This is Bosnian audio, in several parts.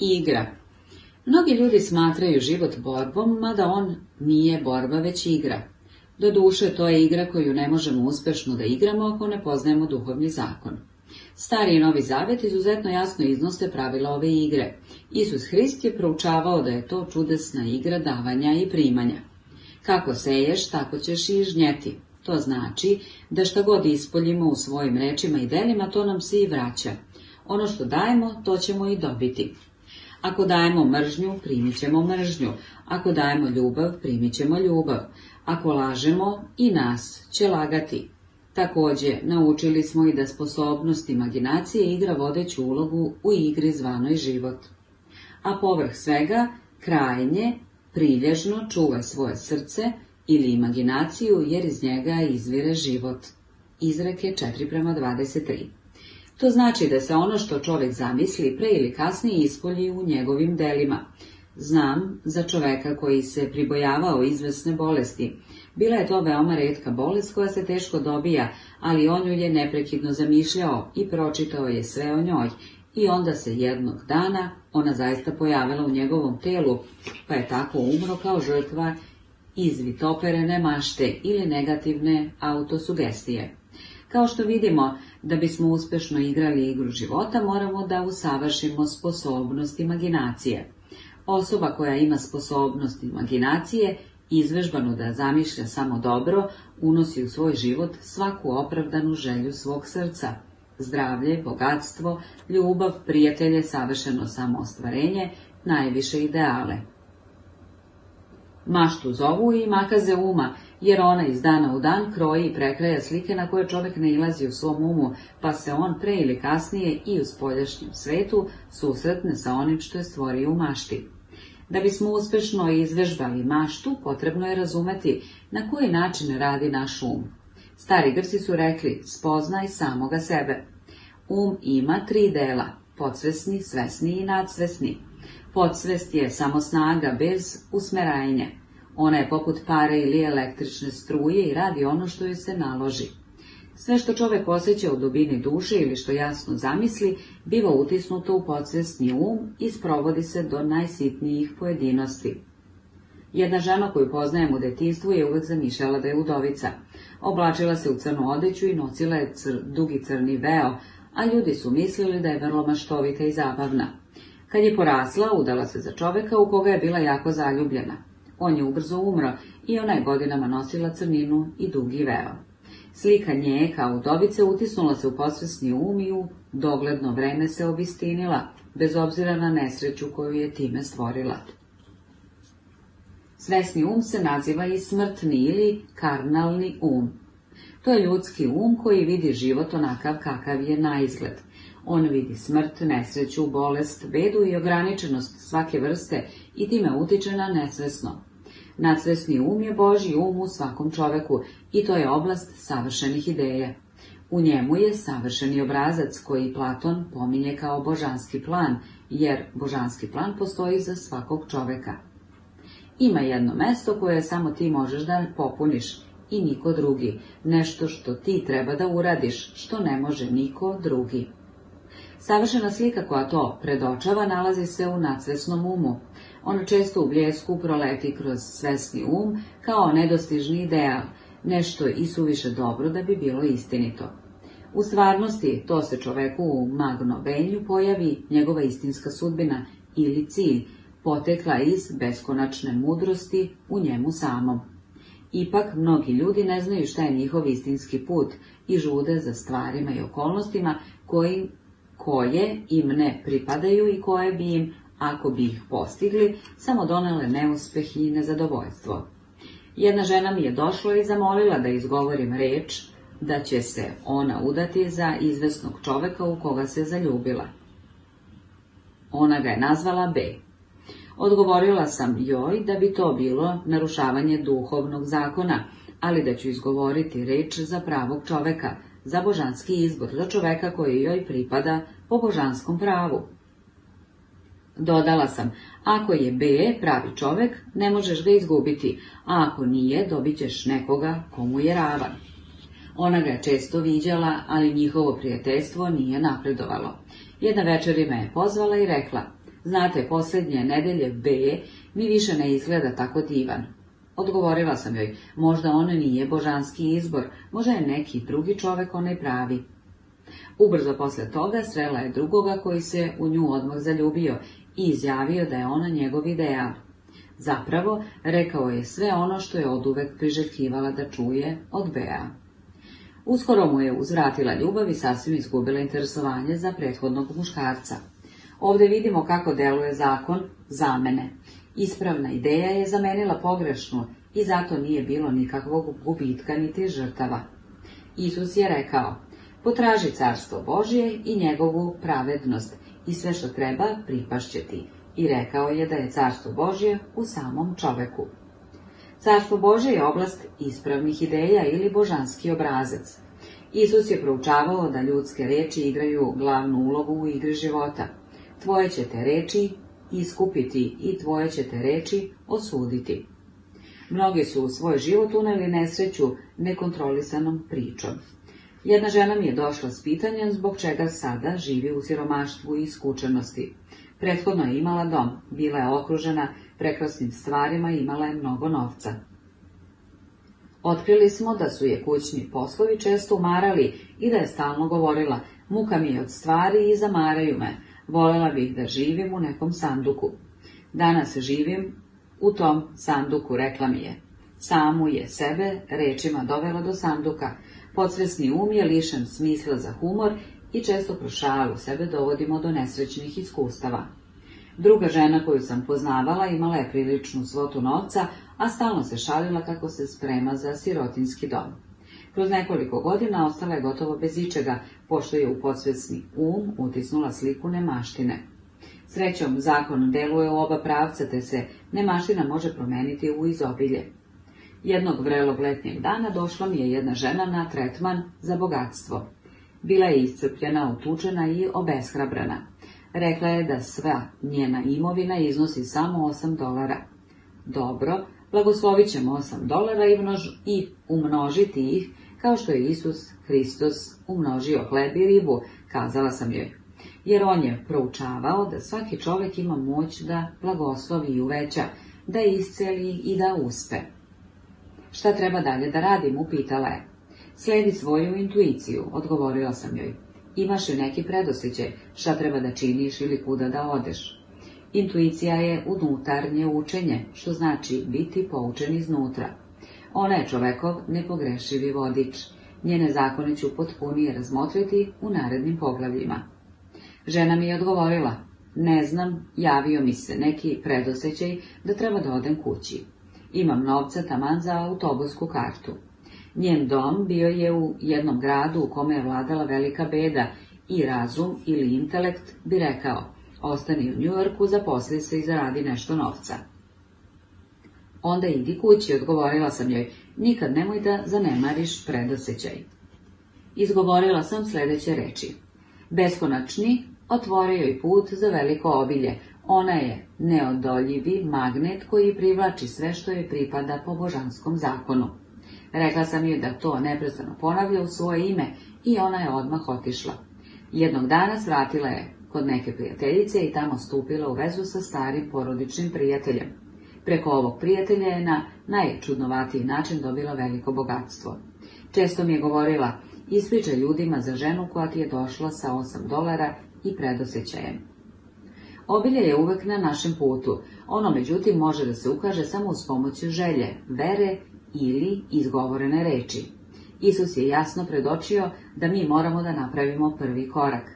Igra Mnogi ljudi smatraju život borbom, mada on nije borba, već igra. Doduše, to je igra koju ne možemo uspešno da igramo ako ne poznajemo duhovni zakon. Stari i Novi Zavet izuzetno jasno iznose pravila ove igre. Isus Hrist je proučavao da je to čudesna igra davanja i primanja. Kako seješ, tako ćeš i žnjeti. To znači da šta god ispoljimo u svojim rečima i delima, to nam se i vraća. Ono što dajemo, to ćemo i dobiti. Ako dajemo mržnju, primit ćemo mržnju. Ako dajemo ljubav, primit ćemo ljubav. Ako lažemo, i nas će lagati. Također, naučili smo i da sposobnost imaginacije igra vodeću ulogu u igri zvanoj život. A povrh svega, krajnje, prilježno čuva svoje srce ili imaginaciju jer iz njega izvire život. Izreke 4 prema to znači da se ono što čovjek zamisli pre ili kasnije ispolji u njegovim delima. Znam za čoveka koji se pribojavao izvesne bolesti. Bila je to veoma redka bolest koja se teško dobija, ali on ju je neprekidno zamišljao i pročitao je sve o njoj. I onda se jednog dana ona zaista pojavila u njegovom telu, pa je tako umro kao žrtva izvitoperene mašte ili negativne autosugestije. Kao što vidimo, da bismo uspješno igrali igru života, moramo da usavršimo sposobnost imaginacije. Osoba koja ima sposobnost imaginacije, izvežbano da zamišlja samo dobro, unosi u svoj život svaku opravdanu želju svog srca. Zdravlje, bogatstvo, ljubav, prijatelje, savršeno samoostvarenje, najviše ideale. Maštu zovu i makaze uma, jer ona iz dana u dan kroji i prekraja slike na koje čovjek ne ilazi u svom umu, pa se on pre ili kasnije i u spoljašnjem svetu susretne sa onim što je stvorio u mašti. Da bismo uspješno izvežbali maštu, potrebno je razumeti na koji način radi naš um. Stari Grci su rekli, spoznaj samoga sebe. Um ima tri dela, podsvesni, svesni i nadsvesni. Podsvest je samo snaga bez usmerajenja. Ona je poput pare ili električne struje i radi ono što joj se naloži. Sve što čovjek osjeća u dubini duše ili što jasno zamisli, biva utisnuto u podsvesni um i sprovodi se do najsitnijih pojedinosti. Jedna žena koju poznajem u detinstvu je uvek zamišljala da je udovica. Oblačila se u crnu odeću i nosila je dugi crni veo, a ljudi su mislili da je vrlo maštovita i zabavna. Kad je porasla, udala se za čoveka u koga je bila jako zaljubljena. On je ubrzo umro i ona je godinama nosila crninu i dugi veo. Slika nje kao udovice utisnula se u posvesni um i dogledno vreme se obistinila, bez obzira na nesreću koju je time stvorila. Svesni um se naziva i smrtni ili karnalni um. To je ljudski um koji vidi život onakav kakav je na izgled. On vidi smrt, nesreću, bolest, bedu i ograničenost svake vrste i time utiče na nesvesno, Nadsvesni um je Boži um u svakom čoveku i to je oblast savršenih ideja. U njemu je savršeni obrazac koji Platon pominje kao božanski plan, jer božanski plan postoji za svakog čoveka. Ima jedno mesto koje samo ti možeš da popuniš i niko drugi, nešto što ti treba da uradiš, što ne može niko drugi. Savršena slika koja to predočava nalazi se u nadsvesnom umu, on često u bljesku proleti kroz svesni um kao nedostižni ideal, nešto i suviše dobro da bi bilo istinito. U stvarnosti to se čoveku u magnobenju pojavi njegova istinska sudbina ili cilj, potekla iz beskonačne mudrosti u njemu samom. Ipak mnogi ljudi ne znaju šta je njihov istinski put i žude za stvarima i okolnostima koji, koje im ne pripadaju i koje bi im ako bi ih postigli, samo donele neuspeh i nezadovoljstvo. Jedna žena mi je došla i zamolila da izgovorim reč da će se ona udati za izvesnog čoveka u koga se zaljubila. Ona ga je nazvala B. Odgovorila sam joj da bi to bilo narušavanje duhovnog zakona, ali da ću izgovoriti reč za pravog čoveka, za božanski izbor, za čoveka koji joj pripada po božanskom pravu. Dodala sam, ako je B pravi čovek, ne možeš ga izgubiti, a ako nije, dobit ćeš nekoga komu je ravan. Ona ga je često viđala, ali njihovo prijateljstvo nije napredovalo. Jedna večer me je pozvala i rekla, znate, posljednje nedelje B mi više ne izgleda tako divan. Odgovorila sam joj, možda on nije božanski izbor, možda je neki drugi čovek onaj pravi. Ubrzo posle toga srela je drugoga koji se u nju odmah zaljubio i izjavio da je ona njegov ideal. Zapravo, rekao je sve ono što je oduvek priželjkivala da čuje od Bea. Uskoro mu je uzvratila ljubav i sasvim izgubila interesovanje za prethodnog muškarca. Ovdje vidimo kako deluje zakon zamene. Ispravna ideja je zamenila pogrešnu i zato nije bilo nikakvog gubitka niti žrtava. Isus je rekao, potraži carstvo Božje i njegovu pravednost, i sve što treba pripašće ti. I rekao je da je carstvo Božje u samom čoveku. Carstvo Božje je oblast ispravnih ideja ili božanski obrazac. Isus je proučavao da ljudske reči igraju glavnu ulogu u igri života. Tvoje ćete te reči iskupiti i tvoje ćete te reči osuditi. Mnogi su u svoj život uneli nesreću nekontrolisanom pričom. Jedna žena mi je došla s pitanjem zbog čega sada živi u siromaštvu i skučenosti. Prethodno je imala dom, bila je okružena prekrasnim stvarima i imala je mnogo novca. Otkrili smo da su je kućni poslovi često umarali i da je stalno govorila, muka mi je od stvari i zamaraju me, volela bih da živim u nekom sanduku. Danas živim u tom sanduku, rekla mi je. Samu je sebe rečima dovela do sanduka, Podsvesni um je lišen smisla za humor i često prošalu sebe dovodimo do nesrećnih iskustava. Druga žena koju sam poznavala imala je priličnu svotu novca, a stalno se šalila kako se sprema za sirotinski dom. Kroz nekoliko godina ostala je gotovo bez ičega, pošto je u podsvesni um utisnula sliku nemaštine. Srećom, zakon deluje u oba pravca, te se nemaština može promeniti u izobilje. Jednog vrelog letnjeg dana došla mi je jedna žena na tretman za bogatstvo. Bila je iscrpljena, otučena i obeshrabrana. Rekla je da sva njena imovina iznosi samo 8 dolara. Dobro, blagoslovit ćemo 8 dolara i, množ, i umnožiti ih, kao što je Isus Hristos umnožio hleb i ribu, kazala sam joj. Jer on je proučavao da svaki čovjek ima moć da blagoslovi i uveća, da isceli i da uspe. Šta treba dalje da radim, upitala je. Slijedi svoju intuiciju, odgovorio sam joj. Imaš li neki predosjećaj, šta treba da činiš ili kuda da odeš? Intuicija je unutarnje učenje, što znači biti poučen iznutra. Ona je čovekov nepogrešivi vodič. Njene zakone ću potpunije razmotriti u narednim poglavljima. Žena mi je odgovorila, ne znam, javio mi se neki predosećaj da treba da odem kući. Imam novca taman za autobusku kartu. Njen dom bio je u jednom gradu u kome je vladala velika beda i razum ili intelekt bi rekao, ostani u Njujorku, zaposli se i zaradi nešto novca. Onda idi kući, odgovorila sam joj, nikad nemoj da zanemariš predosećaj. Izgovorila sam sljedeće reči. Beskonačni otvorio i put za veliko obilje, ona je neodoljivi magnet koji privlači sve što je pripada po božanskom zakonu. Rekla sam joj da to neprestano ponavlja u svoje ime i ona je odmah otišla. Jednog dana svratila je kod neke prijateljice i tamo stupila u vezu sa starim porodičnim prijateljem. Preko ovog prijatelja je na najčudnovatiji način dobila veliko bogatstvo. Često mi je govorila, ispričaj ljudima za ženu koja ti je došla sa 8 dolara i predosećajem. Obilje je uvek na našem putu. Ono, međutim, može da se ukaže samo uz pomoću želje, vere ili izgovorene reči. Isus je jasno predočio da mi moramo da napravimo prvi korak.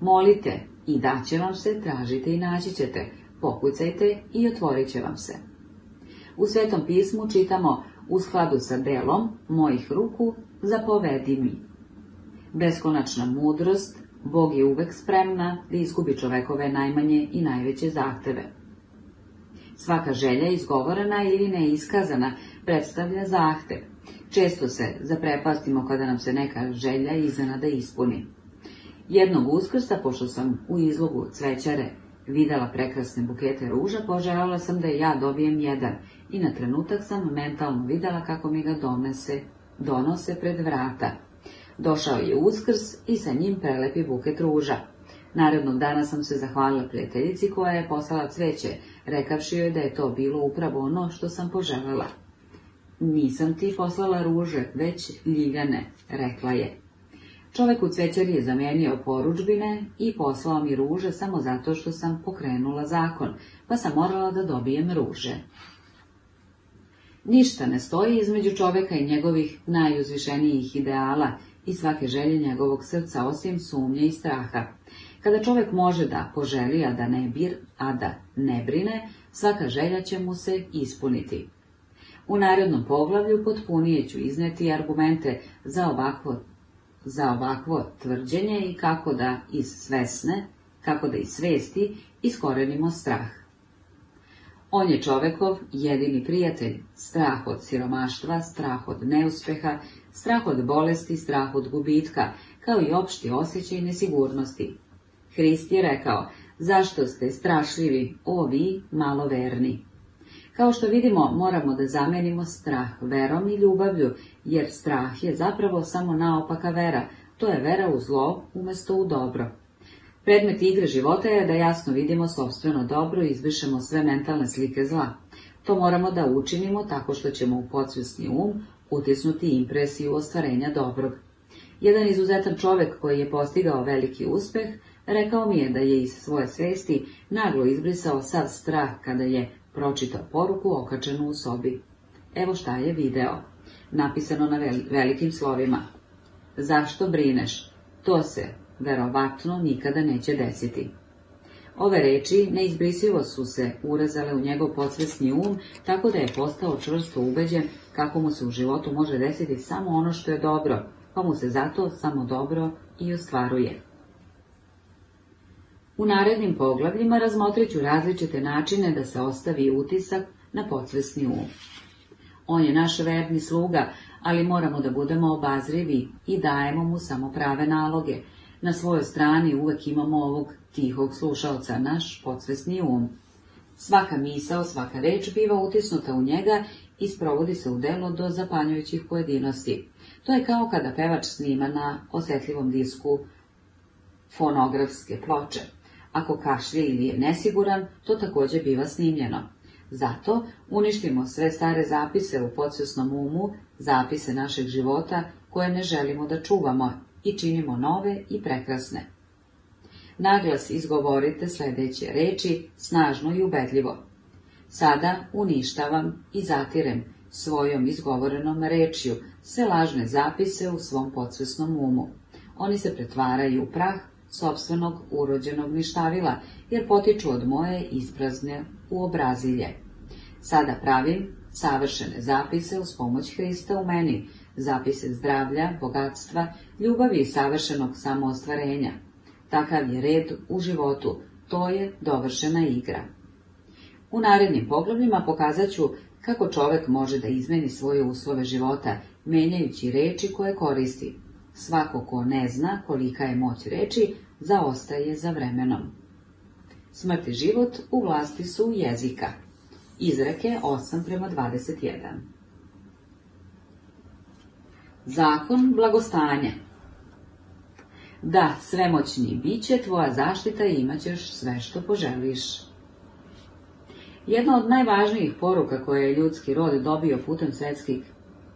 Molite i daće vam se, tražite i naći ćete, pokucajte i otvorit će vam se. U Svetom pismu čitamo u skladu sa delom mojih ruku zapovedi mi. Beskonačna mudrost Bog je uvek spremna da izgubi čovekove najmanje i najveće zahteve. Svaka želja izgovorena ili neiskazana predstavlja zahtev. Često se zaprepastimo kada nam se neka želja iznenada ispuni. Jednog uskrsta, pošto sam u izlogu cvećare videla prekrasne bukete ruža, poželjala sam da ja dobijem jedan i na trenutak sam mentalno videla kako mi ga donose pred vrata. Došao je uskrs i sa njim prelepi buket ruža. Narodnog dana sam se zahvalila prijateljici koja je poslala cveće, rekavši joj da je to bilo upravo ono što sam poželjela. Nisam ti poslala ruže, već ljigane, rekla je. Čovjek u cvećari je zamenio poručbine i poslao mi ruže samo zato što sam pokrenula zakon, pa sam morala da dobijem ruže. Ništa ne stoji između čoveka i njegovih najuzvišenijih ideala i svake želje njegovog srca osim sumnje i straha. Kada čovjek može da poželi, a da ne bir, a da ne brine, svaka želja će mu se ispuniti. U narednom poglavlju potpunije ću izneti argumente za ovakvo, za ovakvo tvrđenje i kako da iz svesne, kako da iz svesti iskorenimo strah. On je čovekov jedini prijatelj, strah od siromaštva, strah od neuspeha, strah od bolesti, strah od gubitka, kao i opšti osjećaj nesigurnosti. Hrist je rekao, zašto ste strašljivi, o vi maloverni? Kao što vidimo, moramo da zamenimo strah verom i ljubavlju, jer strah je zapravo samo naopaka vera, to je vera u zlo umjesto u dobro. Predmet igre života je da jasno vidimo sobstveno dobro i izbrišemo sve mentalne slike zla. To moramo da učinimo tako što ćemo u podsvjesni um utisnuti impresiju ostvarenja dobrog. Jedan izuzetan čovjek koji je postigao veliki uspeh, rekao mi je da je iz svoje svesti naglo izbrisao sad strah kada je pročitao poruku okačenu u sobi. Evo šta je video, napisano na velikim slovima. Zašto brineš? To se, verovatno, nikada neće desiti. Ove reči neizbrisivo su se urezale u njegov podsvesni um, tako da je postao čvrsto ubeđen kako mu se u životu može desiti samo ono što je dobro, pa mu se zato samo dobro i ostvaruje. U narednim poglavljima razmotrit ću različite načine da se ostavi utisak na podsvesni um. On je naš verni sluga, ali moramo da budemo obazrivi i dajemo mu samo prave naloge. Na svojoj strani uvek imamo ovog tihog slušalca, naš podsvesni um. Svaka misao, svaka reč biva utisnuta u njega i sprovodi se u delo do zapanjujućih pojedinosti. To je kao kada pevač snima na osjetljivom disku fonografske ploče. Ako kašlje ili je nesiguran, to također biva snimljeno. Zato uništimo sve stare zapise u podsvjesnom umu, zapise našeg života koje ne želimo da čuvamo i činimo nove i prekrasne. Naglas izgovorite sljedeće reči snažno i ubedljivo. Sada uništavam i zatirem svojom izgovorenom rečju sve lažne zapise u svom podsvesnom umu. Oni se pretvaraju u prah sobstvenog urođenog ništavila, jer potiču od moje isprazne obrazilje Sada pravim savršene zapise uz pomoć Hrista u meni, zapise zdravlja, bogatstva, ljubavi i savršenog samoostvarenja. Takav je red u životu, to je dovršena igra. U narednim poglavljima pokazat ću kako čovjek može da izmeni svoje uslove života, menjajući reči koje koristi. Svako ko ne zna kolika je moć reči, zaostaje za vremenom. Smrt i život u vlasti su jezika. Izreke 8 prema 21. Zakon blagostanja Da, svemoćni, bit tvoja zaštita i imaćeš sve što poželiš. Jedna od najvažnijih poruka koje je ljudski rod dobio putem svetskih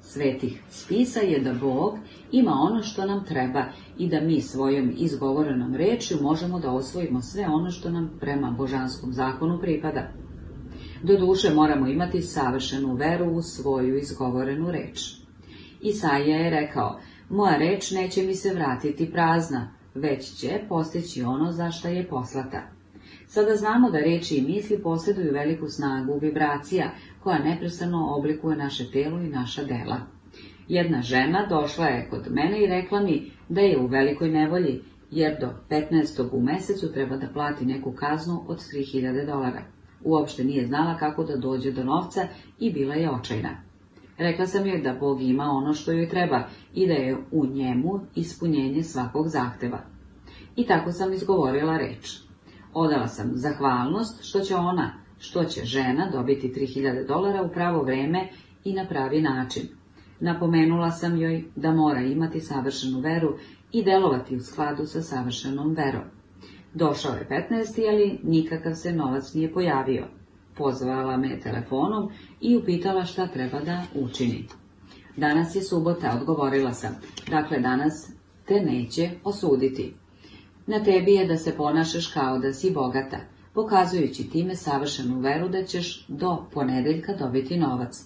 svetih spisa je da Bog ima ono što nam treba i da mi svojom izgovorenom rečju možemo da osvojimo sve ono što nam prema božanskom zakonu pripada. Doduše moramo imati savršenu veru u svoju izgovorenu reč. Isaija je rekao, moja reč neće mi se vratiti prazna, već će postići ono za šta je poslata. Sada znamo da reči i misli posjeduju veliku snagu vibracija, koja neprestano oblikuje naše telo i naša dela. Jedna žena došla je kod mene i rekla mi da je u velikoj nevolji, jer do 15. u mesecu treba da plati neku kaznu od 3000 dolara. Uopšte nije znala kako da dođe do novca i bila je očajna. Rekla sam joj da Bog ima ono što joj treba i da je u njemu ispunjenje svakog zahteva. I tako sam izgovorila reč. Odala sam zahvalnost što će ona, što će žena dobiti 3000 dolara u pravo vreme i na pravi način. Napomenula sam joj da mora imati savršenu veru i delovati u skladu sa savršenom verom. Došao je 15. ali nikakav se novac nije pojavio. Pozvala me telefonom i upitala šta treba da učini. Danas je subota, odgovorila sam. Dakle, danas te neće osuditi. Na tebi je da se ponašaš kao da si bogata, pokazujući time savršenu veru da ćeš do ponedeljka dobiti novac.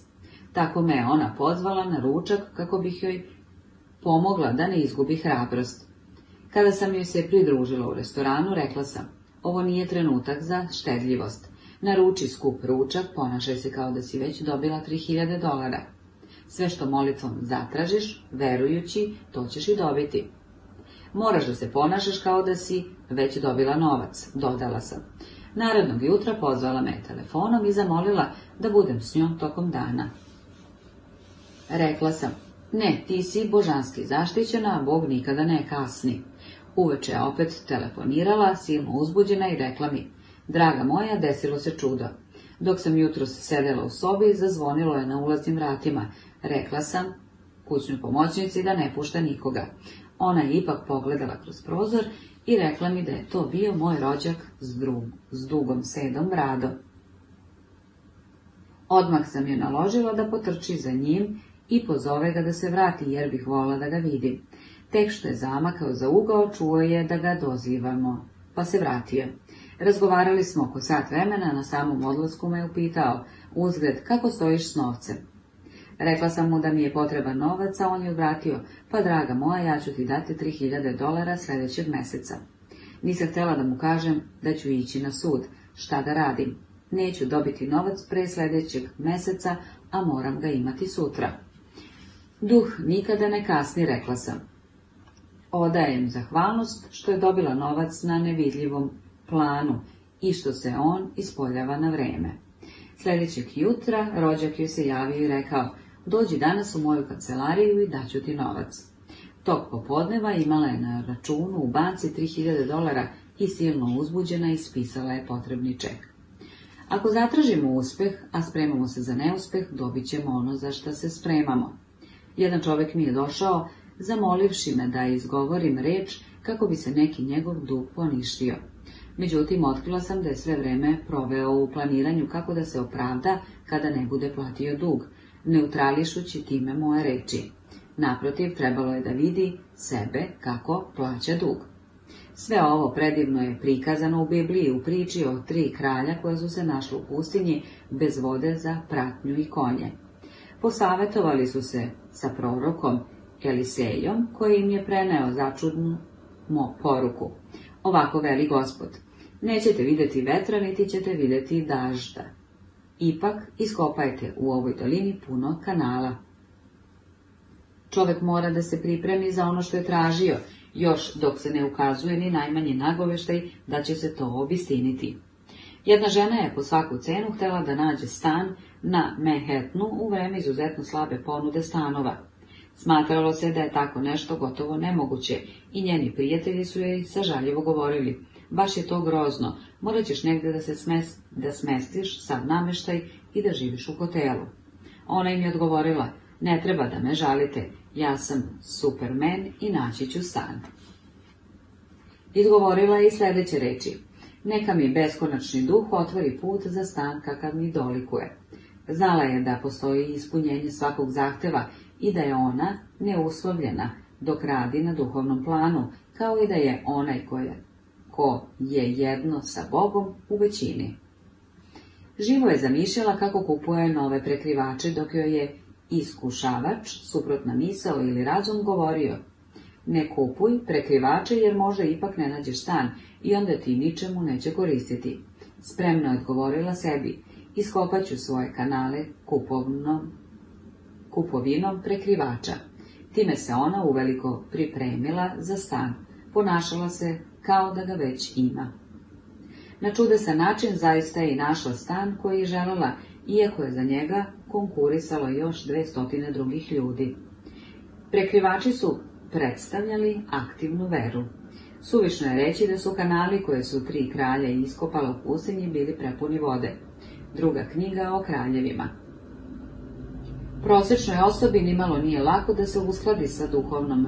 Tako me je ona pozvala na ručak kako bih joj pomogla da ne izgubi hrabrost. Kada sam joj se pridružila u restoranu, rekla sam, ovo nije trenutak za štedljivost. Naruči skup ručak, ponašaj se kao da si već dobila 3000 dolara. Sve što molitvom zatražiš, verujući, to ćeš i dobiti. Moraš da se ponašaš kao da si već dobila novac, dodala sam. Narodnog jutra pozvala me telefonom i zamolila da budem s njom tokom dana. Rekla sam, ne, ti si božanski zaštićena, a Bog nikada ne kasni. Uveče je opet telefonirala, silno uzbuđena i rekla mi, draga moja, desilo se čudo. Dok sam jutro sedela u sobi, zazvonilo je na ulaznim vratima. Rekla sam kućnoj pomoćnici da ne pušta nikoga. Ona je ipak pogledala kroz prozor i rekla mi da je to bio moj rođak s, s dugom sedom brado. Odmah sam je naložila da potrči za njim i pozove ga da se vrati, jer bih volila da ga vidi. Tek što je zamakao za ugao, čuo je da ga dozivamo, pa se vratio. Razgovarali smo oko sat vremena, na samom odlasku me je upitao, uzgled, kako stojiš s novcem? Rekla sam mu da mi je potreban novac, a on je vratio, pa draga moja, ja ću ti dati 3000 dolara sljedećeg mjeseca. Nisam htjela da mu kažem da ću ići na sud, šta da radim. Neću dobiti novac pre sljedećeg mjeseca, a moram ga imati sutra. Duh nikada ne kasni, rekla sam. Odajem zahvalnost što je dobila novac na nevidljivom planu i što se on ispoljava na vreme. Sljedećeg jutra rođak joj se javio i rekao, dođi danas u moju kancelariju i daću ti novac. Tog popodneva imala je na računu u banci 3000 dolara i silno uzbuđena ispisala je potrebni ček. Ako zatražimo uspeh, a spremamo se za neuspeh, dobit ćemo ono za što se spremamo. Jedan čovjek mi je došao, zamolivši me da izgovorim reč kako bi se neki njegov dug poništio. Međutim, otkrila sam da je sve vreme proveo u planiranju kako da se opravda kada ne bude platio dug, neutrališući time moje reči. Naprotiv, trebalo je da vidi sebe kako plaća dug. Sve ovo predivno je prikazano u Bibliji u priči o tri kralja koja su se našli u pustinji bez vode za pratnju i konje. Posavetovali su se sa prorokom Elisejom koji im je preneo začudnu poruku. Ovako veli gospod, nećete vidjeti vetra niti ćete vidjeti dažda, Ipak, iskopajte u ovoj dolini puno kanala. Čovjek mora da se pripremi za ono što je tražio, još dok se ne ukazuje ni najmanji nagoveštaj da će se to obistiniti. Jedna žena je po svaku cenu htjela da nađe stan na Mehetnu u vreme izuzetno slabe ponude stanova. Smatralo se da je tako nešto gotovo nemoguće i njeni prijatelji su joj sažaljivo govorili. Baš je to grozno, morat ćeš negdje da se da smestiš sav namještaj i da živiš u hotelu. Ona im je odgovorila, ne treba da me žalite, ja sam supermen i naći ću stan. Izgovorila je i sljedeće reči, neka mi beskonačni duh otvori put za stan kakav mi dolikuje. Znala je da postoji ispunjenje svakog zahteva i da je ona neuslovljena, dok radi na duhovnom planu, kao i da je onaj koja ko je jedno sa Bogom u većini. Živo je zamišljala kako kupuje nove prekrivače dok joj je iskušavač, suprotna misao ili razum, govorio ne kupuj prekrivače jer može ipak ne nađeš stan i onda ti ničemu neće koristiti. Spremno je odgovorila sebi, iskopat ću svoje kanale kupovnom, kupovinom prekrivača. Time se ona uveliko pripremila za stan, ponašala se kao da ga već ima. Na čudesan način zaista je i našla stan koji je želala, iako je za njega konkurisalo još 200 drugih ljudi. Prekrivači su predstavljali aktivnu veru. Suvišno je reći da su kanali koje su tri kralja iskopala u pustinji bili prepuni vode. Druga knjiga o kraljevima. Prosečnoj osobi nimalo nije lako da se uskladi sa duhovnom,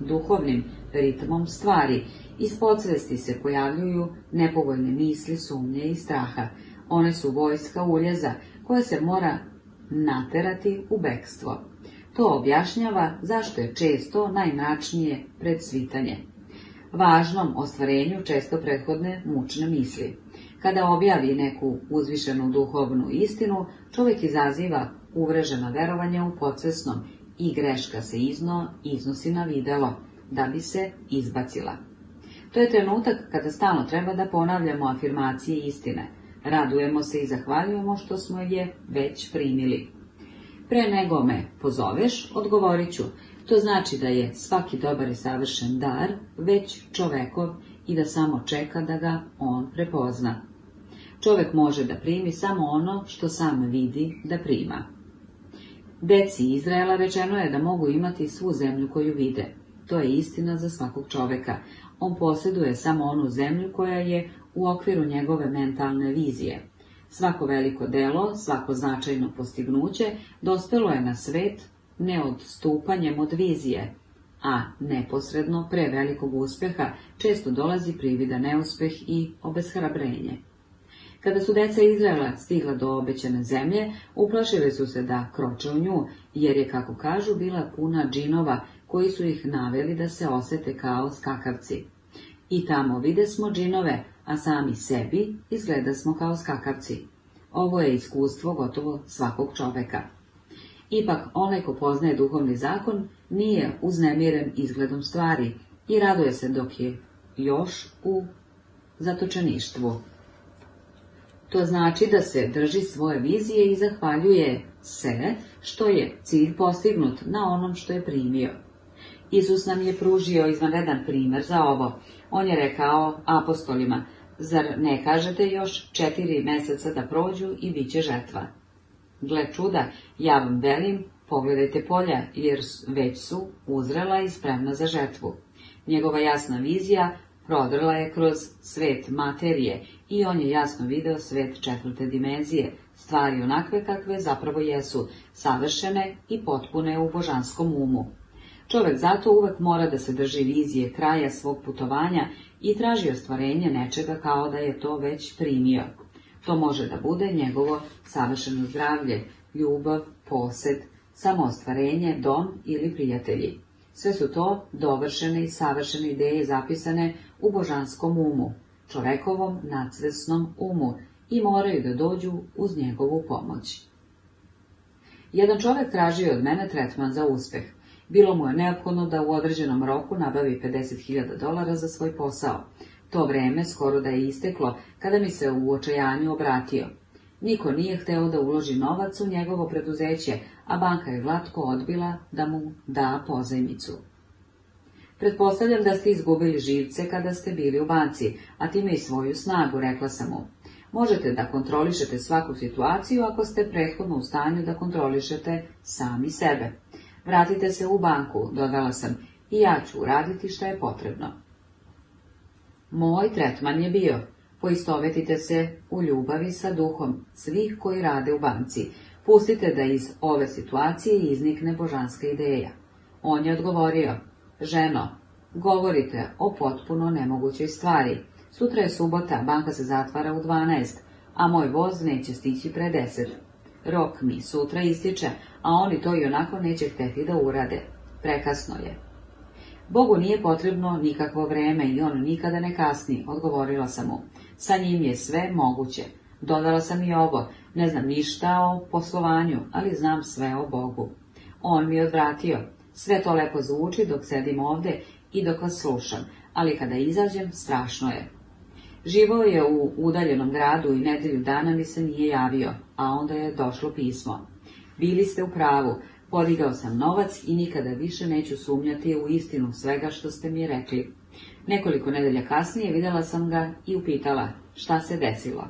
duhovnim ritmom stvari. Iz podsvesti se pojavljuju nepovoljne misli, sumnje i straha. One su vojska uljeza koja se mora naterati u bekstvo. To objašnjava zašto je često najmračnije predsvitanje. Važnom ostvarenju često prethodne mučne misli. Kada objavi neku uzvišenu duhovnu istinu, čovjek izaziva uvrežena verovanja u podsvesnom i greška se izno iznosi na videlo da bi se izbacila. To je trenutak kada stalno treba da ponavljamo afirmacije istine. Radujemo se i zahvaljujemo što smo je već primili. Pre nego me pozoveš, odgovorit ću. To znači da je svaki dobar i savršen dar već čovekov i da samo čeka da ga on prepozna. Čovek može da primi samo ono što sam vidi da prima. Deci Izraela rečeno je da mogu imati svu zemlju koju vide. To je istina za svakog čoveka. On posjeduje samo onu zemlju koja je u okviru njegove mentalne vizije. Svako veliko delo, svako značajno postignuće dospelo je na svet ne odstupanjem od vizije, a neposredno pre velikog uspjeha često dolazi privida neuspeh i obeshrabrenje. Kada su deca Izraela stigla do obećane zemlje, uplašile su se da kroče u nju, jer je, kako kažu, bila puna džinova koji su ih naveli da se osete kao skakavci. I tamo vide smo džinove, a sami sebi izgleda smo kao skakavci. Ovo je iskustvo gotovo svakog čoveka. Ipak onaj ko poznaje duhovni zakon nije uznemiren izgledom stvari i raduje se dok je još u zatočeništvu. To znači da se drži svoje vizije i zahvaljuje se što je cilj postignut na onom što je primio. Isus nam je pružio izvanredan primjer za ovo. On je rekao apostolima, zar ne kažete još četiri meseca da prođu i bit će žetva? Gle čuda, ja vam velim, pogledajte polja, jer već su uzrela i spremna za žetvu. Njegova jasna vizija prodrla je kroz svet materije i on je jasno video svet četvrte dimenzije, stvari onakve kakve zapravo jesu, savršene i potpune u božanskom umu. Čovek zato uvek mora da se drži vizije kraja svog putovanja i traži ostvarenje nečega kao da je to već primio. To može da bude njegovo savršeno zdravlje, ljubav, posed, samoostvarenje, dom ili prijatelji. Sve su to dovršene i savršene ideje zapisane u božanskom umu, čovekovom nadsvesnom umu i moraju da dođu uz njegovu pomoć. Jedan čovek tražio od mene tretman za uspeh. Bilo mu je neophodno da u određenom roku nabavi 50.000 dolara za svoj posao. To vreme skoro da je isteklo kada mi se u očajanju obratio. Niko nije hteo da uloži novac u njegovo preduzeće, a banka je glatko odbila da mu da pozajmicu. Pretpostavljam da ste izgubili živce kada ste bili u banci, a time i svoju snagu, rekla sam mu. Možete da kontrolišete svaku situaciju ako ste prethodno u stanju da kontrolišete sami sebe. Vratite se u banku, dodala sam, i ja ću uraditi što je potrebno. Moj tretman je bio, poistovetite se u ljubavi sa duhom svih koji rade u banci, pustite da iz ove situacije iznikne božanska ideja. On je odgovorio, ženo, govorite o potpuno nemogućoj stvari, sutra je subota, banka se zatvara u 12, a moj voz neće stići pre 10 rok mi sutra ističe, a oni to i onako neće hteti da urade. Prekasno je. Bogu nije potrebno nikakvo vreme i on nikada ne kasni, odgovorila sam mu. Sa njim je sve moguće. Dodala sam i ovo, ne znam ništa o poslovanju, ali znam sve o Bogu. On mi odvratio. Sve to lepo zvuči dok sedim ovde i dok vas slušam, ali kada izađem, strašno je. Živo je u udaljenom gradu i nedelju dana mi se nije javio a onda je došlo pismo. Bili ste u pravu, podigao sam novac i nikada više neću sumnjati u istinu svega što ste mi rekli. Nekoliko nedelja kasnije vidjela sam ga i upitala šta se desilo.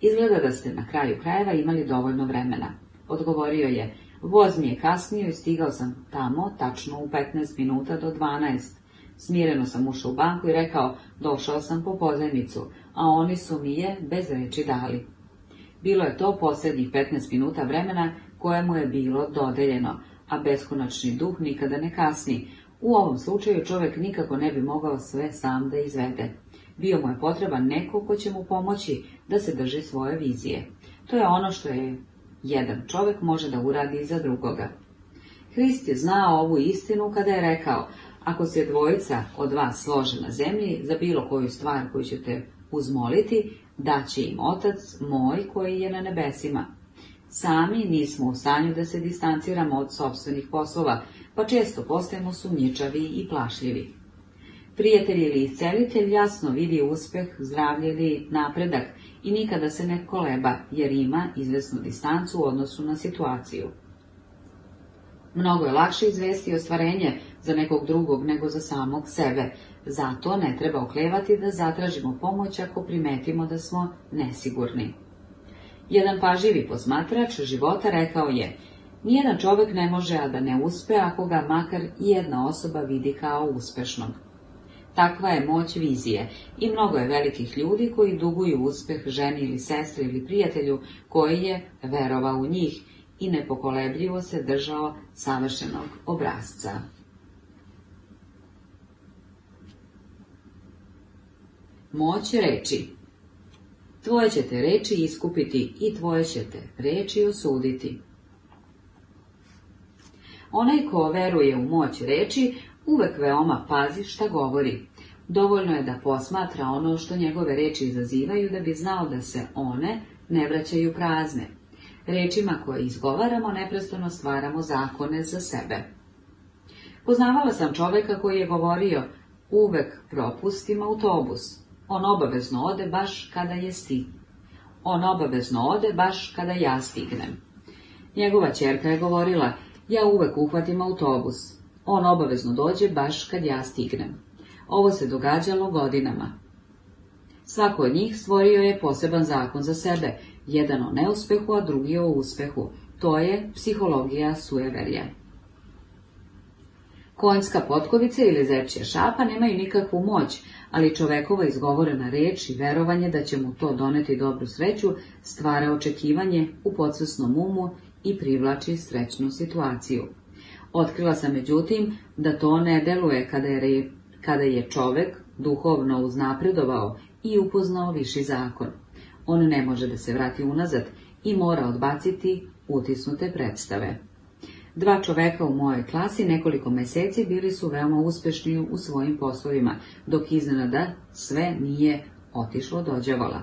Izgleda da ste na kraju krajeva imali dovoljno vremena. Odgovorio je, voz mi je kasnio i stigao sam tamo, tačno u 15 minuta do 12. Smireno sam ušao u banku i rekao, došao sam po pozajnicu, a oni su mi je bez reči dali. Bilo je to posljednjih 15 minuta vremena koje mu je bilo dodeljeno, a beskonačni duh nikada ne kasni. U ovom slučaju čovjek nikako ne bi mogao sve sam da izvede. Bio mu je potreban neko ko će mu pomoći da se drži svoje vizije. To je ono što je jedan čovjek može da uradi za drugoga. Hrist je znao ovu istinu kada je rekao, ako se dvojica od vas slože na zemlji za bilo koju stvar koju ćete uzmoliti, da će im otac moj koji je na nebesima. Sami nismo u stanju da se distanciramo od sobstvenih poslova, pa često postajemo sumnjičavi i plašljivi. Prijatelj ili iscelitelj jasno vidi uspeh, zdravlje ili napredak i nikada se ne koleba, jer ima izvesnu distancu u odnosu na situaciju. Mnogo je lakše izvesti ostvarenje za nekog drugog nego za samog sebe, zato ne treba oklevati da zatražimo pomoć ako primetimo da smo nesigurni. Jedan paživi posmatrač života rekao je, nijedan čovjek ne može, a da ne uspe, ako ga makar jedna osoba vidi kao uspešnog. Takva je moć vizije i mnogo je velikih ljudi koji duguju uspeh ženi ili sestri ili prijatelju koji je verovao u njih i nepokolebljivo se držao savršenog obrazca. Moć reći Tvoje ćete te reći iskupiti i tvoje ćete te reči osuditi. Onaj ko veruje u moć reći, uvek veoma pazi šta govori. Dovoljno je da posmatra ono što njegove reči izazivaju da bi znao da se one ne vraćaju prazne. Rečima koje izgovaramo neprestano stvaramo zakone za sebe. Poznavala sam čoveka koji je govorio, uvek propustim autobus. On obavezno ode baš kada je sti. On obavezno ode baš kada ja stignem. Njegova čerka je govorila, ja uvek uhvatim autobus. On obavezno dođe baš kad ja stignem. Ovo se događalo godinama. Svako od njih stvorio je poseban zakon za sebe, jedan o neuspehu, a drugi o uspehu. To je psihologija sueverija. Konjska potkovice ili zečja šapa nemaju nikakvu moć, ali čovekova izgovorena reč i verovanje da će mu to doneti dobru sreću stvara očekivanje u podsvesnom umu i privlači srećnu situaciju. Otkrila sam međutim da to ne deluje kada je, kada je čovek duhovno uznapredovao i upoznao viši zakon. On ne može da se vrati unazad i mora odbaciti utisnute predstave. Dva čoveka u mojoj klasi nekoliko meseci bili su veoma uspešni u svojim poslovima, dok iznenada sve nije otišlo dođevala.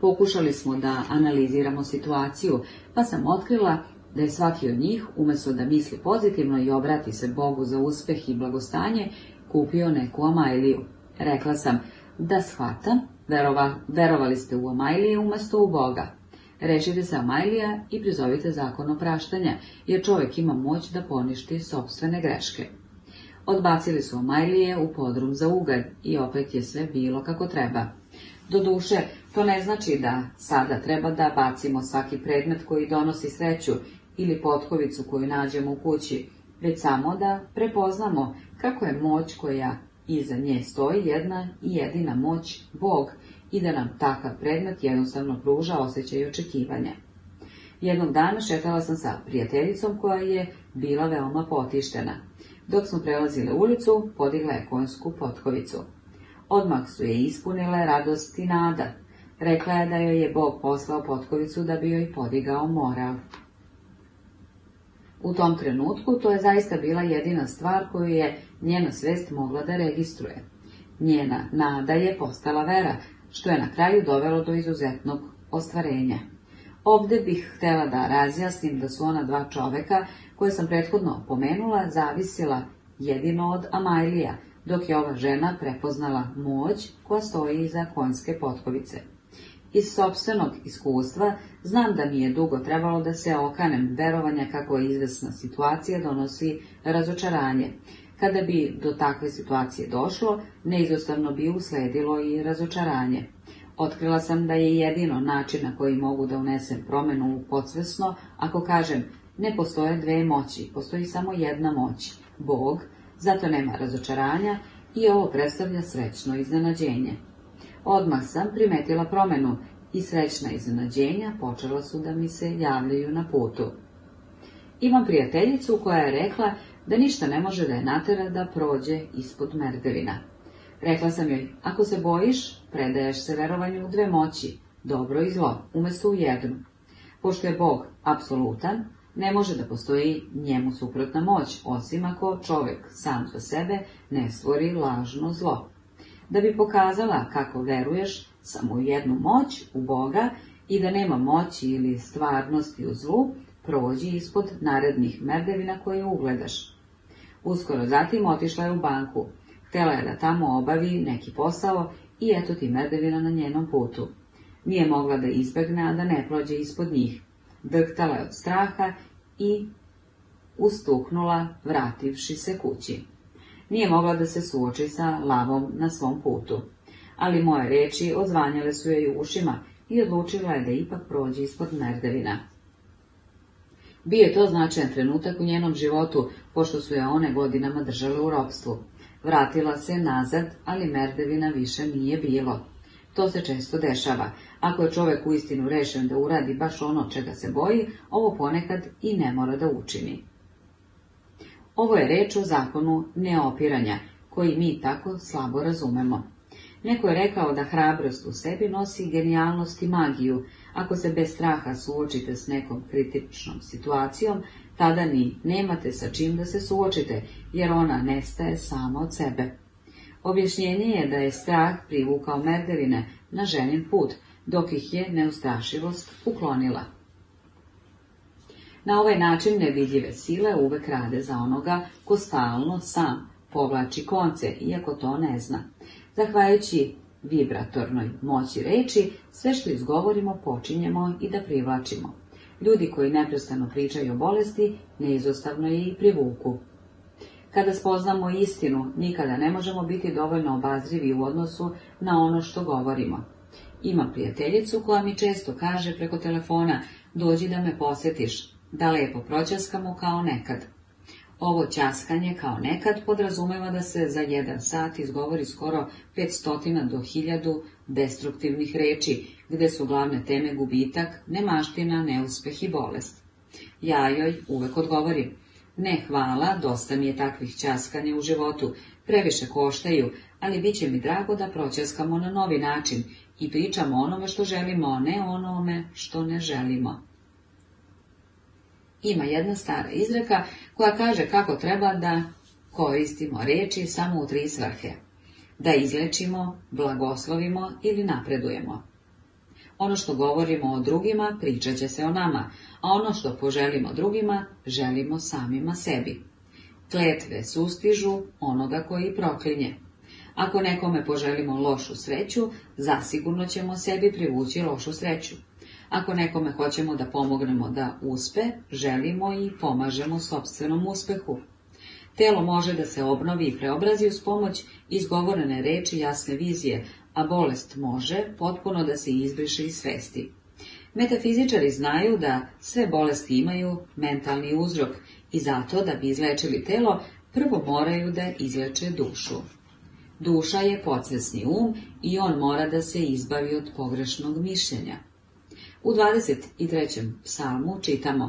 Pokušali smo da analiziramo situaciju, pa sam otkrila da je svaki od njih, umjesto da misli pozitivno i obrati se Bogu za uspeh i blagostanje, kupio neku amajliju. Rekla sam, da shvatam, verovali ste u amajlije umjesto u Boga. Rešite se Majlija i prizovite zakon opraštanja, jer čovjek ima moć da poništi sobstvene greške. Odbacili su Majlije u podrum za ugalj i opet je sve bilo kako treba. Doduše, to ne znači da sada treba da bacimo svaki predmet koji donosi sreću ili potkovicu koju nađemo u kući, već samo da prepoznamo kako je moć koja iza nje stoji jedna i jedina moć, Bog, i da nam takav predmet jednostavno pruža osjećaj i očekivanja. Jednog dana šetala sam sa prijateljicom koja je bila veoma potištena. Dok smo prelazile ulicu, podigla je konjsku potkovicu. Odmah su je ispunile radost i nada. Rekla je da joj je Bog poslao potkovicu da bi joj podigao moral. U tom trenutku to je zaista bila jedina stvar koju je njena svest mogla da registruje. Njena nada je postala vera, što je na kraju dovelo do izuzetnog ostvarenja. Ovdje bih htjela da razjasnim da su ona dva čoveka, koje sam prethodno pomenula, zavisila jedino od Amajlija, dok je ova žena prepoznala moć koja stoji iza konjske potkovice. Iz sobstvenog iskustva znam da mi je dugo trebalo da se okanem verovanja kako izvesna situacija donosi razočaranje, kada bi do takve situacije došlo, neizostavno bi usledilo i razočaranje. Otkrila sam da je jedino način na koji mogu da unesem promenu u podsvesno, ako kažem, ne postoje dve moći, postoji samo jedna moć, Bog, zato nema razočaranja i ovo predstavlja srećno iznenađenje. Odmah sam primetila promenu i srećna iznenađenja počela su da mi se javljaju na putu. Imam prijateljicu koja je rekla da ništa ne može da je natera da prođe ispod mergelina Rekla sam joj, ako se bojiš, predaješ se verovanju u dve moći, dobro i zlo, umjesto u jednu. Pošto je Bog apsolutan, ne može da postoji njemu suprotna moć, osim ako čovjek sam za sebe ne stvori lažno zlo. Da bi pokazala kako veruješ samo u jednu moć, u Boga, i da nema moći ili stvarnosti u zlu, prođi ispod narednih merdevina koje ugledaš. Uskoro zatim otišla je u banku. Htela je da tamo obavi neki posao i eto ti merdevina na njenom putu. Nije mogla da izbegne, a da ne prođe ispod njih. Drhtala je od straha i ustuknula, vrativši se kući. Nije mogla da se suoči sa lavom na svom putu. Ali moje reči odzvanjale su joj u ušima i odlučila je da ipak prođe ispod merdevina. Bio je to značajan trenutak u njenom životu, pošto su je one godinama držale u ropstvu. Vratila se nazad, ali merdevina više nije bilo. To se često dešava. Ako je čovjek uistinu rešen da uradi baš ono čega se boji, ovo ponekad i ne mora da učini. Ovo je reč o zakonu neopiranja, koji mi tako slabo razumemo. Neko je rekao da hrabrost u sebi nosi genijalnost i magiju. Ako se bez straha suočite s nekom kritičnom situacijom tada ni nemate sa čim da se suočite, jer ona nestaje sama od sebe. Objašnjenje je da je strah privukao merderine na ženin put, dok ih je neustrašivost uklonila. Na ovaj način nevidljive sile uvek rade za onoga ko stalno sam povlači konce, iako to ne zna. Zahvaljujući vibratornoj moći reči, sve što izgovorimo počinjemo i da privlačimo. Ljudi koji neprestano pričaju o bolesti, neizostavno je i privuku. Kada spoznamo istinu, nikada ne možemo biti dovoljno obazrivi u odnosu na ono što govorimo. Ima prijateljicu koja mi često kaže preko telefona, dođi da me posjetiš, da lepo proćaskamo kao nekad. Ovo časkanje kao nekad podrazumeva da se za jedan sat izgovori skoro 500 do 1000 destruktivnih reči, gde su glavne teme gubitak, nemaština, neuspeh i bolest. Ja joj uvek odgovorim, ne hvala, dosta mi je takvih časkanja u životu, previše koštaju, ali bit će mi drago da proćaskamo na novi način i pričamo onome što želimo, a ne onome što ne želimo. Ima jedna stara izreka koja kaže kako treba da koristimo reči samo u tri svrhe. Da izlečimo, blagoslovimo ili napredujemo. Ono što govorimo o drugima pričat će se o nama, a ono što poželimo drugima želimo samima sebi. Kletve sustižu onoga koji proklinje. Ako nekome poželimo lošu sreću, zasigurno ćemo sebi privući lošu sreću. Ako nekome hoćemo da pomognemo da uspe, želimo i pomažemo sobstvenom uspehu. Telo može da se obnovi i preobrazi uz pomoć izgovorene reči jasne vizije, a bolest može potpuno da se izbriše iz svesti. Metafizičari znaju da sve bolesti imaju mentalni uzrok i zato da bi izlečili telo, prvo moraju da izleče dušu. Duša je podsvesni um i on mora da se izbavi od pogrešnog mišljenja. U 23. psalmu čitamo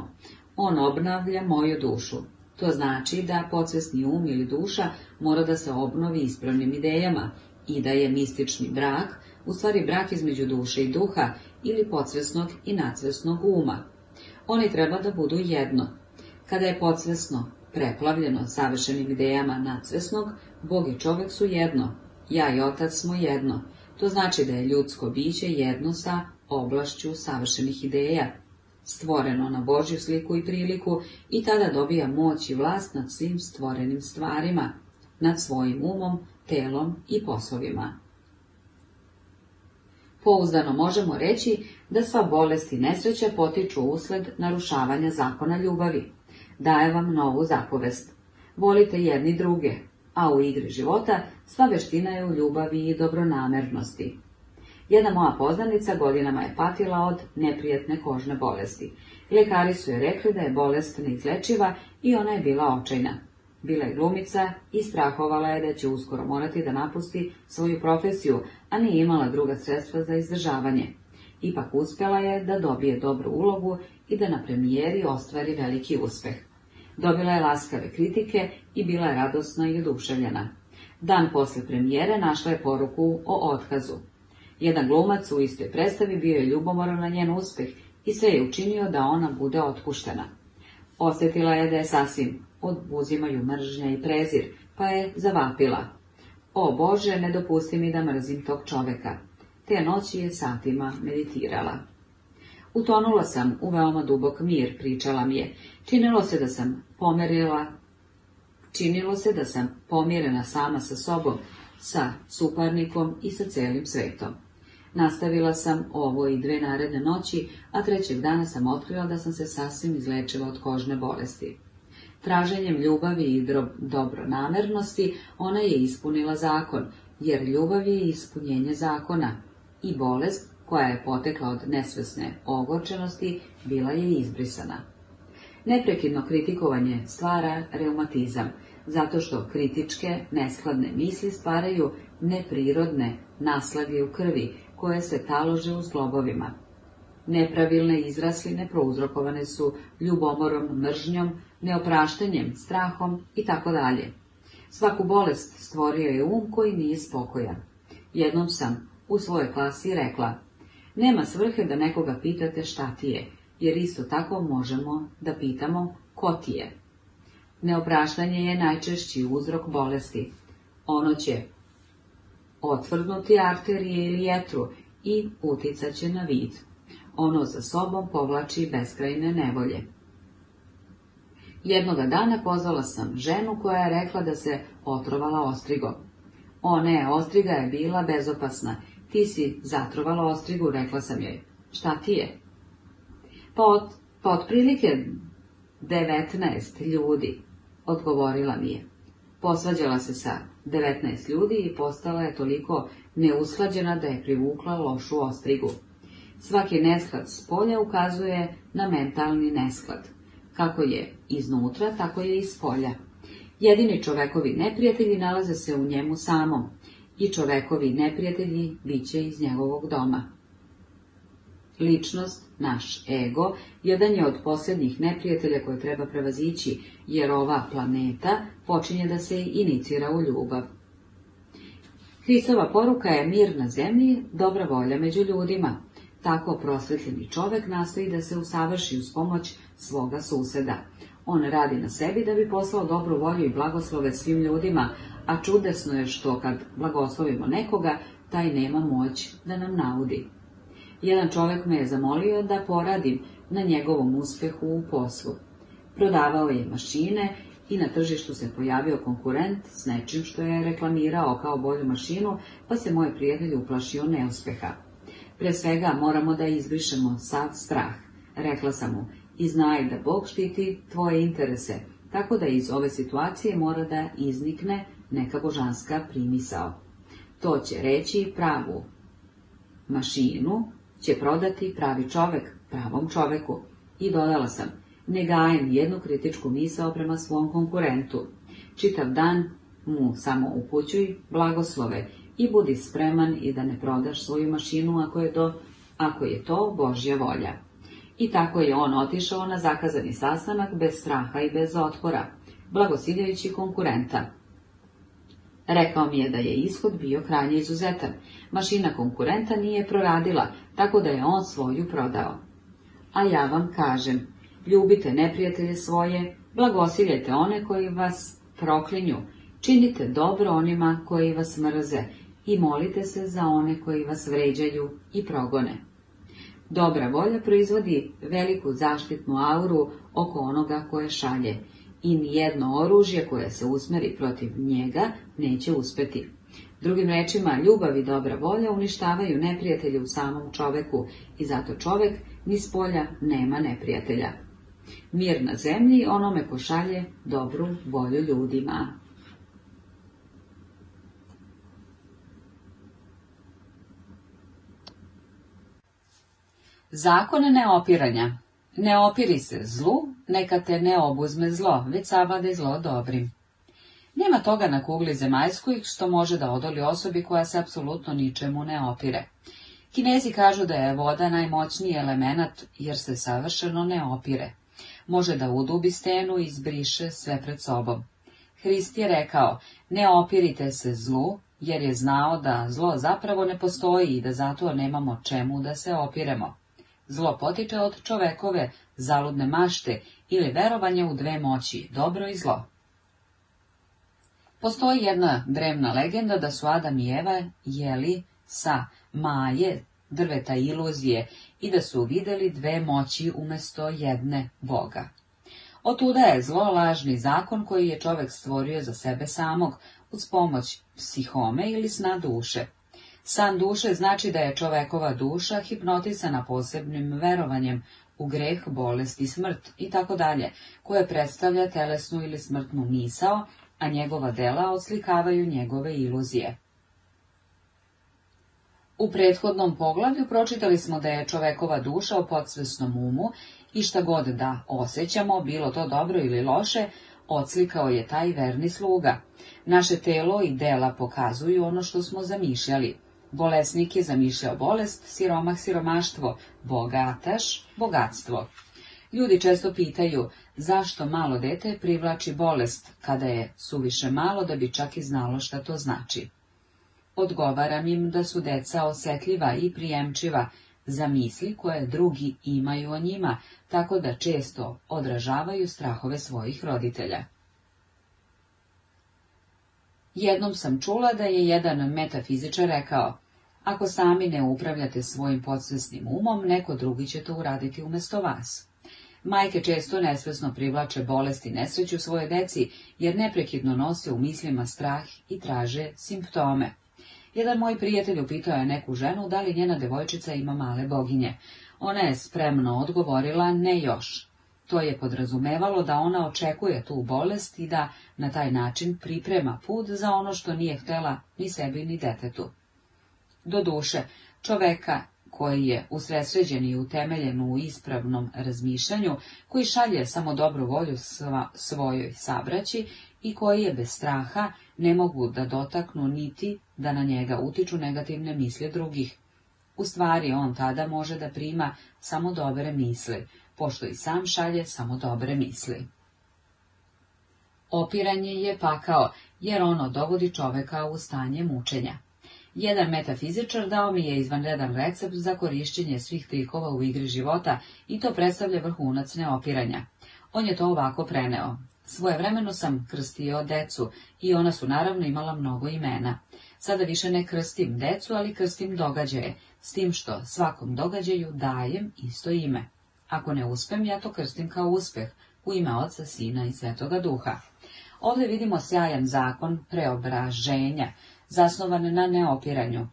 On obnavlja moju dušu. To znači da podsvesni um ili duša mora da se obnovi ispravnim idejama, i da je mistični brak u stvari brak između duše i duha ili podsvesnog i nadsvesnog uma. Oni treba da budu jedno. Kada je podsvesno preplavljeno savršenim idejama nadsvesnog, Bog i čovek su jedno, ja i otac smo jedno. To znači da je ljudsko biće jedno sa oblašću savršenih ideja, stvoreno na Božju sliku i priliku i tada dobija moć i vlast nad svim stvorenim stvarima, nad svojim umom, telom i poslovima. Pouzdano možemo reći da sva bolest i nesreće potiču usled narušavanja zakona ljubavi. Daje vam novu zapovest. Volite jedni druge, a u igri života sva veština je u ljubavi i dobronamernosti. Jedna moja poznanica godinama je patila od neprijetne kožne bolesti. Lekari su je rekli da je bolest neizlečiva i ona je bila očajna. Bila je glumica i strahovala je da će uskoro morati da napusti svoju profesiju, a nije imala druga sredstva za izdržavanje. Ipak uspjela je da dobije dobru ulogu i da na premijeri ostvari veliki uspeh. Dobila je laskave kritike i bila je radosna i oduševljena. Dan posle premijere našla je poruku o otkazu. Jedan glumac u istoj predstavi bio je ljubomoran na njen uspeh i sve je učinio da ona bude otpuštena. Osjetila je da je sasvim odbuzimaju mržnja i prezir, pa je zavapila. O Bože, ne dopusti mi da mrzim tog čoveka. Te noći je satima meditirala. Utonula sam u veoma dubok mir, pričala mi je. Činilo se da sam pomerila, činilo se da sam pomirena sama sa sobom, sa suparnikom i sa celim svetom. Nastavila sam ovo i dve naredne noći, a trećeg dana sam otkrila da sam se sasvim izlečila od kožne bolesti. Traženjem ljubavi i dobronamernosti ona je ispunila zakon, jer ljubav je ispunjenje zakona i bolest koja je potekla od nesvesne ogorčenosti bila je izbrisana. Neprekidno kritikovanje stvara reumatizam, zato što kritičke, neskladne misli stvaraju neprirodne naslage u krvi, koje se talože u slobovima. Nepravilne izrasline prouzrokovane su ljubomorom, mržnjom, Neopraštanjem, strahom i tako dalje. Svaku bolest stvorio je um koji nije spokojan. Jednom sam u svojoj klasi rekla, nema svrhe da nekoga pitate šta ti je, jer isto tako možemo da pitamo ko ti je. Neopraštanje je najčešći uzrok bolesti. Ono će otvrdnuti arterije ili jetru i uticaće će na vid. Ono za sobom povlači beskrajne nevolje. Jednoga dana pozvala sam ženu koja je rekla da se otrovala ostrigom. O ne, ostriga je bila bezopasna. Ti si zatrovala ostrigu, rekla sam joj. Šta ti je? Pa, otprilike devetnaest ljudi, odgovorila mi je. Posvađala se sa devetnaest ljudi i postala je toliko neuslađena da je privukla lošu ostrigu. Svaki nesklad spolja ukazuje na mentalni nesklad. Kako je iznutra, tako i iz polja. Jedini čovekovi neprijatelji nalaze se u njemu samom i čovekovi neprijatelji bit će iz njegovog doma. Ličnost, naš ego, jedan je od posljednjih neprijatelja koje treba prevazići, jer ova planeta počinje da se inicira u ljubav. Hristova poruka je mir na zemlji, dobra volja među ljudima. Tako prosvetljeni čovek nastoji da se usavrši uz pomoć svoga suseda, on radi na sebi da bi poslao dobru volju i blagoslove svim ljudima, a čudesno je što kad blagoslovimo nekoga, taj nema moć da nam naudi. Jedan čovjek me je zamolio da poradim na njegovom uspjehu u poslu. Prodavao je mašine i na tržištu se pojavio konkurent s nečim što je reklamirao kao bolju mašinu, pa se moj prijatelj uplašio neuspeha. Pre svega moramo da izbrišemo sad strah. Rekla sam mu, i znaj da Bog štiti tvoje interese, tako da iz ove situacije mora da iznikne neka božanska primisao. To će reći pravu mašinu, će prodati pravi čovek pravom čoveku. I dodala sam, ne gajem jednu kritičku misao prema svom konkurentu. Čitav dan mu samo upućuj blagoslove i budi spreman i da ne prodaš svoju mašinu ako je to, ako je to Božja volja. I tako je on otišao na zakazani sastanak bez straha i bez otpora, blagosiljajući konkurenta. Rekao mi je da je ishod bio krajnje izuzetan. Mašina konkurenta nije proradila, tako da je on svoju prodao. A ja vam kažem, ljubite neprijatelje svoje, blagosiljajte one koji vas proklinju, činite dobro onima koji vas mrze i molite se za one koji vas vređaju i progone. Dobra volja proizvodi veliku zaštitnu auru oko onoga koje šalje i nijedno oružje koje se usmeri protiv njega neće uspeti. Drugim rečima, ljubav i dobra volja uništavaju neprijatelje u samom čoveku i zato čovek ni s polja nema neprijatelja. Mir na zemlji onome ko šalje dobru volju ljudima. Zakon neopiranja. Ne opiri se zlu, neka te ne obuzme zlo, već savlade zlo dobrim. Nema toga na kugli zemaljskoj što može da odoli osobi koja se apsolutno ničemu ne opire. Kinezi kažu da je voda najmoćniji element, jer se savršeno ne opire. Može da udubi stenu i izbriše sve pred sobom. Hrist je rekao, ne opirite se zlu, jer je znao da zlo zapravo ne postoji i da zato nemamo čemu da se opiremo. Zlo potiče od čovekove zaludne mašte ili verovanja u dve moći, dobro i zlo. Postoji jedna drevna legenda da su Adam i Eva jeli sa maje drveta iluzije i da su videli dve moći umjesto jedne Boga. Otuda je zlo lažni zakon koji je čovek stvorio za sebe samog, uz pomoć psihome ili sna duše. San duše znači da je čovekova duša hipnotisana posebnim verovanjem u greh, bolest i smrt i tako dalje, koje predstavlja telesnu ili smrtnu misao, a njegova dela oslikavaju njegove iluzije. U prethodnom poglavlju pročitali smo da je čovekova duša u podsvesnom umu i šta god da osjećamo, bilo to dobro ili loše, odslikao je taj verni sluga. Naše telo i dela pokazuju ono što smo zamišljali. Bolesnik je zamišljao bolest, siromah siromaštvo, bogataš bogatstvo. Ljudi često pitaju zašto malo dete privlači bolest, kada je suviše malo da bi čak i znalo šta to znači. Odgovaram im da su deca osjetljiva i prijemčiva za misli koje drugi imaju o njima, tako da često odražavaju strahove svojih roditelja. Jednom sam čula da je jedan metafizičar rekao, ako sami ne upravljate svojim podsvesnim umom, neko drugi će to uraditi umjesto vas. Majke često nesvesno privlače bolest i nesreću svoje deci, jer neprekidno nose u mislima strah i traže simptome. Jedan moj prijatelj upitao je neku ženu da li njena devojčica ima male boginje. Ona je spremno odgovorila ne još. To je podrazumevalo da ona očekuje tu bolest i da na taj način priprema put za ono što nije htela ni sebi ni detetu. Doduše, čoveka koji je usresređen i utemeljen u ispravnom razmišljanju, koji šalje samo dobru volju sva, svojoj sabraći i koji je bez straha ne mogu da dotaknu niti da na njega utiču negativne misle drugih. U stvari on tada može da prima samo dobre misli, pošto i sam šalje samo dobre misli. Opiranje je pakao, jer ono dovodi čoveka u stanje mučenja. Jedan metafizičar dao mi je izvanredan recept za korišćenje svih trikova u igri života i to predstavlja vrhunac neopiranja. On je to ovako preneo. Svoje vremeno sam krstio decu i ona su naravno imala mnogo imena. Sada više ne krstim decu, ali krstim događaje, s tim što svakom događaju dajem isto ime. Ako ne uspem, ja to krstim kao uspeh, u ime Oca, Sina i Svetoga Duha. Ovdje vidimo sjajan zakon preobraženja, zasnovan na neopiranju.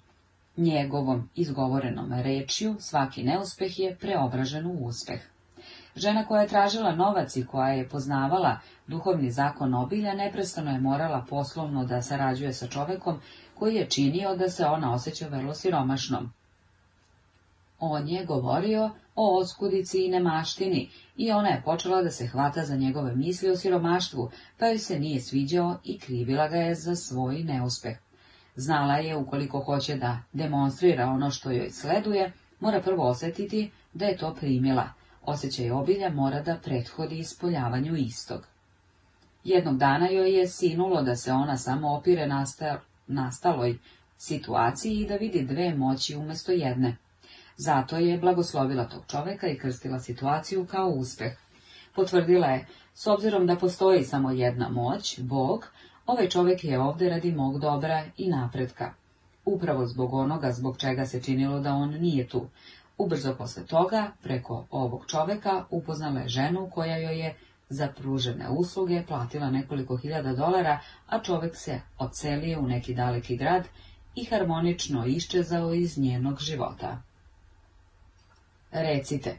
Njegovom izgovorenom rečju svaki neuspeh je preobražen u uspeh. Žena koja je tražila novac i koja je poznavala duhovni zakon obilja, neprestano je morala poslovno da sarađuje sa čovekom koji je činio da se ona osjeća vrlo siromašnom. On je govorio o oskudici i nemaštini i ona je počela da se hvata za njegove misli o siromaštvu, pa joj se nije sviđao i krivila ga je za svoj neuspeh. Znala je, ukoliko hoće da demonstrira ono što joj sleduje, mora prvo osjetiti da je to primjela. Osjećaj obilja mora da prethodi ispoljavanju istog. Jednog dana joj je sinulo da se ona samo opire nastaloj situaciji i da vidi dve moći umjesto jedne. Zato je blagoslovila tog čoveka i krstila situaciju kao uspeh. Potvrdila je, s obzirom da postoji samo jedna moć, Bog, Ovaj čovjek je ovdje radi mog dobra i napretka. Upravo zbog onoga zbog čega se činilo da on nije tu. Ubrzo posle toga, preko ovog čovjeka, upoznala je ženu koja joj je za pružene usluge platila nekoliko hiljada dolara, a čovjek se odselio u neki daleki grad i harmonično iščezao iz njenog života. Recite,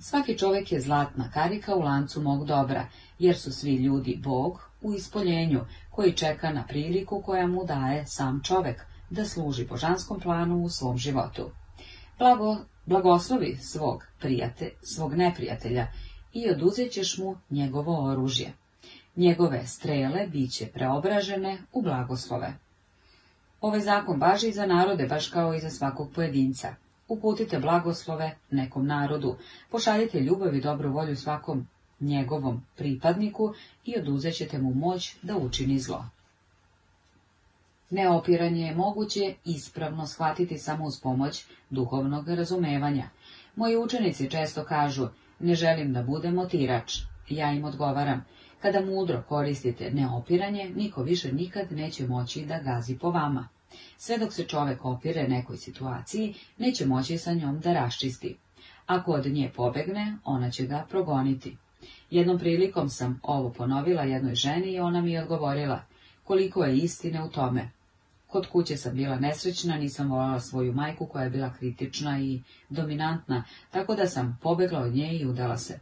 svaki čovjek je zlatna karika u lancu mog dobra, jer su svi ljudi Bog u ispoljenju, koji čeka na priliku koja mu daje sam čovek da služi božanskom planu u svom životu. Blago, blagoslovi svog, prijate, svog neprijatelja i oduzet ćeš mu njegovo oružje. Njegove strele bit će preobražene u blagoslove. Ovaj zakon važi i za narode, baš kao i za svakog pojedinca. Uputite blagoslove nekom narodu, pošaljite ljubav i dobru volju svakom njegovom pripadniku i oduzet ćete mu moć da učini zlo. Neopiranje je moguće ispravno shvatiti samo uz pomoć duhovnog razumevanja. Moji učenici često kažu, ne želim da budem otirač. Ja im odgovaram, kada mudro koristite neopiranje, niko više nikad neće moći da gazi po vama. Sve dok se čovek opire nekoj situaciji, neće moći sa njom da raščisti. Ako od nje pobegne, ona će ga progoniti. Jednom prilikom sam ovo ponovila jednoj ženi i ona mi je odgovorila, koliko je istine u tome. Kod kuće sam bila nesrećna, nisam volala svoju majku koja je bila kritična i dominantna, tako da sam pobegla od nje i udala se.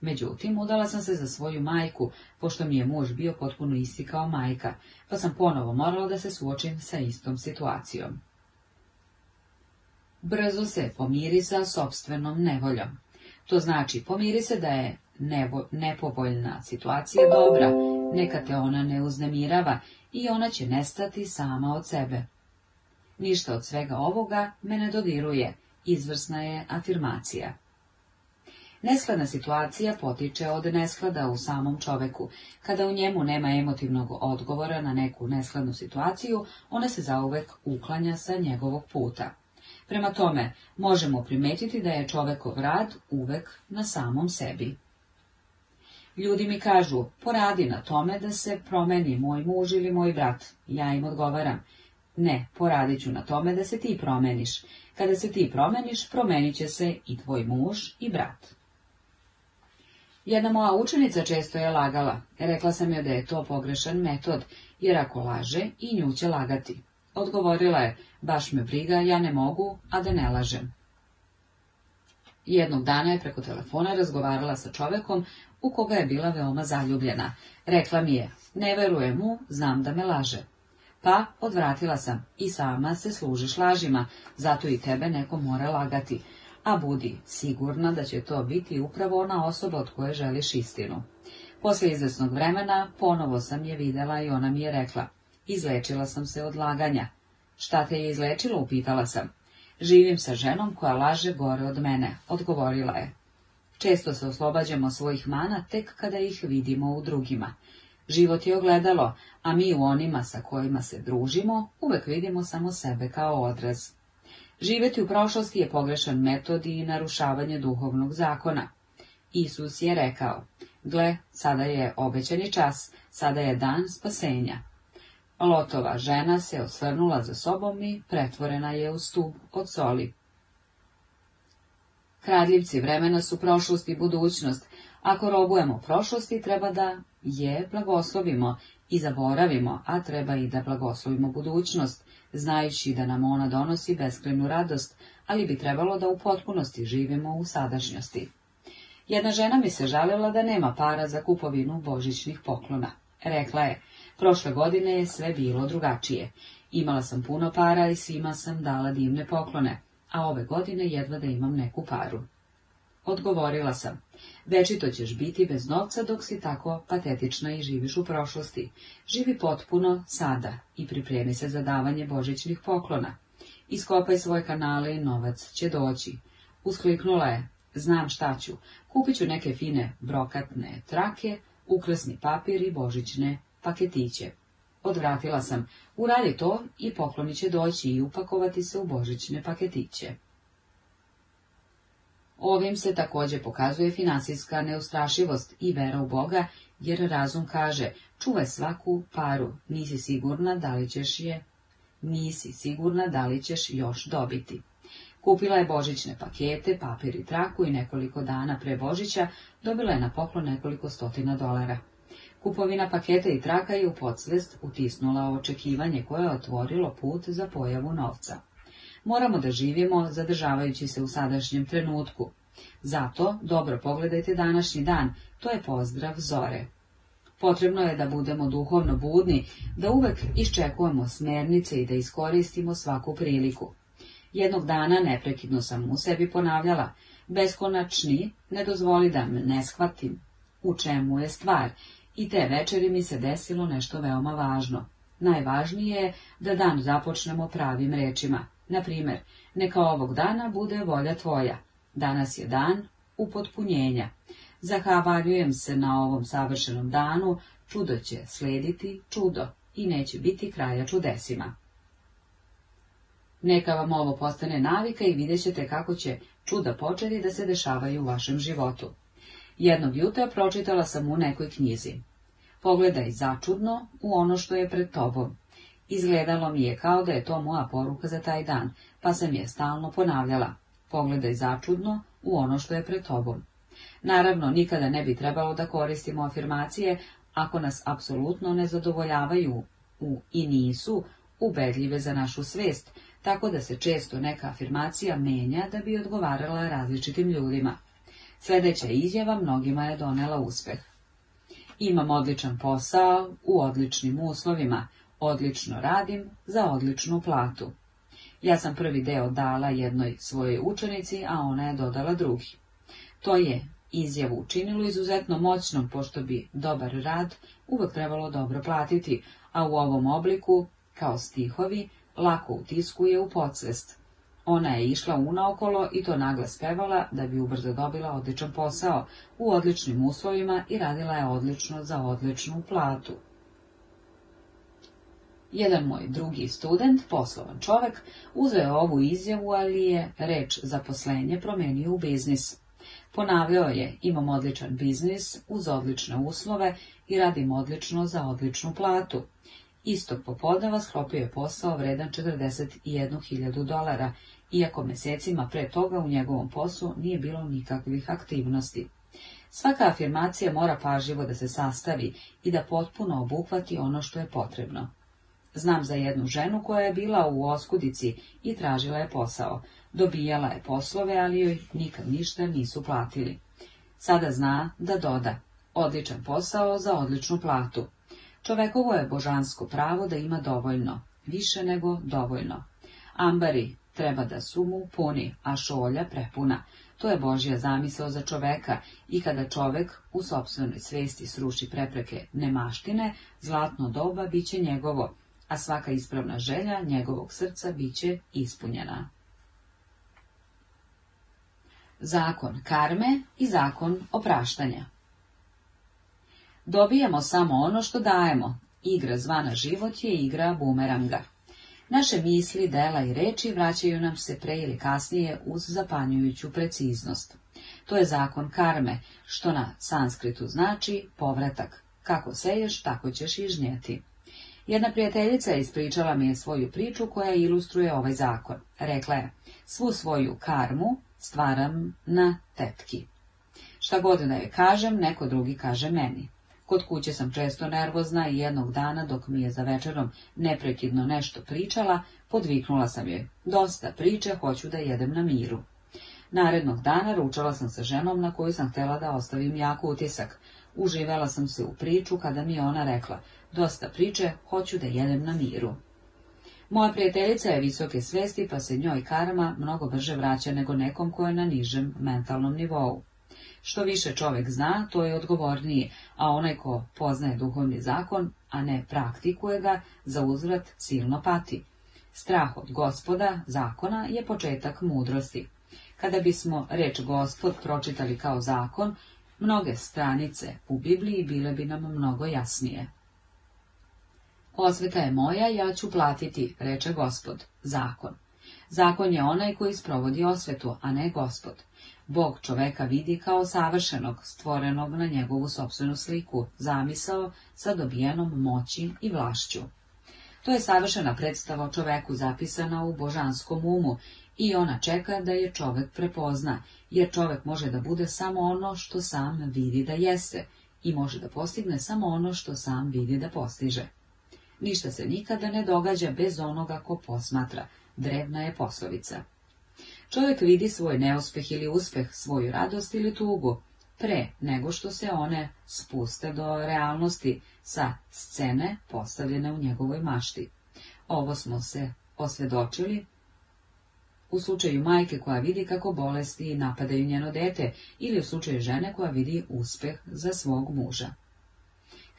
Međutim, udala sam se za svoju majku, pošto mi je muž bio potpuno isti kao majka, pa sam ponovo morala da se suočim sa istom situacijom. Brzo se pomiri sa sobstvenom nevoljom. To znači, pomiri se da je nebo, nepovoljna, situacija dobra, neka te ona ne uznemirava i ona će nestati sama od sebe. Ništa od svega ovoga me ne dodiruje, izvrsna je afirmacija. Neskladna situacija potiče od nesklada u samom čoveku. Kada u njemu nema emotivnog odgovora na neku neskladnu situaciju, ona se zauvek uklanja sa njegovog puta. Prema tome, možemo primetiti da je čovekov rad uvek na samom sebi. Ljudi mi kažu, poradi na tome da se promeni moj muž ili moj brat. Ja im odgovaram, ne, poradit ću na tome da se ti promeniš. Kada se ti promeniš, promenit će se i tvoj muž i brat. Jedna moja učenica često je lagala. Rekla sam joj da je to pogrešan metod, jer ako laže, i nju će lagati. Odgovorila je, baš me briga, ja ne mogu, a da ne lažem. Jednog dana je preko telefona razgovarala sa čovekom u koga je bila veoma zaljubljena. Rekla mi je, ne vjerujem mu, znam da me laže. Pa, odvratila sam, i sama se služiš lažima, zato i tebe neko mora lagati, a budi sigurna da će to biti upravo ona osoba od koje želiš istinu. Poslije izvesnog vremena ponovo sam je videla i ona mi je rekla, izlečila sam se od laganja. Šta te je izlečilo, upitala sam. Živim sa ženom koja laže gore od mene, odgovorila je. Često se oslobađamo svojih mana tek kada ih vidimo u drugima. Život je ogledalo, a mi u onima sa kojima se družimo uvek vidimo samo sebe kao odraz. Živjeti u prošlosti je pogrešan metod i narušavanje duhovnog zakona. Isus je rekao, gle, sada je obećani čas, sada je dan spasenja. Lotova žena se osvrnula za sobom i pretvorena je u stup od soli. Kradljivci vremena su prošlost i budućnost. Ako robujemo prošlosti, treba da je blagoslovimo i zaboravimo, a treba i da blagoslovimo budućnost, znajući da nam ona donosi beskrenu radost, ali bi trebalo da u potpunosti živimo u sadašnjosti. Jedna žena mi se žalila da nema para za kupovinu božićnih poklona. Rekla je, prošle godine je sve bilo drugačije. Imala sam puno para i svima sam dala divne poklone a ove godine jedva da imam neku paru. Odgovorila sam, večito ćeš biti bez novca dok si tako patetična i živiš u prošlosti. Živi potpuno sada i pripremi se za davanje božićnih poklona. Iskopaj svoje kanale i novac će doći. Uskliknula je, znam šta ću, kupit ću neke fine brokatne trake, ukrasni papir i božićne paketiće. Odvratila sam, uradi to i pokloni će doći i upakovati se u božićne paketiće. Ovim se također pokazuje financijska neustrašivost i vera u Boga, jer razum kaže, čuvaj svaku paru, nisi sigurna da li ćeš je, nisi sigurna da li ćeš još dobiti. Kupila je božićne pakete, papir i traku i nekoliko dana pre Božića dobila je na poklon nekoliko stotina dolara. Kupovina paketa i traka je u podsvest utisnula očekivanje koje je otvorilo put za pojavu novca. Moramo da živimo zadržavajući se u sadašnjem trenutku. Zato dobro pogledajte današnji dan, to je pozdrav zore. Potrebno je da budemo duhovno budni, da uvek iščekujemo smernice i da iskoristimo svaku priliku. Jednog dana neprekidno sam u sebi ponavljala, beskonačni ne dozvoli da me ne shvatim. U čemu je stvar? i te večeri mi se desilo nešto veoma važno. Najvažnije je da dan započnemo pravim rečima. Naprimjer, neka ovog dana bude volja tvoja. Danas je dan upotpunjenja. Zahvaljujem se na ovom savršenom danu, čudo će slediti čudo i neće biti kraja čudesima. Neka vam ovo postane navika i vidjet ćete kako će čuda početi da se dešavaju u vašem životu. Jednog jutra pročitala sam u nekoj knjizi. Pogledaj začudno u ono što je pred tobom. Izgledalo mi je kao da je to moja poruka za taj dan, pa sam je stalno ponavljala. Pogledaj začudno u ono što je pred tobom. Naravno, nikada ne bi trebalo da koristimo afirmacije ako nas apsolutno ne zadovoljavaju u i nisu ubedljive za našu svest, tako da se često neka afirmacija menja da bi odgovarala različitim ljudima. Sljedeća izjava mnogima je donela uspeh. Imam odličan posao, u odličnim uslovima, odlično radim, za odličnu platu. Ja sam prvi deo dala jednoj svojoj učenici, a ona je dodala drugi. To je izjavu učinilo izuzetno moćnom, pošto bi dobar rad uvek trebalo dobro platiti, a u ovom obliku, kao stihovi, lako utiskuje u podsvest. Ona je išla unaokolo i to nagle spevala, da bi ubrzo dobila odličan posao u odličnim uslovima i radila je odlično za odličnu platu. Jedan moj drugi student, poslovan čovek, uzeo ovu izjavu, ali je reč zaposlenje promenio u biznis. Ponavljao je, imam odličan biznis uz odlične uslove i radim odlično za odličnu platu. Istog popodneva sklopio je posao vredan 41.000 dolara, iako mjesecima pre toga u njegovom poslu nije bilo nikakvih aktivnosti. Svaka afirmacija mora paživo da se sastavi i da potpuno obuhvati ono što je potrebno. Znam za jednu ženu koja je bila u oskudici i tražila je posao. Dobijala je poslove, ali joj nikad ništa nisu platili. Sada zna da doda. Odličan posao za odličnu platu. Čovekovo je božansko pravo da ima dovoljno, više nego dovoljno. Ambari treba da su mu puni, a šolja prepuna. To je Božja zamisao za čoveka i kada čovek u sobstvenoj svesti sruši prepreke nemaštine, zlatno doba biće njegovo, a svaka ispravna želja njegovog srca biće ispunjena. Zakon karme i zakon opraštanja Dobijemo samo ono što dajemo. Igra zvana život je igra bumeranga. Naše misli, dela i reči vraćaju nam se pre ili kasnije uz zapanjujuću preciznost. To je zakon karme, što na sanskritu znači povratak. Kako seješ, tako ćeš i žnjeti. Jedna prijateljica ispričala mi je svoju priču koja ilustruje ovaj zakon. Rekla je, svu svoju karmu stvaram na tetki. Šta god je kažem, neko drugi kaže meni. Kod kuće sam često nervozna i jednog dana, dok mi je za večerom neprekidno nešto pričala, podviknula sam joj. Dosta priče, hoću da jedem na miru. Narednog dana ručala sam sa ženom na koju sam htjela da ostavim jako utisak. Uživala sam se u priču kada mi je ona rekla, dosta priče, hoću da jedem na miru. Moja prijateljica je visoke svesti, pa se njoj karma mnogo brže vraća nego nekom koje je na nižem mentalnom nivou. Što više čovjek zna, to je odgovorniji, a onaj ko poznaje duhovni zakon, a ne praktikuje ga, za uzvrat silno pati. Strah od gospoda, zakona, je početak mudrosti. Kada bismo reč gospod pročitali kao zakon, mnoge stranice u Bibliji bile bi nam mnogo jasnije. Osveta je moja, ja ću platiti, reče gospod, zakon. Zakon je onaj koji sprovodi osvetu, a ne gospod. Bog čoveka vidi kao savršenog, stvorenog na njegovu sopstvenu sliku, zamisao sa dobijenom moći i vlašću. To je savršena predstava o čoveku zapisana u božanskom umu i ona čeka da je čovek prepozna, jer čovek može da bude samo ono što sam vidi da jeste i može da postigne samo ono što sam vidi da postiže. Ništa se nikada ne događa bez onoga ko posmatra, drevna je poslovica. Čovjek vidi svoj neuspjeh ili uspjeh, svoju radost ili tugu, pre nego što se one spuste do realnosti sa scene postavljene u njegovoj mašti. Ovo smo se osvjedočili u slučaju majke koja vidi kako bolesti napadaju njeno dete ili u slučaju žene koja vidi uspjeh za svog muža.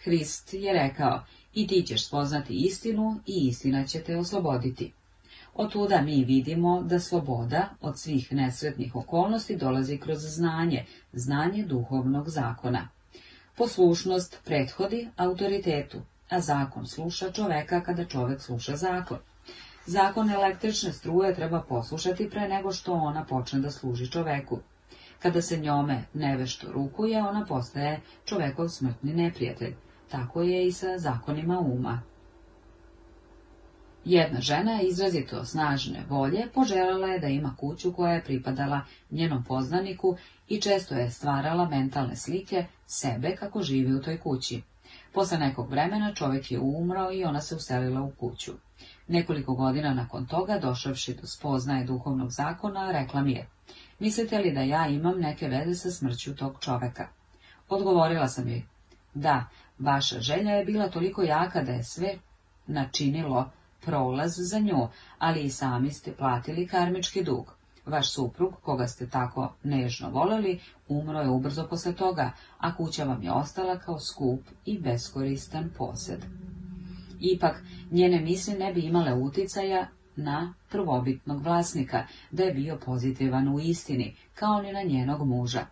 Hrist je rekao, i ti ćeš spoznati istinu i istina će te osloboditi. Otuda mi vidimo da sloboda od svih nesretnih okolnosti dolazi kroz znanje, znanje duhovnog zakona. Poslušnost prethodi autoritetu, a zakon sluša čoveka kada čovek sluša zakon. Zakon električne struje treba poslušati pre nego što ona počne da služi čoveku. Kada se njome nevešto rukuje, ona postaje čovekov smrtni neprijatelj. Tako je i sa zakonima uma. Jedna žena, izrazito snažne volje, poželjela je da ima kuću koja je pripadala njenom poznaniku i često je stvarala mentalne slike sebe kako živi u toj kući. Posle nekog vremena čovjek je umrao i ona se uselila u kuću. Nekoliko godina nakon toga, došavši do spoznaje duhovnog zakona, rekla mi je, mislite li da ja imam neke veze sa smrću tog čoveka? Odgovorila sam joj, da, vaša želja je bila toliko jaka da je sve načinilo prolaz za nju, ali i sami ste platili karmički dug. Vaš suprug, koga ste tako nežno volili, umro je ubrzo posle toga, a kuća vam je ostala kao skup i beskoristan posjed. Ipak, njene misli ne bi imale uticaja na prvobitnog vlasnika, da je bio pozitivan u istini, kao ni na njenog muža.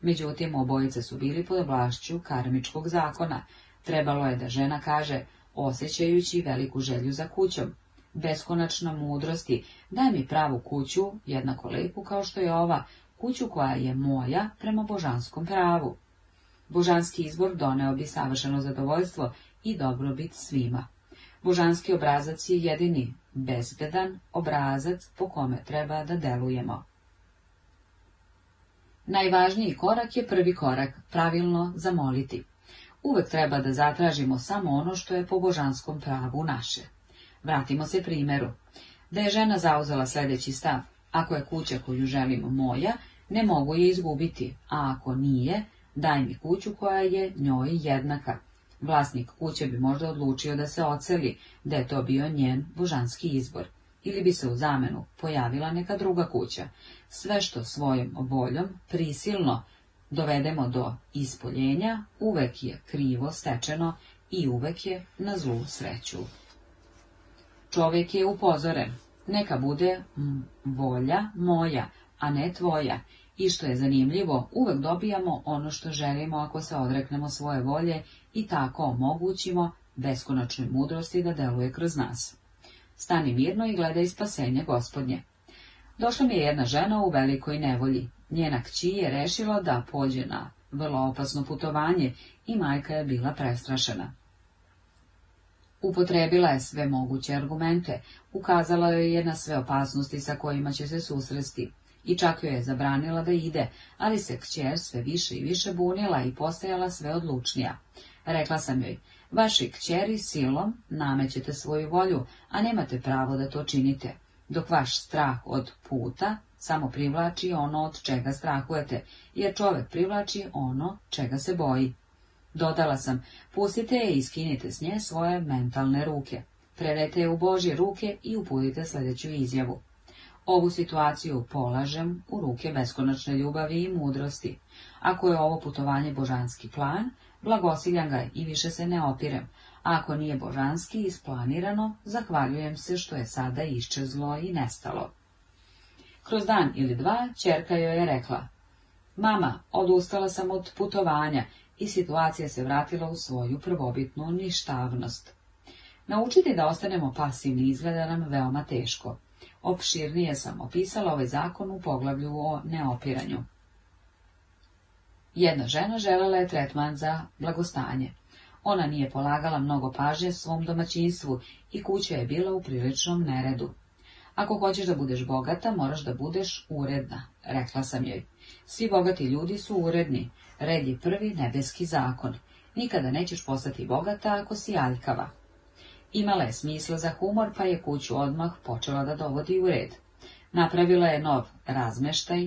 Međutim, obojice su bili pod vlašću karmičkog zakona. Trebalo je da žena kaže, osjećajući veliku želju za kućom. Beskonačno mudrosti, daj mi pravu kuću, jednako lepu kao što je ova, kuću koja je moja prema božanskom pravu. Božanski izbor doneo bi savršeno zadovoljstvo i dobrobit svima. Božanski obrazac je jedini, bezbedan obrazac po kome treba da delujemo. Najvažniji korak je prvi korak, pravilno zamoliti. Uvek treba da zatražimo samo ono što je po božanskom pravu naše. Vratimo se primjeru. Da je žena zauzela sljedeći stav, ako je kuća koju želim moja, ne mogu je izgubiti, a ako nije, daj mi kuću koja je njoj jednaka. Vlasnik kuće bi možda odlučio da se oceli, da je to bio njen božanski izbor, ili bi se u zamenu pojavila neka druga kuća. Sve što svojom voljom prisilno dovedemo do ispoljenja, uvek je krivo stečeno i uvek je na zlu sreću. Čovjek je upozoren, neka bude volja moja, a ne tvoja, i što je zanimljivo, uvek dobijamo ono što želimo ako se odreknemo svoje volje i tako omogućimo beskonačnoj mudrosti da deluje kroz nas. Stani mirno i gledaj spasenje gospodnje. Došla mi je jedna žena u velikoj nevolji. Njena kći je rešila da pođe na vrlo opasno putovanje i majka je bila prestrašena. Upotrebila je sve moguće argumente, ukazala joj je na sve opasnosti sa kojima će se susresti, i čak joj je zabranila da ide, ali se kćer sve više i više bunila i postajala sve odlučnija. Rekla sam joj, vaši kćeri silom namećete svoju volju, a nemate pravo da to činite, dok vaš strah od puta samo privlači ono od čega strahujete, jer čovek privlači ono čega se boji. Dodala sam, pustite je i skinite s nje svoje mentalne ruke. Predajte je u Božje ruke i uputite sljedeću izjavu. Ovu situaciju polažem u ruke beskonačne ljubavi i mudrosti. Ako je ovo putovanje božanski plan, blagosiljam ga i više se ne opirem. Ako nije božanski isplanirano, zahvaljujem se što je sada iščezlo i nestalo. Kroz dan ili dva čerka joj je rekla. Mama, odustala sam od putovanja i situacija se vratila u svoju prvobitnu ništavnost. Naučiti da ostanemo pasivni izgleda nam veoma teško. Opširnije sam opisala ovaj zakon u poglavlju o neopiranju. Jedna žena želela je tretman za blagostanje. Ona nije polagala mnogo pažnje svom domaćinstvu i kuća je bila u priličnom neredu. Ako hoćeš da budeš bogata, moraš da budeš uredna, rekla sam joj. Svi bogati ljudi su uredni, red je prvi nebeski zakon. Nikada nećeš postati bogata ako si aljkava. Imala je smisla za humor, pa je kuću odmah počela da dovodi u red. Napravila je nov razmeštaj,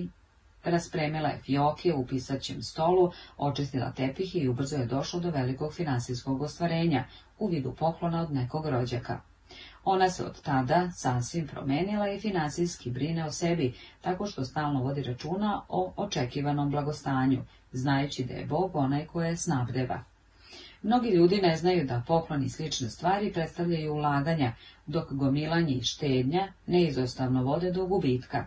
raspremila je fioke u pisaćem stolu, očistila tepih i ubrzo je došlo do velikog finansijskog ostvarenja u vidu poklona od nekog rođaka. Ona se od tada sasvim promenila i financijski brine o sebi, tako što stalno vodi računa o očekivanom blagostanju, znajući da je Bog onaj koje snabdeva. Mnogi ljudi ne znaju da poklon i slične stvari predstavljaju ulaganja, dok gomilanje i štednja neizostavno vode do gubitka.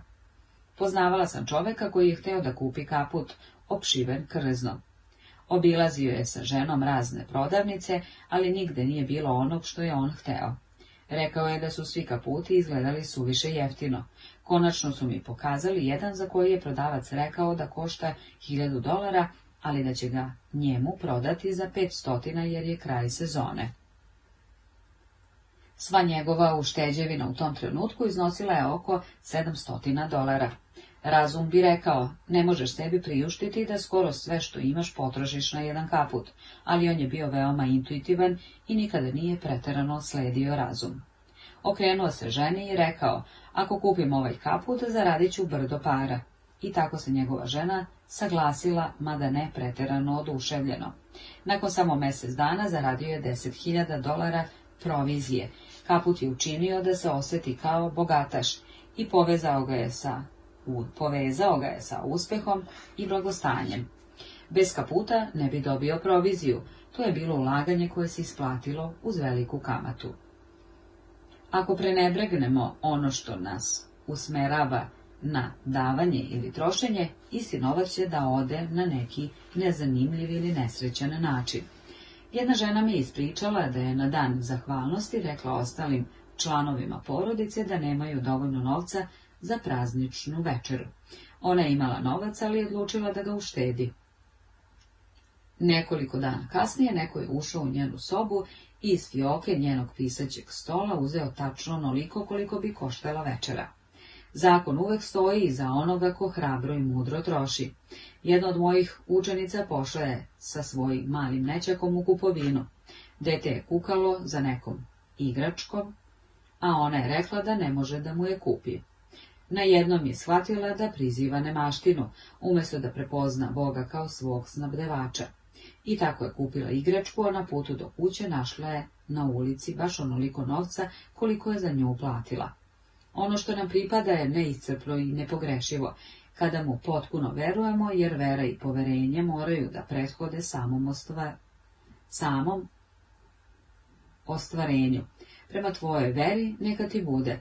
Poznavala sam čoveka koji je hteo da kupi kaput, opšiven krznom. Obilazio je sa ženom razne prodavnice, ali nigde nije bilo onog što je on hteo. Rekao je da su svi kaputi izgledali suviše jeftino. Konačno su mi pokazali jedan za koji je prodavac rekao da košta hiljadu dolara, ali da će ga njemu prodati za stotina jer je kraj sezone. Sva njegova ušteđevina u tom trenutku iznosila je oko 700 dolara. Razum bi rekao, ne možeš sebi priuštiti da skoro sve što imaš potrošiš na jedan kaput, ali on je bio veoma intuitivan i nikada nije preterano sledio razum. Okrenuo se ženi i rekao, ako kupim ovaj kaput, zaradit ću brdo para. I tako se njegova žena saglasila, mada ne preterano oduševljeno. Nakon samo mjesec dana zaradio je 10.000 dolara provizije. Kaput je učinio da se osjeti kao bogataš i povezao ga je sa povezao ga je sa uspehom i blagostanjem. Bez kaputa ne bi dobio proviziju, to je bilo ulaganje koje se isplatilo uz veliku kamatu. Ako prenebregnemo ono što nas usmerava na davanje ili trošenje, isti novac će da ode na neki nezanimljiv ili nesrećan način. Jedna žena mi je ispričala da je na dan zahvalnosti rekla ostalim članovima porodice da nemaju dovoljno novca za prazničnu večeru. Ona je imala novac, ali je odlučila da ga uštedi. Nekoliko dana kasnije neko je ušao u njenu sobu i iz fioke njenog pisaćeg stola uzeo tačno onoliko koliko bi koštala večera. Zakon uvek stoji za onoga ko hrabro i mudro troši. Jedna od mojih učenica pošla je sa svojim malim nećakom u kupovinu. Dete je kukalo za nekom igračkom, a ona je rekla da ne može da mu je kupi. Najednom je shvatila da priziva nemaštinu, umjesto da prepozna Boga kao svog snabdevača. I tako je kupila igračku, a na putu do kuće našla je na ulici baš onoliko novca koliko je za nju platila. Ono što nam pripada je neiscrpno i nepogrešivo, kada mu potpuno verujemo, jer vera i poverenje moraju da prethode samom, ostva... samom ostvarenju. Prema tvojoj veri neka ti bude,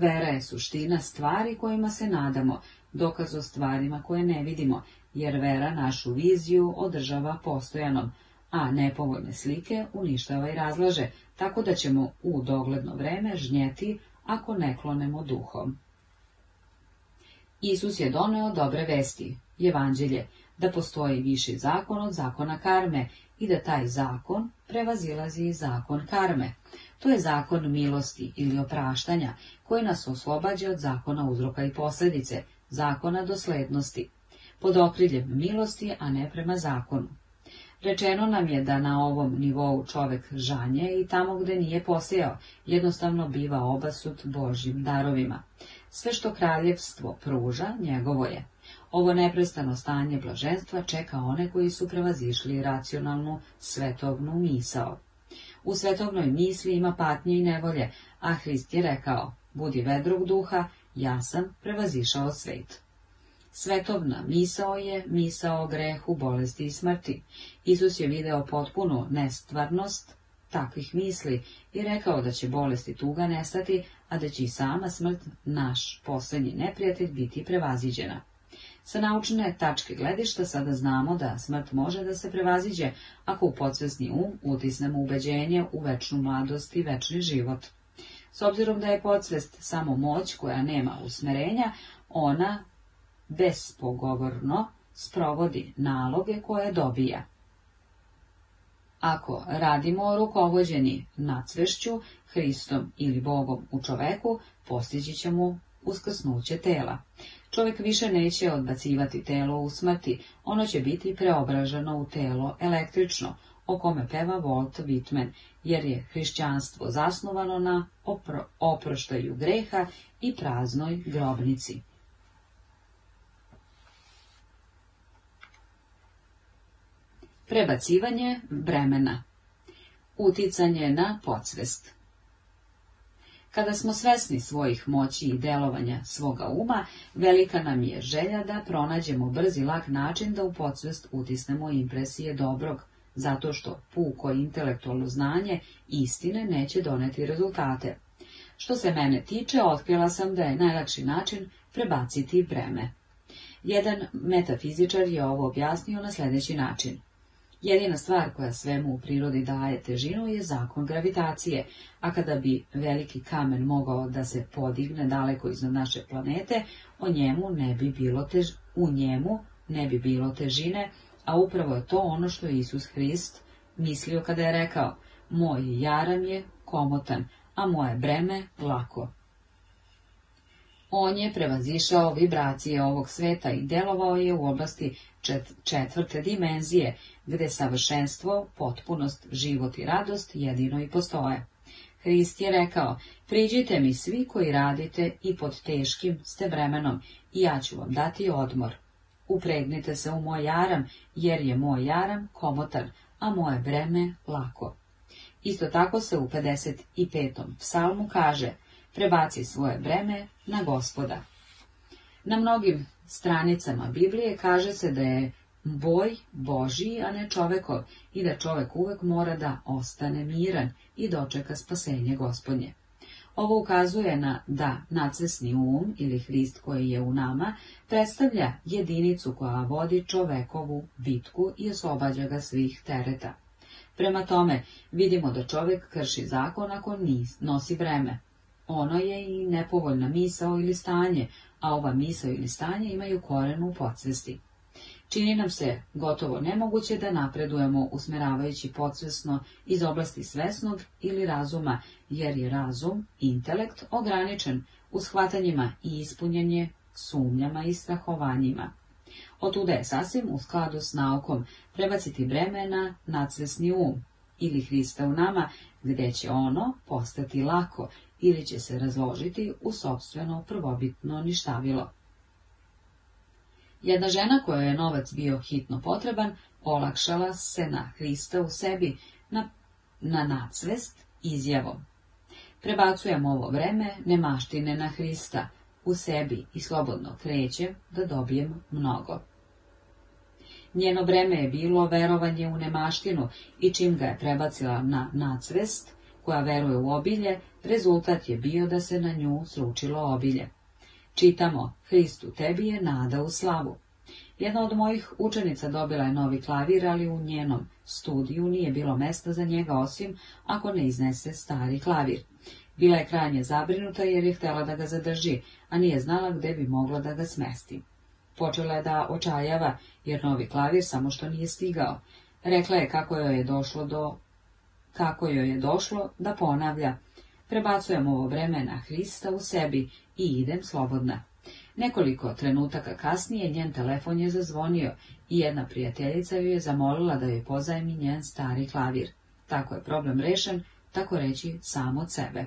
Vera je suština stvari kojima se nadamo, dokaz o stvarima koje ne vidimo, jer vera našu viziju održava postojanom, a nepovoljne slike uništava i razlaže, tako da ćemo u dogledno vreme žnjeti ako ne klonemo duhom. Isus je doneo dobre vesti, Jevanđelje, da postoji viši zakon od zakona karme i da taj zakon prevazilazi zakon karme. To je zakon milosti ili opraštanja, koji nas oslobađa od zakona uzroka i posljedice, zakona doslednosti, pod okriljem milosti, a ne prema zakonu. Rečeno nam je da na ovom nivou čovek žanje i tamo gde nije posijao, jednostavno biva obasut Božjim darovima. Sve što kraljevstvo pruža, njegovo je. Ovo neprestano stanje blaženstva čeka one koji su prevazišli racionalnu, svetovnu misao. U svetovnoj misli ima patnje i nevolje, a Hrist je rekao, budi vedrog duha, ja sam prevazišao svet. Svetovna misao je misao o grehu, bolesti i smrti. Isus je video potpunu nestvarnost takvih misli i rekao da će bolesti tuga nestati, a da će i sama smrt, naš posljednji neprijatelj, biti prevaziđena. Sa naučne tačke gledišta sada znamo da smrt može da se prevaziđe ako u podsvesni um utisnemo ubeđenje u večnu mladost i večni život. S obzirom da je podsvest samo moć koja nema usmerenja, ona bespogovorno sprovodi naloge koje dobija. Ako radimo rukovođeni nacvešću, Hristom ili Bogom u čoveku, postići ćemo uskrsnuće tela. Čovjek više neće odbacivati telo u smrti, ono će biti preobraženo u telo električno, o kome peva Walt Whitman, jer je hrišćanstvo zasnovano na opro oproštaju greha i praznoj grobnici. Prebacivanje bremena Uticanje na podsvest kada smo svesni svojih moći i delovanja svoga uma, velika nam je želja da pronađemo brzi, lak način da u podsvest utisnemo impresije dobrog, zato što puko intelektualno znanje istine neće doneti rezultate. Što se mene tiče, otkrila sam da je najlakši način prebaciti breme. Jedan metafizičar je ovo objasnio na sljedeći način. Jedina stvar koja svemu u prirodi daje težinu je zakon gravitacije, a kada bi veliki kamen mogao da se podigne daleko iznad naše planete, o njemu ne bi bilo tež... u njemu ne bi bilo težine, a upravo je to ono što je Isus Hrist mislio kada je rekao, moj jaram je komotan, a moje breme lako. On je prevazišao vibracije ovog sveta i delovao je u oblasti četvrte dimenzije, gde savršenstvo, potpunost, život i radost jedino i postoje. Hrist je rekao, priđite mi svi koji radite i pod teškim ste vremenom, i ja ću vam dati odmor. Upregnite se u moj jaram, jer je moj jaram komotan, a moje breme lako. Isto tako se u 55. psalmu kaže, prebaci svoje breme na gospoda. Na mnogim stranicama Biblije kaže se da je boj Božiji, a ne čovekov, i da čovek uvek mora da ostane miran i dočeka spasenje gospodnje. Ovo ukazuje na da nacesni um ili Hrist koji je u nama predstavlja jedinicu koja vodi čovekovu bitku i oslobađa ga svih tereta. Prema tome, vidimo da čovek krši zakon ako nosi breme. Ono je i nepovoljna misao ili stanje, a ova misao ili stanje imaju koren u podsvesti. Čini nam se gotovo nemoguće da napredujemo usmeravajući podsvesno iz oblasti svesnog ili razuma, jer je razum, intelekt, ograničen u shvatanjima i ispunjenje sumnjama i strahovanjima. Otuda je sasvim u skladu s naukom prebaciti vremena na nadsvesni um ili Hrista u nama, gdje će ono postati lako ili će se razložiti u sobstveno prvobitno ništavilo. Jedna žena koja je novac bio hitno potreban, olakšala se na Hrista u sebi, na, na nacvest izjavom. Prebacujem ovo vreme nemaštine na Hrista, u sebi i slobodno krećem da dobijem mnogo. Njeno vreme je bilo verovanje u nemaštinu i čim ga je prebacila na nacvest, koja veruje u obilje, rezultat je bio da se na nju sručilo obilje. Čitamo, u tebi je nada u slavu. Jedna od mojih učenica dobila je novi klavir, ali u njenom studiju nije bilo mesta za njega osim ako ne iznese stari klavir. Bila je krajnje zabrinuta jer je htjela da ga zadrži, a nije znala gdje bi mogla da ga smesti. Počela je da očajava, jer novi klavir samo što nije stigao. Rekla je kako joj je došlo do kako joj je došlo da ponavlja. Prebacujem ovo vreme na Hrista u sebi i idem slobodna. Nekoliko trenutaka kasnije njen telefon je zazvonio i jedna prijateljica ju je zamolila da joj pozajmi njen stari klavir. Tako je problem rešen, tako reći samo od sebe.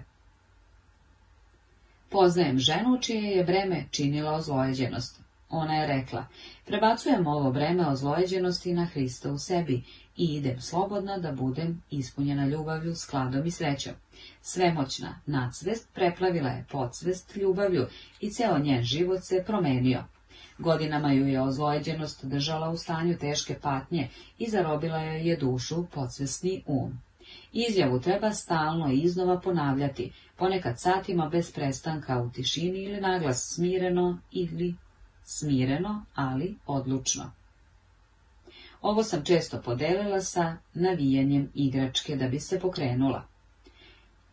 Poznajem ženu čije je vreme činila ozlojeđenost. Ona je rekla, prebacujem ovo breme ozlojeđenosti na Hrista u sebi i idem slobodna da budem ispunjena ljubavlju, skladom i srećom. Svemoćna nadsvest preplavila je podsvest ljubavlju i ceo njen život se promenio. Godinama ju je ozlojeđenost držala u stanju teške patnje i zarobila joj je dušu podsvesni um. Izjavu treba stalno i iznova ponavljati, ponekad satima bez prestanka u tišini ili naglas smireno ili smireno, ali odlučno. Ovo sam često podelila sa navijanjem igračke da bi se pokrenula.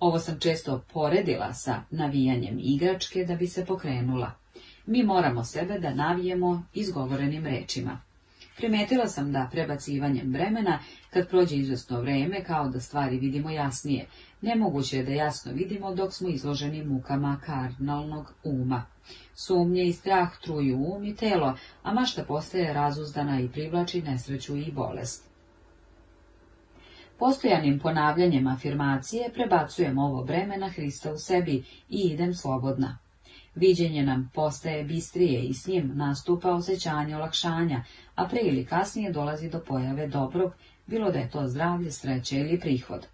Ovo sam često poredila sa navijanjem igračke da bi se pokrenula. Mi moramo sebe da navijemo izgovorenim rečima. Primetila sam da prebacivanjem vremena, kad prođe izvjesno vreme, kao da stvari vidimo jasnije. Nemoguće je da jasno vidimo dok smo izloženi mukama karnalnog uma. Sumnje i strah truju um i telo, a mašta postaje razuzdana i privlači nesreću i bolest. Postojanim ponavljanjem afirmacije prebacujem ovo vremena na Hrista u sebi i idem slobodna. Viđenje nam postaje bistrije i s njim nastupa osjećanje olakšanja, a prije ili kasnije dolazi do pojave dobrog, bilo da je to zdravlje, sreće ili prihod.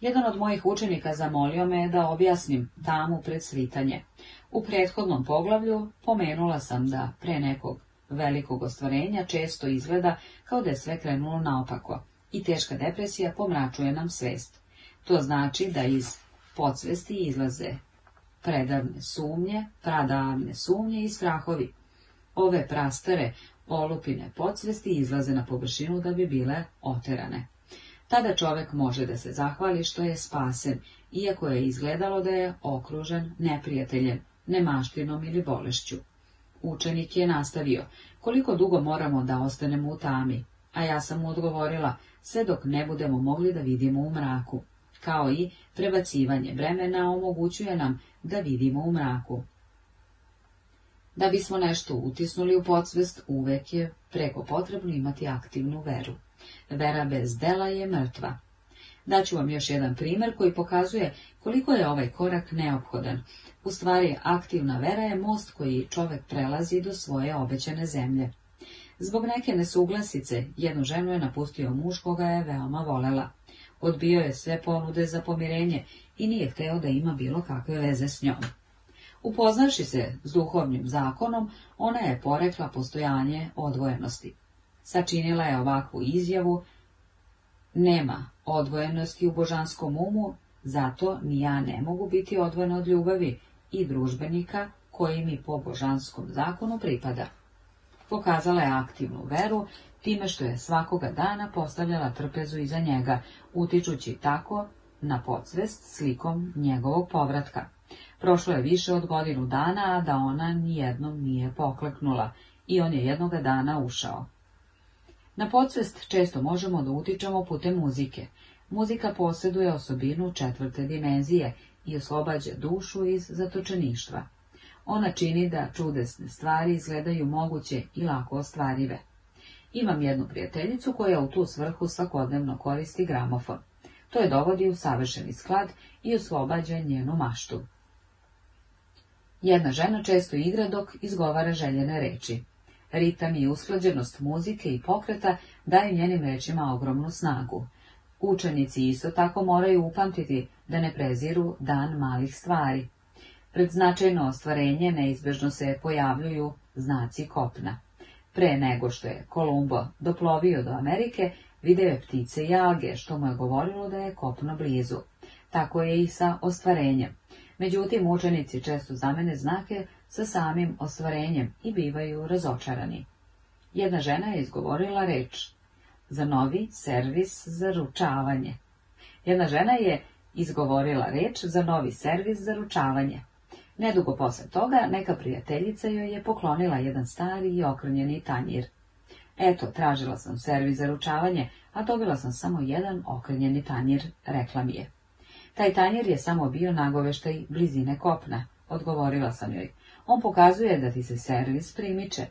Jedan od mojih učenika zamolio me da objasnim tamu pred svitanje. U prethodnom poglavlju pomenula sam da pre nekog velikog ostvarenja često izgleda kao da je sve krenulo naopako i teška depresija pomračuje nam svest. To znači da iz podsvesti izlaze predavne sumnje, pradavne sumnje i strahovi. Ove prastare olupine podsvesti izlaze na površinu da bi bile oterane. Tada čovek može da se zahvali što je spasen, iako je izgledalo da je okružen neprijateljem, nemaštinom ili bolešću. Učenik je nastavio, koliko dugo moramo da ostanemo u tami, a ja sam mu odgovorila, sve dok ne budemo mogli da vidimo u mraku. Kao i prebacivanje vremena omogućuje nam da vidimo u mraku. Da bismo nešto utisnuli u podsvest, uvek je preko potrebno imati aktivnu veru. Vera bez dela je mrtva. Daću vam još jedan primjer koji pokazuje koliko je ovaj korak neophodan. U stvari, aktivna vera je most koji čovek prelazi do svoje obećane zemlje. Zbog neke nesuglasice, jednu ženu je napustio muž koga je veoma volela. Odbio je sve ponude za pomirenje i nije hteo da ima bilo kakve veze s njom. Upoznaši se s duhovnim zakonom, ona je porekla postojanje odvojenosti. Sačinila je ovakvu izjavu, nema odvojenosti u božanskom umu, zato ni ja ne mogu biti odvojena od ljubavi i družbenika koji mi po božanskom zakonu pripada. Pokazala je aktivnu veru, time što je svakoga dana postavljala trpezu iza njega, utičući tako na podsvest slikom njegovog povratka. Prošlo je više od godinu dana, a da ona nijednom nije pokleknula, i on je jednoga dana ušao. Na podsvest često možemo da utičemo putem muzike. Muzika posjeduje osobinu četvrte dimenzije i oslobađa dušu iz zatočeništva. Ona čini da čudesne stvari izgledaju moguće i lako ostvarive. Imam jednu prijateljicu koja u tu svrhu svakodnevno koristi gramofon to je dovodi u savršeni sklad i oslobađa njenu maštu. Jedna žena često igra dok izgovara željene reči. Ritam i usklađenost muzike i pokreta daju njenim rečima ogromnu snagu. Učenici isto tako moraju upamtiti da ne preziru dan malih stvari. Pred značajno ostvarenje neizbežno se pojavljuju znaci kopna. Pre nego što je Kolumbo doplovio do Amerike, Video je ptice jage, što mu je govorilo da je kopno blizu. Tako je i sa ostvarenjem. Međutim, učenici često zamene znake sa samim ostvarenjem i bivaju razočarani. Jedna žena je izgovorila reč za novi servis za ručavanje. Jedna žena je izgovorila reč za novi servis za ručavanje. Nedugo posle toga neka prijateljica joj je poklonila jedan stari i okrnjeni tanjir. Eto, tražila sam servis za ručavanje, a dobila sam samo jedan okrenjeni tanjer, rekla mi je. Taj tanjer je samo bio nagoveštaj blizine kopna, odgovorila sam joj. On pokazuje da ti se servis primiče.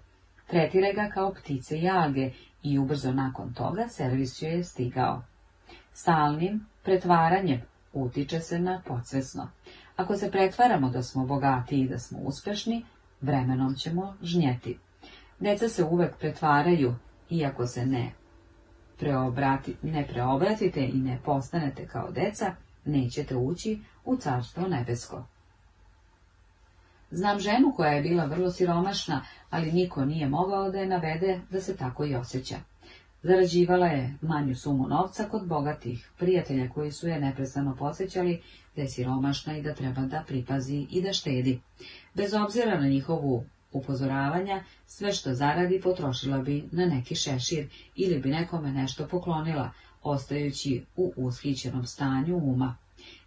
Tretire ga kao ptice jage i ubrzo nakon toga servis joj je stigao. Stalnim pretvaranjem utiče se na podsvesno. Ako se pretvaramo da smo bogati i da smo uspešni, vremenom ćemo žnjeti. Deca se uvek pretvaraju, iako se ne, ne preobratite i ne postanete kao deca, nećete ući u carstvo nebesko. Znam ženu koja je bila vrlo siromašna, ali niko nije mogao da je navede da se tako i osjeća. Zarađivala je manju sumu novca kod bogatih prijatelja koji su je neprestano posjećali da je siromašna i da treba da pripazi i da štedi. Bez obzira na njihovu upozoravanja, sve što zaradi potrošila bi na neki šešir ili bi nekome nešto poklonila, ostajući u ushićenom stanju uma.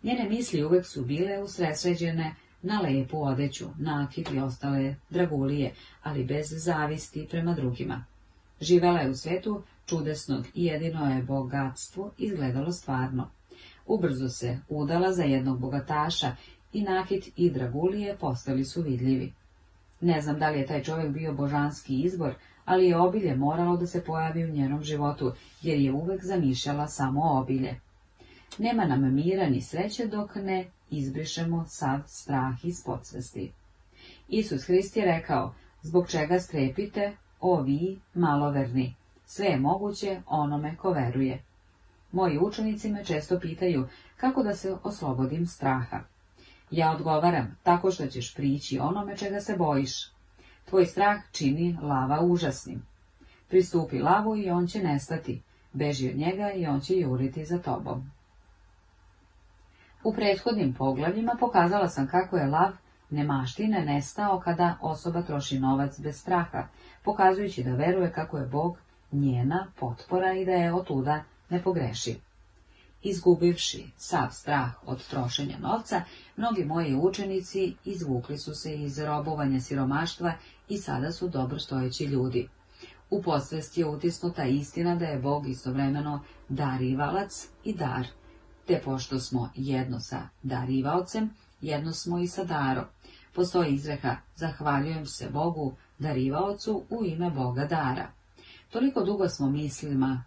Njene misli uvek su bile usresređene na lepu odeću, nakit i ostale dragulije, ali bez zavisti prema drugima. Živela je u svetu čudesnog i jedino je bogatstvo izgledalo stvarno. Ubrzo se udala za jednog bogataša i nakit i dragulije postali su vidljivi. Ne znam da li je taj čovjek bio božanski izbor, ali je obilje moralo da se pojavi u njenom životu, jer je uvek zamišljala samo obilje. Nema nam mira ni sreće dok ne izbrišemo sav strah iz podsvesti. Isus Hrist je rekao, zbog čega strepite, o vi maloverni, sve je moguće onome ko veruje. Moji učenici me često pitaju kako da se oslobodim straha. Ja odgovaram, tako što ćeš prići onome čega se bojiš. Tvoj strah čini lava užasnim. Pristupi lavu i on će nestati, beži od njega i on će juriti za tobom. U prethodnim poglavljima pokazala sam kako je lav nemaštine nestao kada osoba troši novac bez straha, pokazujući da veruje kako je Bog njena potpora i da je otuda ne pogreši. Izgubivši sav strah od trošenja novca, mnogi moji učenici izvukli su se iz robovanja siromaštva i sada su dobrostojeći ljudi. U posvesti je utisnuta istina da je Bog istovremeno darivalac i dar, te pošto smo jedno sa darivaocem, jedno smo i sa darom. Postoji izreha, zahvaljujem se Bogu, darivaocu u ime Boga dara. Toliko dugo smo mislima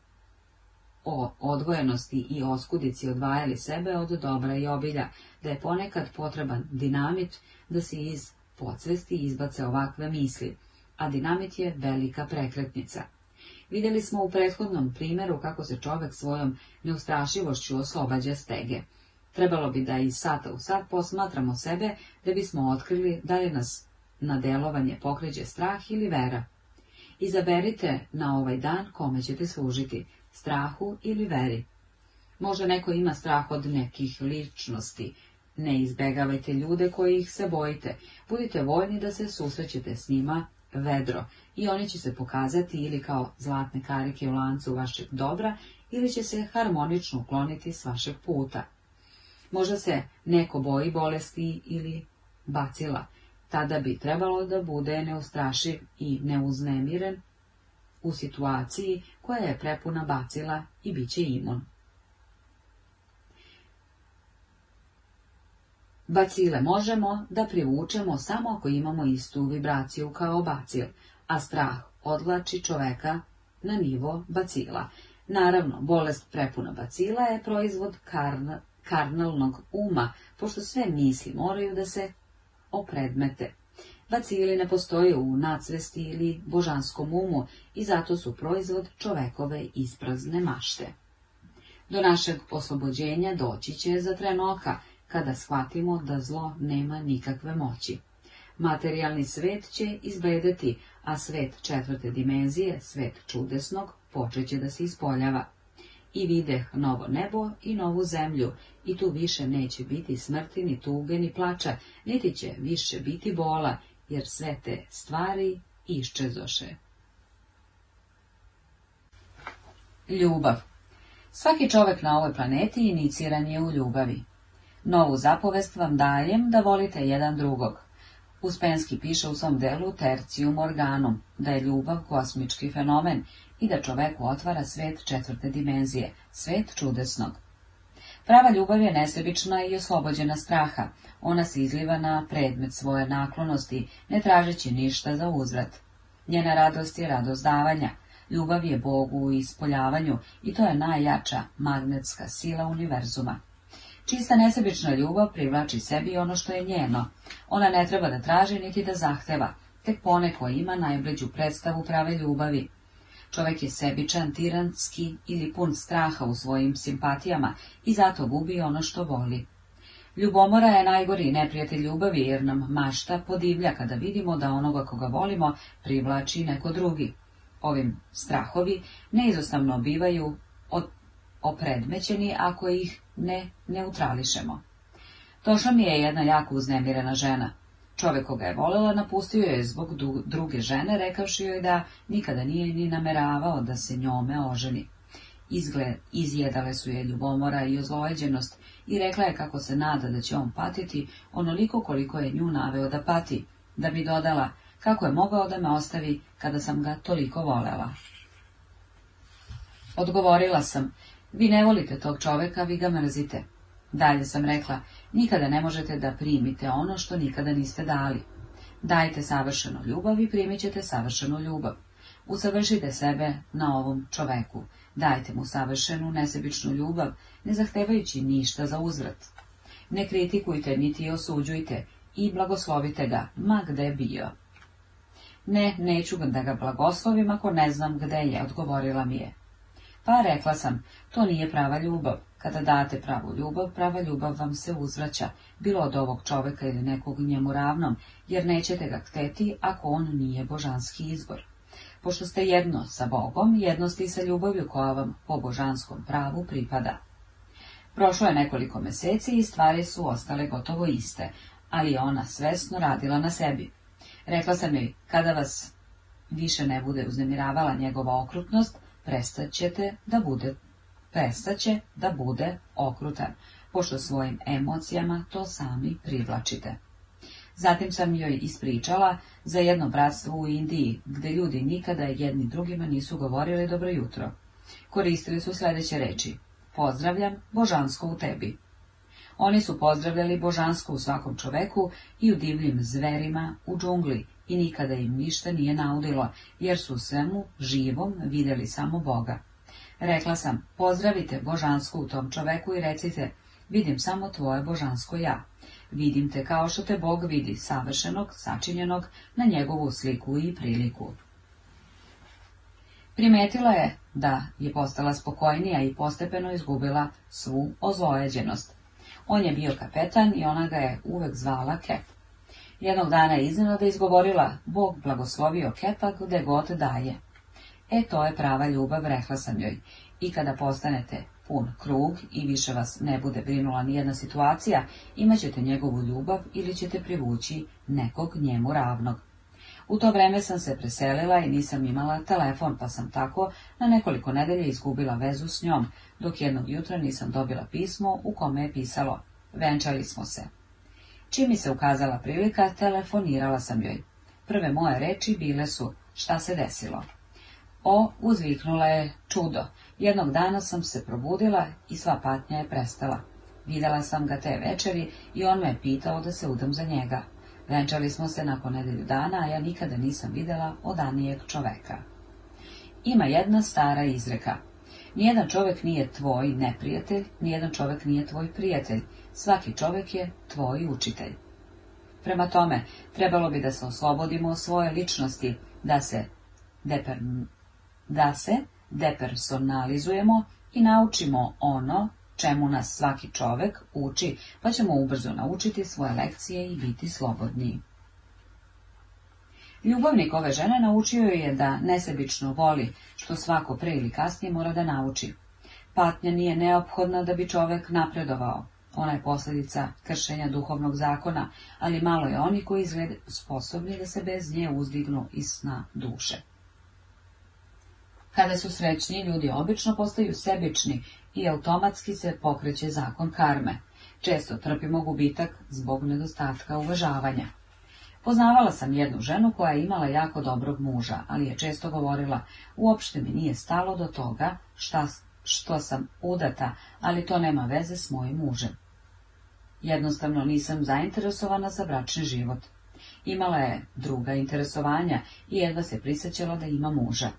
o odvojenosti i oskudici odvajali sebe od dobra i obilja, da je ponekad potreban dinamit da se iz podsvesti izbace ovakve misli, a dinamit je velika prekretnica. Vidjeli smo u prethodnom primjeru kako se čovjek svojom neustrašivošću oslobađa stege. Trebalo bi da i sata u sat posmatramo sebe, da bismo otkrili da li nas na delovanje pokređe strah ili vera. Izaberite na ovaj dan kome ćete služiti, strahu ili veri. Možda neko ima strah od nekih ličnosti. Ne izbegavajte ljude koji ih se bojite. Budite voljni da se susrećete s njima vedro i oni će se pokazati ili kao zlatne karike u lancu vašeg dobra ili će se harmonično ukloniti s vašeg puta. Možda se neko boji bolesti ili bacila, tada bi trebalo da bude neustrašiv i neuznemiren u situaciji koja je prepuna bacila i bit će imun. Bacile možemo da privučemo samo ako imamo istu vibraciju kao bacil, a strah odvlači čoveka na nivo bacila. Naravno, bolest prepuna bacila je proizvod karn, karnalnog uma, pošto sve misli moraju da se opredmete. Bacili ne postoje u nacvesti ili božanskom umu i zato su proizvod čovekove isprazne mašte. Do našeg oslobođenja doći će za trenoka, kada shvatimo da zlo nema nikakve moći. Materijalni svet će izbledati, a svet četvrte dimenzije, svet čudesnog, počeće da se ispoljava. I videh novo nebo i novu zemlju, i tu više neće biti smrti, ni tuge, ni plača, niti će više biti bola, jer sve te stvari iščezoše. Ljubav Svaki čovjek na ovoj planeti iniciran je u ljubavi. Novu zapovest vam dajem da volite jedan drugog. Uspenski piše u svom delu Tercium organum, da je ljubav kosmički fenomen i da čoveku otvara svet četvrte dimenzije, svet čudesnog. Prava ljubav je nesebična i oslobođena straha. Ona se izliva na predmet svoje naklonosti, ne tražeći ništa za uzvrat. Njena radost je radost davanja. Ljubav je Bogu u ispoljavanju i to je najjača magnetska sila univerzuma. Čista nesebična ljubav privlači sebi ono što je njeno. Ona ne treba da traži niti da zahteva, tek poneko ima najbliđu predstavu prave ljubavi. Čovjek je sebičan, tiranski ili pun straha u svojim simpatijama i zato gubi ono što voli. Ljubomora je najgori neprijatelj ljubavi jer nam mašta podivlja kada vidimo da onoga koga volimo privlači neko drugi. Ovim strahovi neizostavno bivaju opredmećeni ako ih ne neutrališemo. Došla mi je jedna jako uznemirena žena. Čovjek koga je volela, napustio je zbog druge žene, rekavši joj da nikada nije ni nameravao da se njome oženi. Izgled izjedale su je ljubomora i ozlojeđenost i rekla je kako se nada da će on patiti onoliko koliko je nju naveo da pati, da bi dodala kako je mogao da me ostavi kada sam ga toliko volela. Odgovorila sam, vi ne volite tog čoveka, vi ga mrzite. Dalje sam rekla, Nikada ne možete da primite ono što nikada niste dali. Dajte savršenu ljubav i primit ćete savršenu ljubav. Usavršite sebe na ovom čoveku. Dajte mu savršenu, nesebičnu ljubav, ne zahtevajući ništa za uzvrat. Ne kritikujte, niti osuđujte i blagoslovite ga, ma gde je bio. Ne, neću da ga blagoslovim ako ne znam gde je, odgovorila mi je. Pa rekla sam, to nije prava ljubav. Kada date pravu ljubav, prava ljubav vam se uzvraća, bilo od ovog čoveka ili nekog njemu ravnom, jer nećete ga kteti ako on nije božanski izbor. Pošto ste jedno sa Bogom, jednosti i sa ljubavlju koja vam po božanskom pravu pripada. Prošlo je nekoliko meseci i stvari su ostale gotovo iste, ali je ona svesno radila na sebi. Rekla sam joj, kada vas više ne bude uznemiravala njegova okrutnost, prestat ćete da budete će da bude okrutan, pošto svojim emocijama to sami privlačite. Zatim sam joj ispričala za jedno bratstvo u Indiji, gdje ljudi nikada jedni drugima nisu govorili dobro jutro. Koristili su sljedeće reči. Pozdravljam božansko u tebi. Oni su pozdravljali božansko u svakom čoveku i u divljim zverima u džungli i nikada im ništa nije naudilo, jer su svemu živom vidjeli samo Boga. Rekla sam, pozdravite božansku u tom čoveku i recite, vidim samo tvoje božansko ja. Vidim te kao što te Bog vidi, savršenog, sačinjenog, na njegovu sliku i priliku. Primetila je da je postala spokojnija i postepeno izgubila svu ozlojeđenost. On je bio kapetan i ona ga je uvek zvala Kep. Jednog dana je iznenada izgovorila, Bog blagoslovio Kepa gde god daje. E to je prava ljubav, rekla sam joj. I kada postanete pun krug i više vas ne bude brinula jedna situacija, imat ćete njegovu ljubav ili ćete privući nekog njemu ravnog. U to vreme sam se preselila i nisam imala telefon, pa sam tako na nekoliko nedelje izgubila vezu s njom, dok jednog jutra nisam dobila pismo u kome je pisalo Venčali smo se. Čim mi se ukazala prilika, telefonirala sam joj. Prve moje reči bile su šta se desilo. O, uzviknula je, čudo, jednog dana sam se probudila i sva patnja je prestala. Videla sam ga te večeri i on me je pitao da se udam za njega. Venčali smo se nakon nedelju dana, a ja nikada nisam videla odanijeg čoveka. Ima jedna stara izreka. Nijedan čovek nije tvoj neprijatelj, nijedan čovek nije tvoj prijatelj, svaki čovek je tvoj učitelj. Prema tome, trebalo bi da se oslobodimo svoje ličnosti, da se da se depersonalizujemo i naučimo ono čemu nas svaki čovek uči, pa ćemo ubrzo naučiti svoje lekcije i biti slobodniji. Ljubavnik ove žene naučio je da nesebično voli, što svako pre ili kasnije mora da nauči. Patnja nije neophodna da bi čovek napredovao. Ona je posljedica kršenja duhovnog zakona, ali malo je oni koji izgled sposobni da se bez nje uzdignu iz sna duše. Kada su srećni, ljudi obično postaju sebični i automatski se pokreće zakon karme. Često trpimo gubitak zbog nedostatka uvažavanja. Poznavala sam jednu ženu koja je imala jako dobrog muža, ali je često govorila, uopšte mi nije stalo do toga šta, što sam udata, ali to nema veze s mojim mužem. Jednostavno nisam zainteresovana za bračni život. Imala je druga interesovanja i jedva se prisjećala da ima muža.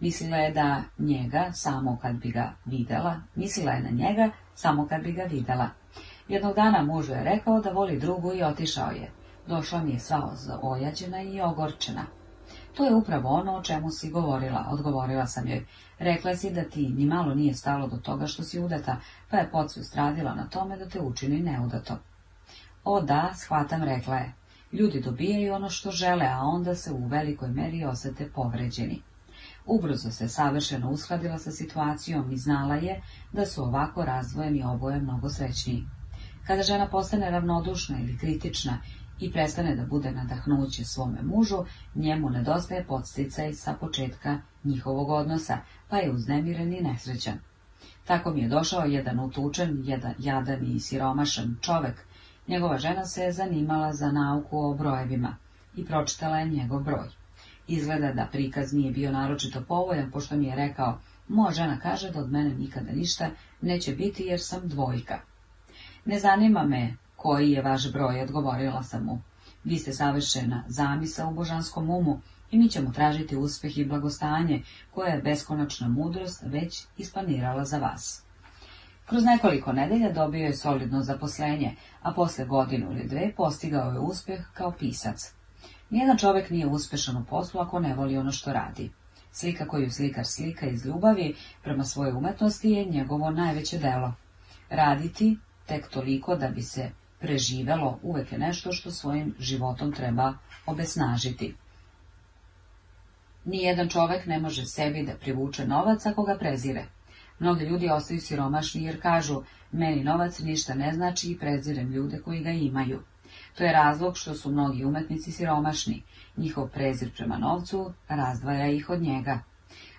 Mislila je da njega, samo kad bi ga videla, mislila je na njega, samo kad bi ga videla. Jednog dana mužu je rekao da voli drugu i otišao je. Došla mi je sva ojađena i ogorčena. To je upravo ono o čemu si govorila, odgovorila sam joj. Rekla si da ti ni malo nije stalo do toga što si udata, pa je pocu stradila na tome da te učini neudato. O da, shvatam, rekla je. Ljudi dobijaju ono što žele, a onda se u velikoj meri osete povređeni. Ubrzo se savršeno uskladila sa situacijom i znala je da su ovako razvojeni oboje mnogo srećniji. Kada žena postane ravnodušna ili kritična i prestane da bude nadahnuće svome mužu, njemu nedostaje podsticaj sa početka njihovog odnosa, pa je uznemiren i nesrećan. Tako mi je došao jedan utučen, jedan jadan i siromašan čovek. Njegova žena se je zanimala za nauku o brojevima i pročitala je njegov broj. Izgleda da prikaz nije bio naročito povoljan, pošto mi je rekao, moja žena kaže da od mene nikada ništa neće biti jer sam dvojka. Ne zanima me koji je vaš broj, odgovorila sam mu. Vi ste savršena zamisa u božanskom umu i mi ćemo tražiti uspjeh i blagostanje, koje je beskonačna mudrost već isplanirala za vas. Kroz nekoliko nedelja dobio je solidno zaposlenje, a posle godinu ili dve postigao je uspjeh kao pisac. Nijedan čovjek nije uspješan u poslu ako ne voli ono što radi. Slika koju slikar slika iz ljubavi prema svojoj umetnosti je njegovo najveće delo. Raditi tek toliko da bi se preživelo uvek je nešto što svojim životom treba obesnažiti. Nijedan čovjek ne može sebi da privuče novac ako ga prezire. Mnogi ljudi ostaju siromašni jer kažu, meni novac ništa ne znači i prezirem ljude koji ga imaju. To je razlog što su mnogi umetnici siromašni. Njihov prezir prema novcu razdvaja ih od njega.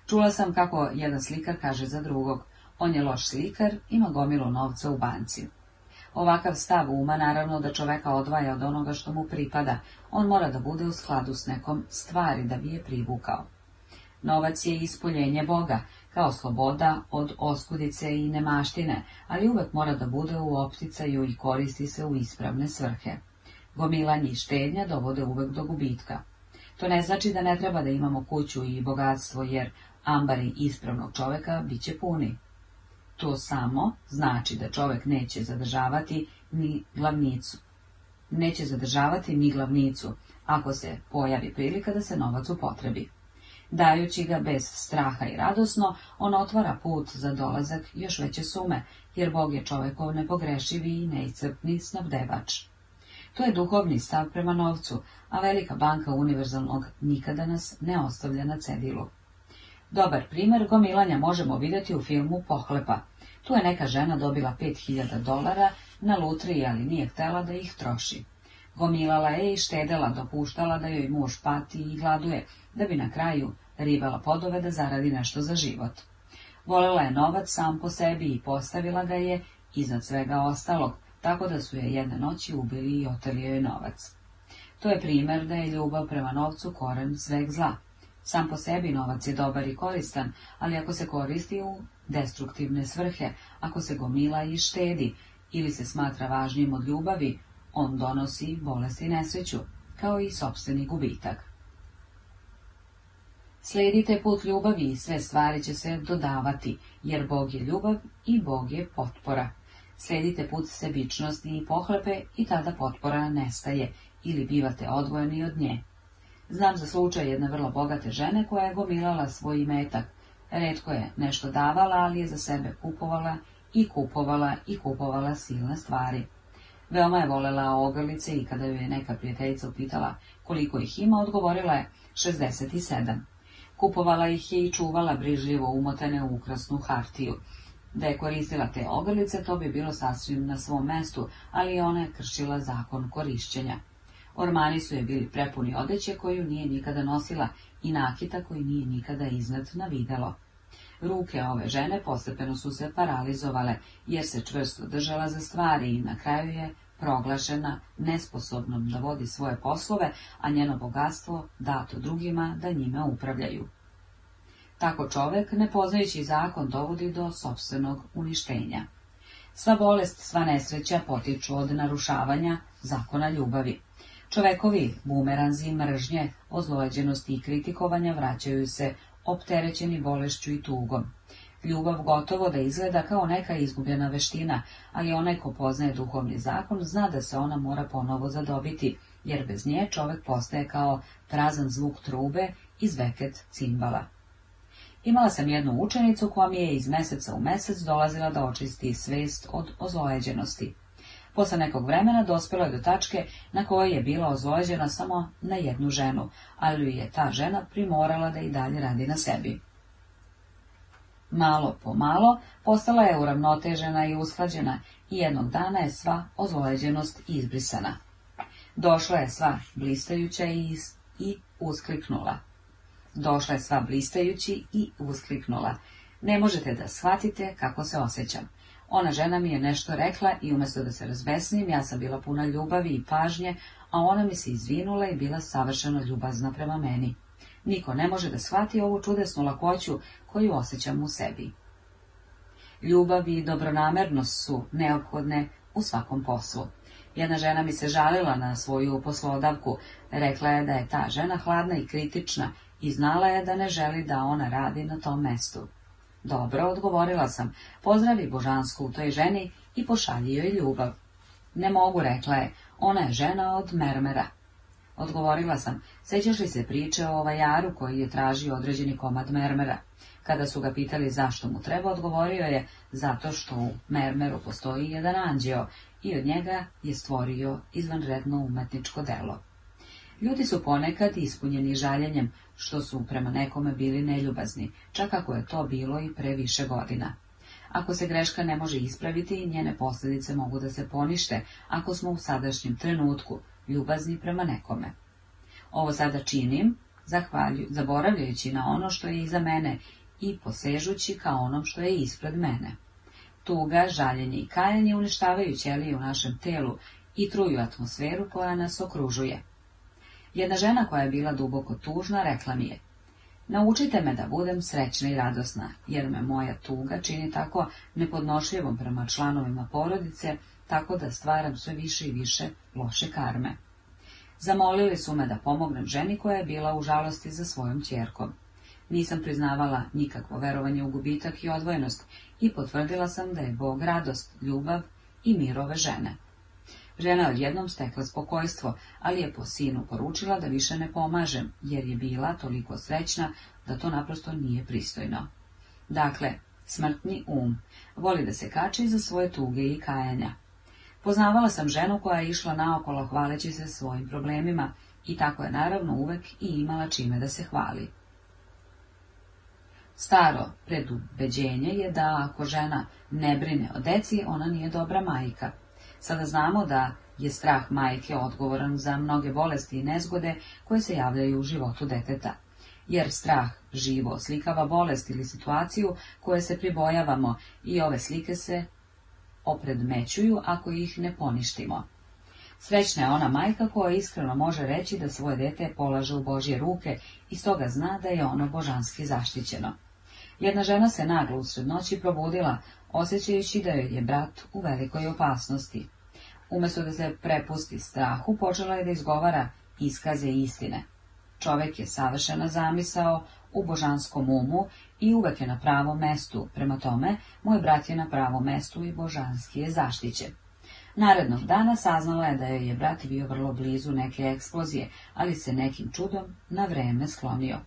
Čula sam kako jedan slikar kaže za drugog. On je loš slikar, ima gomilu novca u banci. Ovakav stav uma naravno da čoveka odvaja od onoga što mu pripada. On mora da bude u skladu s nekom stvari da bi je privukao. Novac je ispoljenje Boga, kao sloboda od oskudice i nemaštine, ali uvek mora da bude u opticaju i koristi se u ispravne svrhe. Gomilanje i štednja dovode uvek do gubitka. To ne znači da ne treba da imamo kuću i bogatstvo, jer ambari ispravnog čoveka bit će puni. To samo znači da čovek neće zadržavati ni glavnicu. Neće zadržavati ni glavnicu, ako se pojavi prilika da se novac upotrebi. Dajući ga bez straha i radosno, on otvara put za dolazak još veće sume, jer Bog je čovekov nepogrešivi i neiscrpni snabdevač. To je duhovni stav prema novcu, a velika banka univerzalnog nikada nas ne ostavlja na cedilu. Dobar primjer gomilanja možemo vidjeti u filmu Pohlepa. Tu je neka žena dobila 5000 dolara na lutriji, ali nije htjela da ih troši. Gomilala je i štedela, dopuštala da joj muž pati i gladuje, da bi na kraju rivala podove da zaradi nešto za život. Volela je novac sam po sebi i postavila ga je iznad svega ostalog, tako da su je jedne noći ubili i oteli joj novac. To je primjer da je ljubav prema novcu koren sveg zla. Sam po sebi novac je dobar i koristan, ali ako se koristi u destruktivne svrhe, ako se gomila i štedi, ili se smatra važnijim od ljubavi, on donosi bolest i nesreću, kao i sopstveni gubitak. Sledite put ljubavi i sve stvari će se dodavati, jer Bog je ljubav i Bog je potpora sledite put sebičnosti i pohlepe i tada potpora nestaje ili bivate odvojeni od nje. Znam za slučaj jedne vrlo bogate žene koja je gomilala svoj imetak. Redko je nešto davala, ali je za sebe kupovala i kupovala i kupovala silne stvari. Veoma je volela ogrlice i kada ju je neka prijateljica upitala koliko ih ima, odgovorila je 67. Kupovala ih je i čuvala brižljivo umotene u ukrasnu hartiju. Da je koristila te ogrlice, to bi bilo sasvim na svom mestu, ali ona je kršila zakon korišćenja. Ormani su je bili prepuni odeće koju nije nikada nosila i nakita koji nije nikada iznad navidalo. Ruke ove žene postepeno su se paralizovale, jer se čvrsto držala za stvari i na kraju je proglašena nesposobnom da vodi svoje poslove, a njeno bogatstvo dato drugima da njime upravljaju. Tako čovek, ne poznajući zakon, dovodi do sobstvenog uništenja. Sva bolest, sva nesreća potiču od narušavanja zakona ljubavi. Čovekovi bumeranzi, mržnje, ozlojeđenosti i kritikovanja vraćaju se opterećeni bolešću i tugom. Ljubav gotovo da izgleda kao neka izgubljena veština, ali onaj ko poznaje duhovni zakon zna da se ona mora ponovo zadobiti, jer bez nje čovek postaje kao prazan zvuk trube i zveket cimbala. Imala sam jednu učenicu koja mi je iz meseca u mesec dolazila da očisti svest od ozlojeđenosti. Posle nekog vremena dospjela je do tačke na kojoj je bila ozlojeđena samo na jednu ženu, ali je ta žena primorala da i dalje radi na sebi. Malo po malo postala je uravnotežena i usklađena i jednog dana je sva ozlojeđenost izbrisana. Došla je sva blistajuća i, i uskliknula. Došla je sva blistajući i uskliknula. Ne možete da shvatite kako se osjećam. Ona žena mi je nešto rekla i umjesto da se razbesnim, ja sam bila puna ljubavi i pažnje, a ona mi se izvinula i bila savršeno ljubazna prema meni. Niko ne može da shvati ovu čudesnu lakoću koju osjećam u sebi. Ljubav i dobronamernost su neophodne u svakom poslu. Jedna žena mi se žalila na svoju poslodavku, rekla je da je ta žena hladna i kritična i znala je da ne želi da ona radi na tom mestu. Dobro, odgovorila sam, pozdravi Božansku u toj ženi i pošalji joj ljubav. Ne mogu, rekla je, ona je žena od mermera. Odgovorila sam, sećaš li se priče o vajaru koji je tražio određeni komad mermera? Kada su ga pitali zašto mu treba, odgovorio je, zato što u mermeru postoji jedan anđeo i od njega je stvorio izvanredno umetničko delo. Ljudi su ponekad ispunjeni žaljenjem, što su prema nekome bili neljubazni, čak ako je to bilo i previše godina. Ako se greška ne može ispraviti, njene posljedice mogu da se ponište, ako smo u sadašnjem trenutku ljubazni prema nekome. Ovo sada činim, zahvalju, zaboravljajući na ono što je iza mene i posežući ka onom što je ispred mene. Tuga, žaljenje i kajanje uništavaju ćelije u našem telu i truju atmosferu koja nas okružuje. Jedna žena koja je bila duboko tužna rekla mi je, naučite me da budem srećna i radosna, jer me moja tuga čini tako nepodnošljivom prema članovima porodice, tako da stvaram sve više i više loše karme. Zamolili su me da pomognem ženi koja je bila u žalosti za svojom čjerkom. Nisam priznavala nikakvo verovanje u gubitak i odvojenost i potvrdila sam da je Bog radost, ljubav i mirove žene. Žena je odjednom stekla spokojstvo, ali je po sinu poručila da više ne pomažem, jer je bila toliko srećna da to naprosto nije pristojno. Dakle, smrtni um, voli da se kači za svoje tuge i kajanja. Poznavala sam ženu koja je išla naokolo hvaleći se svojim problemima i tako je naravno uvek i imala čime da se hvali. Staro predubeđenje je da ako žena ne brine o deci, ona nije dobra majka. Sada znamo da je strah majke odgovoran za mnoge bolesti i nezgode koje se javljaju u životu deteta. Jer strah živo slikava bolest ili situaciju koje se pribojavamo i ove slike se opredmećuju ako ih ne poništimo. Srećna je ona majka koja iskreno može reći da svoje dete polaže u Božje ruke i stoga zna da je ono božanski zaštićeno. Jedna žena se naglo usred noći probudila osjećajući da joj je brat u velikoj opasnosti. Umesto da se prepusti strahu, počela je da izgovara iskaze istine. Čovek je savršena zamisao u božanskom umu i uvek je na pravom mestu, prema tome, moj brat je na pravom mestu i božanski je zaštićen. Narednog dana saznala je da joj je brat bio vrlo blizu neke eksplozije, ali se nekim čudom na vreme sklonio.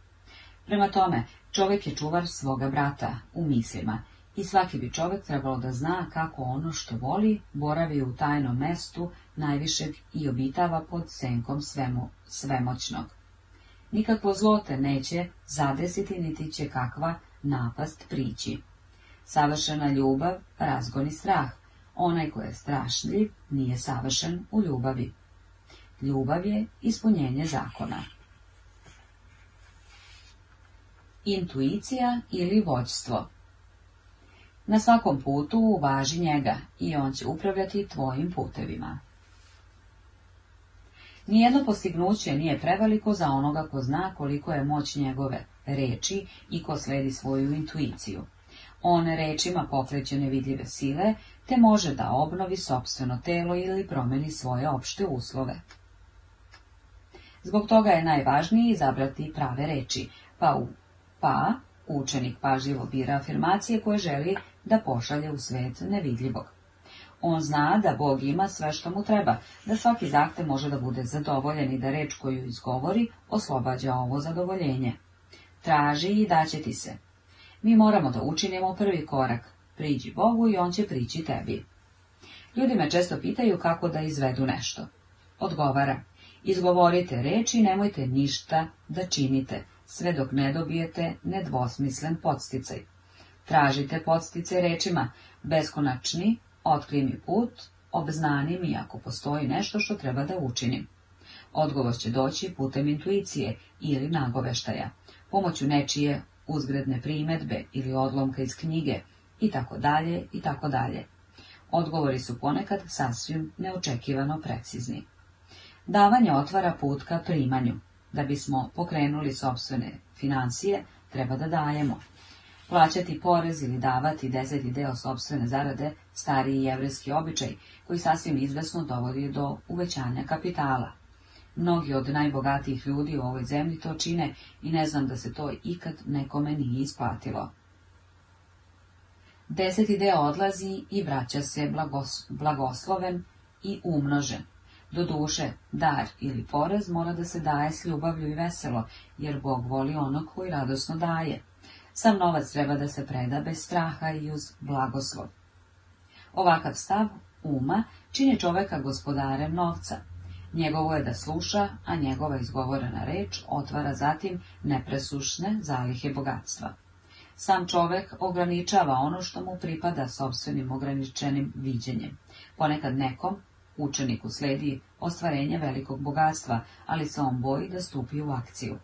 Prema tome, čovjek je čuvar svoga brata, u mislima, i svaki bi čovjek trebalo da zna kako ono što voli boravi u tajnom mestu najvišeg i obitava pod senkom svemu, svemoćnog. Nikakvo zlote neće zadesiti niti će kakva napast prići. Savršena ljubav razgoni strah, onaj ko je strašljiv nije savršen u ljubavi. Ljubav je ispunjenje zakona. Intuicija ili vođstvo na svakom putu uvaži njega i on će upravljati tvojim putevima. Nijedno postignuće nije preveliko za onoga ko zna koliko je moć njegove reči i ko sledi svoju intuiciju. On rečima pokreće nevidljive sile, te može da obnovi sobstveno telo ili promeni svoje opšte uslove. Zbog toga je najvažnije izabrati prave reči, pa, u, pa učenik pažljivo bira afirmacije koje želi da pošalje u svet nevidljivog. On zna da Bog ima sve što mu treba, da svaki zahte može da bude zadovoljen i da reč koju izgovori oslobađa ovo zadovoljenje. Traži i daće ti se. Mi moramo da učinimo prvi korak. Priđi Bogu i on će prići tebi. Ljudi me često pitaju kako da izvedu nešto. Odgovara. Izgovorite reč i nemojte ništa da činite, sve dok ne dobijete nedvosmislen podsticaj. Tražite podstice rečima, beskonačni, otkrij mi put, obznanim mi ako postoji nešto što treba da učinim. Odgovor će doći putem intuicije ili nagoveštaja, pomoću nečije uzgredne primetbe ili odlomka iz knjige, i tako dalje, i tako dalje. Odgovori su ponekad sasvim neočekivano precizni. Davanje otvara put ka primanju. Da bismo pokrenuli sobstvene financije, treba da dajemo plaćati porez ili davati deseti deo sobstvene zarade, stariji jevreski običaj, koji sasvim izvesno dovodi do uvećanja kapitala. Mnogi od najbogatijih ljudi u ovoj zemlji to čine i ne znam da se to ikad nekome nije isplatilo. Deseti deo odlazi i vraća se blagosloven i umnožen. Doduše, dar ili porez mora da se daje s ljubavlju i veselo, jer Bog voli onog koji radosno daje. Sam novac treba da se preda bez straha i uz blagoslov. Ovakav stav uma čini čoveka gospodarem novca. Njegovo je da sluša, a njegova izgovorena reč otvara zatim nepresušne zalihe bogatstva. Sam čovek ograničava ono što mu pripada sobstvenim ograničenim viđenjem. Ponekad nekom, učeniku, sledi ostvarenje velikog bogatstva, ali se on boji da stupi u akciju.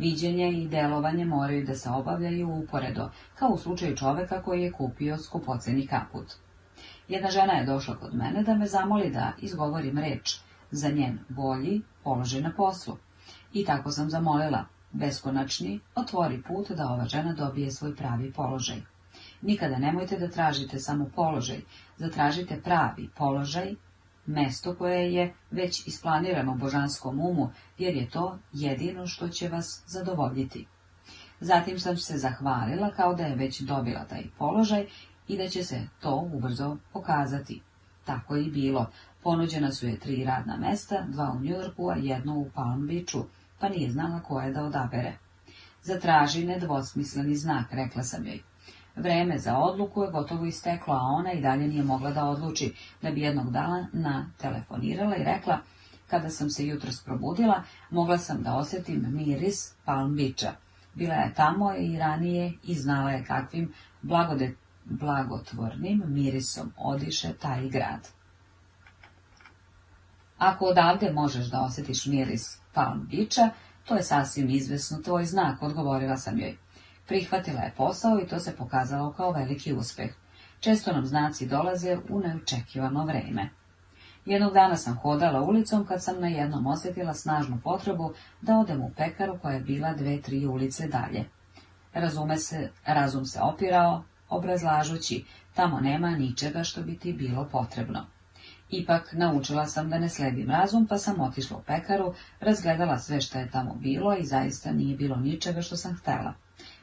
Viđenje i delovanje moraju da se obavljaju uporedo, kao u slučaju čoveka koji je kupio skupoceni kaput. Jedna žena je došla kod mene da me zamoli da izgovorim reč za njen bolji položaj na poslu. I tako sam zamolila, beskonačni, otvori put da ova žena dobije svoj pravi položaj. Nikada nemojte da tražite samo položaj, zatražite pravi položaj mesto koje je već isplanirano božanskom umu, jer je to jedino što će vas zadovoljiti. Zatim sam se zahvalila kao da je već dobila taj položaj i da će se to ubrzo pokazati. Tako i bilo. Ponuđena su je tri radna mesta, dva u Njujorku, a jedno u Palm Beachu, pa nije znala koje da odabere. Zatraži nedvosmisleni znak, rekla sam joj. Vreme za odluku je gotovo isteklo, a ona i dalje nije mogla da odluči, da bi jednog dana telefonirala i rekla, kada sam se jutros probudila, mogla sam da osjetim miris Palm Beacha. Bila je tamo i ranije i znala je kakvim blagotvornim mirisom odiše taj grad. Ako odavde možeš da osjetiš miris Palm Beacha, to je sasvim izvesno tvoj znak, odgovorila sam joj. Prihvatila je posao i to se pokazalo kao veliki uspjeh. Često nam znaci dolaze u neočekivano vrijeme. Jednog dana sam hodala ulicom kad sam na jednom osjetila snažnu potrebu da odem u pekaru koja je bila dve, tri ulice dalje. Razume se, razum se opirao, obrazlažući, tamo nema ničega što bi ti bilo potrebno. Ipak naučila sam da ne sledim razum, pa sam otišla u pekaru, razgledala sve što je tamo bilo i zaista nije bilo ničega što sam htjela.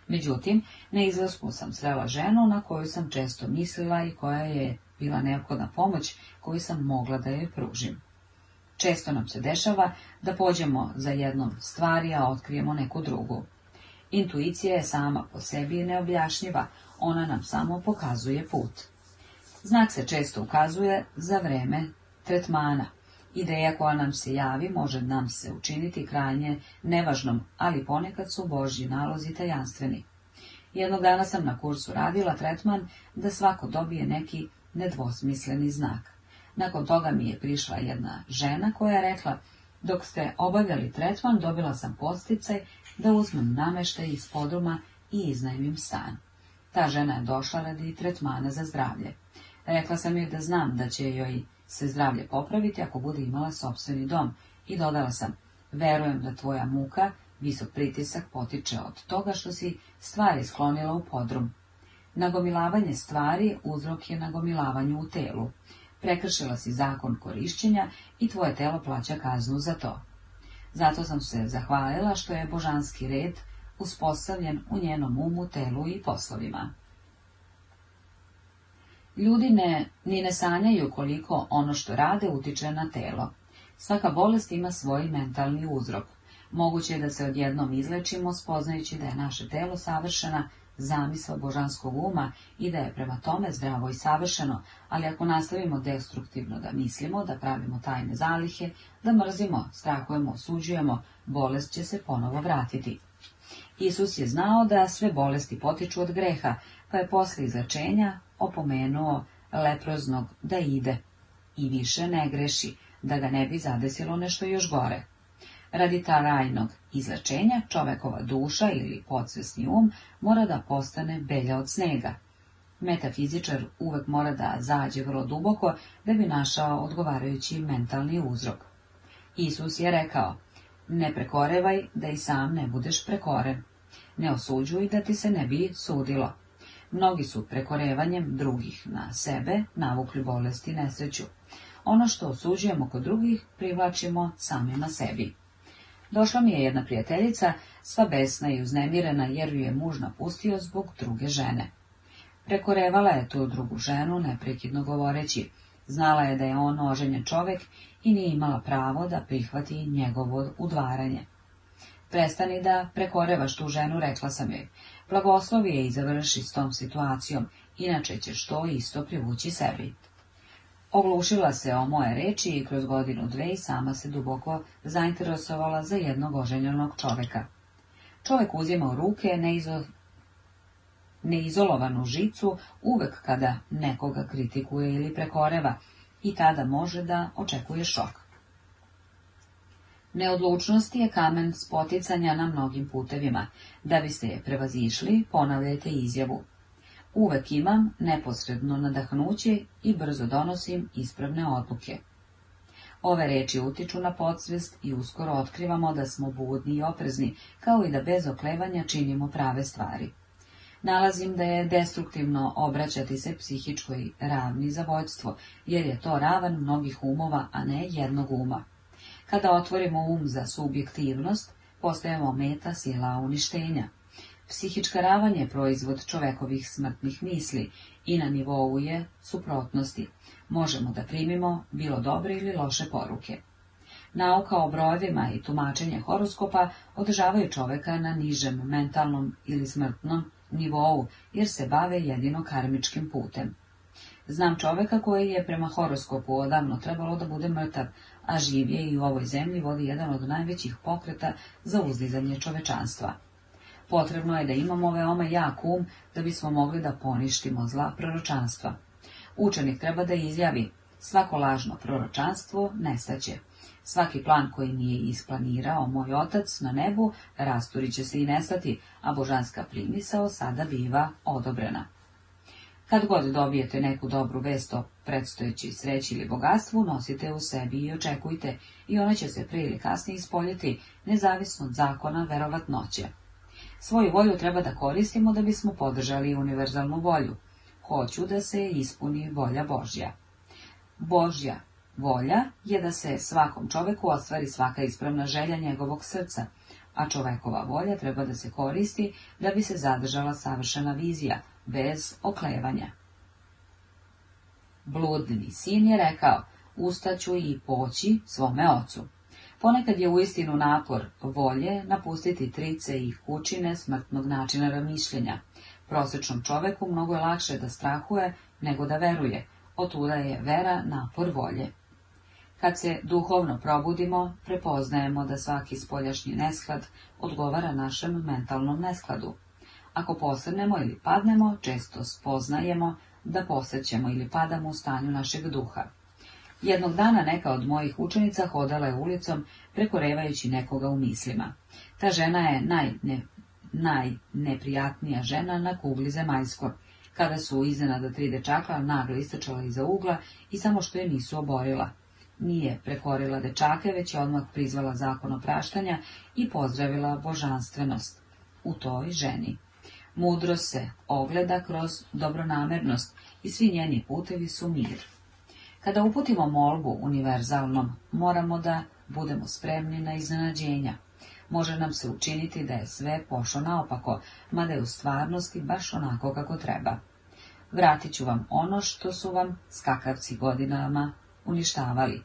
Međutim, na izlasku sam srela ženu na koju sam često mislila i koja je bila neophodna pomoć koju sam mogla da joj pružim. Često nam se dešava da pođemo za jednom stvari, a otkrijemo neku drugu. Intuicija je sama po sebi neobjašnjiva, ona nam samo pokazuje put. Znak se često ukazuje za vreme tretmana, Ideja koja nam se javi može nam se učiniti krajnje nevažnom, ali ponekad su Božji nalozi tajanstveni. Jednog dana sam na kursu radila tretman da svako dobije neki nedvosmisleni znak. Nakon toga mi je prišla jedna žena koja je rekla, dok ste obavljali tretman, dobila sam posticaj da uzmem nameštaj iz podruma i iznajmim stan. Ta žena je došla radi tretmana za zdravlje. Rekla sam joj da znam da će joj se zdravlje popraviti ako bude imala sobstveni dom. I dodala sam, verujem da tvoja muka, visok pritisak potiče od toga što si stvari sklonila u podrum. Nagomilavanje stvari uzrok je nagomilavanju u telu. Prekršila si zakon korišćenja i tvoje telo plaća kaznu za to. Zato sam se zahvalila što je božanski red uspostavljen u njenom umu, telu i poslovima. Ljudi ne, ni ne sanjaju koliko ono što rade utiče na telo. Svaka bolest ima svoj mentalni uzrok. Moguće je da se odjednom izlečimo, spoznajući da je naše telo savršena zamisla božanskog uma i da je prema tome zdravo i savršeno, ali ako nastavimo destruktivno da mislimo, da pravimo tajne zalihe, da mrzimo, strahujemo, osuđujemo, bolest će se ponovo vratiti. Isus je znao da sve bolesti potiču od greha, pa je posle izlečenja opomenuo leproznog da ide i više ne greši, da ga ne bi zadesilo nešto još gore. Radi rajnog izračenja čovekova duša ili podsvesni um mora da postane belja od snega. Metafizičar uvek mora da zađe vrlo duboko da bi našao odgovarajući mentalni uzrok. Isus je rekao, ne prekorevaj da i sam ne budeš prekoren, ne osuđuj da ti se ne bi sudilo. Mnogi su prekorevanjem drugih na sebe navukli bolest i nesreću. Ono što osuđujemo kod drugih privlačimo sami na sebi. Došla mi je jedna prijateljica, sva besna i uznemirena jer ju je muž napustio zbog druge žene. Prekorevala je tu drugu ženu, neprekidno govoreći. Znala je da je on oženjen čovek i nije imala pravo da prihvati njegovo udvaranje. Prestani da prekorevaš tu ženu, rekla sam joj. Blagoslovi je i završi s tom situacijom, inače će što isto privući sebi. Oglušila se o moje reči i kroz godinu dve sama se duboko zainteresovala za jednog oženjenog čoveka. Čovek uzima u ruke neizolovanu žicu uvek kada nekoga kritikuje ili prekoreva i tada može da očekuje šok. Neodlučnost je kamen spoticanja na mnogim putevima. Da biste je prevazišli, ponavljajte izjavu. Uvek imam neposredno nadahnuće i brzo donosim ispravne odluke. Ove reči utiču na podsvest i uskoro otkrivamo da smo budni i oprezni, kao i da bez oklevanja činimo prave stvari. Nalazim da je destruktivno obraćati se psihičkoj ravni za vojstvo, jer je to ravan mnogih umova, a ne jednog uma. Kada otvorimo um za subjektivnost, postajemo meta sila uništenja. Psihička ravanje je proizvod čovekovih smrtnih misli i na nivou je suprotnosti. Možemo da primimo bilo dobre ili loše poruke. Nauka o brojevima i tumačenje horoskopa održavaju čoveka na nižem mentalnom ili smrtnom nivou, jer se bave jedino karmičkim putem. Znam čoveka koji je prema horoskopu odavno trebalo da bude mrtav, a živje i u ovoj zemlji vodi jedan od najvećih pokreta za uzlizanje čovečanstva. Potrebno je da imamo veoma jak um da bismo mogli da poništimo zla proročanstva. Učenik treba da izjavi, svako lažno proročanstvo nestaće. Svaki plan koji nije isplanirao moj otac na nebu rasturiće se i nestati, a božanska primisao sada biva odobrena. Kad god dobijete neku dobru vesto, predstojeći sreći ili bogatstvu, nosite u sebi i očekujte, i ona će se prije ili kasnije ispoljiti, nezavisno od zakona verovatnoće. Svoju volju treba da koristimo da bismo podržali univerzalnu volju. Hoću da se ispuni volja Božja. Božja volja je da se svakom čoveku ostvari svaka ispravna želja njegovog srca, a čovekova volja treba da se koristi da bi se zadržala savršena vizija, bez oklevanja. Bludni sin je rekao, ustaću i poći svome ocu. Ponekad je uistinu napor volje napustiti trice i kućine smrtnog načina ramišljenja. Prosečnom čoveku mnogo je lakše da strahuje nego da veruje, otuda je vera napor volje. Kad se duhovno probudimo, prepoznajemo da svaki spoljašnji nesklad odgovara našem mentalnom neskladu. Ako posrnemo ili padnemo, često spoznajemo da posećemo ili padamo u stanju našeg duha. Jednog dana neka od mojih učenica hodala je ulicom, prekorevajući nekoga u mislima. Ta žena je najne, najneprijatnija žena na kugli zemaljskoj, kada su iznenada tri dečaka naglo istračala iza ugla i samo što je nisu oborila. Nije prekorila dečake, već je odmah prizvala zakon opraštanja i pozdravila božanstvenost u toj ženi. Mudro se ogleda kroz dobronamernost i svi njeni putevi su mir. Kada uputimo molbu univerzalnom, moramo da budemo spremni na iznenađenja. Može nam se učiniti da je sve pošlo naopako, mada je u stvarnosti baš onako kako treba. Vratit ću vam ono što su vam skakavci godinama uništavali.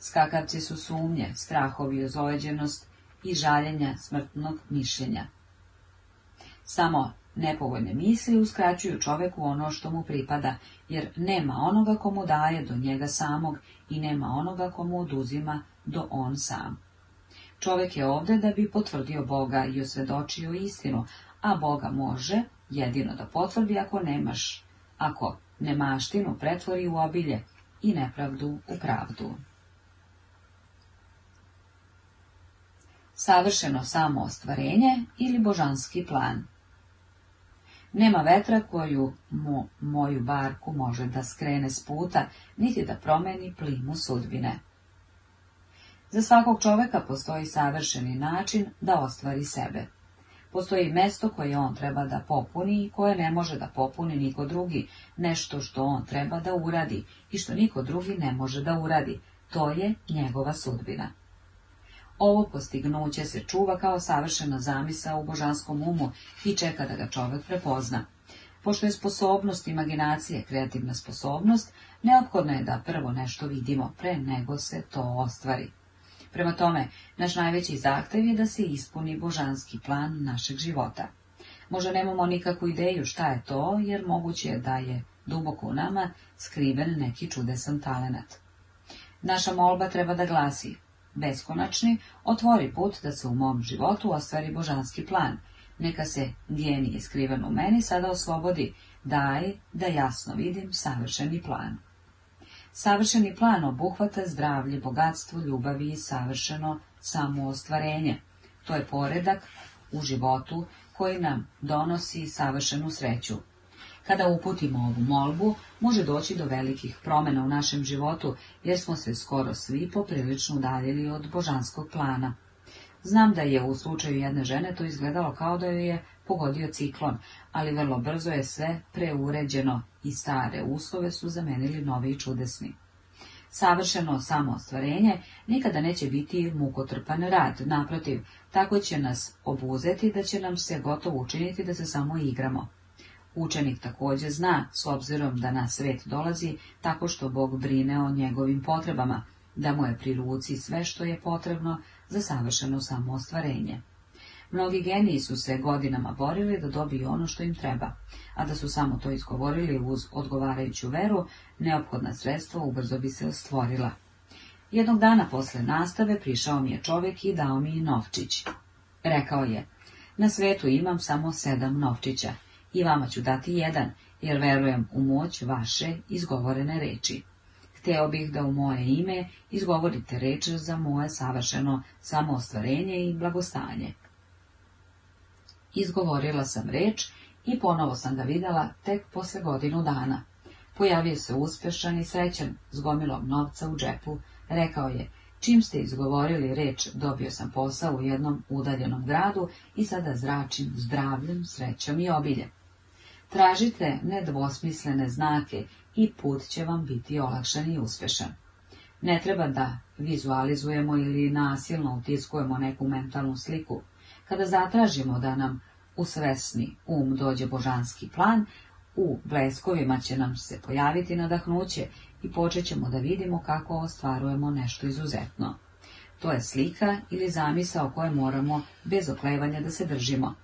Skakavci su sumnje, strahovi, ozojeđenost i žaljenja smrtnog mišljenja. Samo Nepovoljne misli uskraćuju čoveku ono što mu pripada, jer nema onoga komu daje do njega samog i nema onoga komu oduzima do on sam. Čovek je ovdje da bi potvrdio Boga i osvedočio istinu, a Boga može jedino da potvrdi ako nemaš, ako nemaštinu pretvori u obilje i nepravdu u pravdu. Savršeno samo ostvarenje ili božanski plan nema vetra koju mu moju barku može da skrene s puta, niti da promeni plimu sudbine. Za svakog čoveka postoji savršeni način da ostvari sebe. Postoji mesto koje on treba da popuni i koje ne može da popuni niko drugi, nešto što on treba da uradi i što niko drugi ne može da uradi, to je njegova sudbina. Ovo postignuće se čuva kao savršena zamisa u božanskom umu i čeka da ga čovjek prepozna. Pošto je sposobnost imaginacije kreativna sposobnost, neophodno je da prvo nešto vidimo pre nego se to ostvari. Prema tome, naš najveći zahtev je da se ispuni božanski plan našeg života. Možda nemamo nikakvu ideju šta je to, jer moguće je da je duboko u nama skriven neki čudesan talenat. Naša molba treba da glasi, beskonačni, otvori put da se u mom životu ostvari božanski plan. Neka se genije skriven u meni sada oslobodi, daj da jasno vidim savršeni plan. Savršeni plan obuhvata zdravlje, bogatstvo, ljubavi i savršeno samoostvarenje. To je poredak u životu koji nam donosi savršenu sreću. Kada uputimo ovu molbu, može doći do velikih promjena u našem životu, jer smo se skoro svi poprilično udaljili od božanskog plana. Znam da je u slučaju jedne žene to izgledalo kao da joj je pogodio ciklon, ali vrlo brzo je sve preuređeno i stare uslove su zamenili novi i čudesni. Savršeno samoostvarenje nikada neće biti mukotrpan rad, naprotiv, tako će nas obuzeti da će nam se gotovo učiniti da se samo igramo. Učenik također zna, s obzirom da na svet dolazi, tako što Bog brine o njegovim potrebama, da mu je pri ruci sve što je potrebno za savršeno samoostvarenje. Mnogi geniji su se godinama borili da dobiju ono što im treba, a da su samo to izgovorili uz odgovarajuću veru, neophodna sredstva ubrzo bi se ostvorila. Jednog dana posle nastave prišao mi je čovjek i dao mi novčić. Rekao je, na svetu imam samo sedam novčića i vama ću dati jedan, jer verujem u moć vaše izgovorene reči. Hteo bih da u moje ime izgovorite reč za moje savršeno samoostvarenje i blagostanje. Izgovorila sam reč i ponovo sam ga vidjela tek posle godinu dana. Pojavio se uspješan i srećan, s gomilom novca u džepu, rekao je, čim ste izgovorili reč, dobio sam posao u jednom udaljenom gradu i sada zračim zdravljem, srećom i obiljem. Tražite nedvosmislene znake i put će vam biti olakšan i uspješan. Ne treba da vizualizujemo ili nasilno utiskujemo neku mentalnu sliku. Kada zatražimo da nam u svesni um dođe božanski plan, u bleskovima će nam se pojaviti nadahnuće i počet ćemo da vidimo kako ostvarujemo nešto izuzetno. To je slika ili zamisao koje moramo bez oklevanja da se držimo.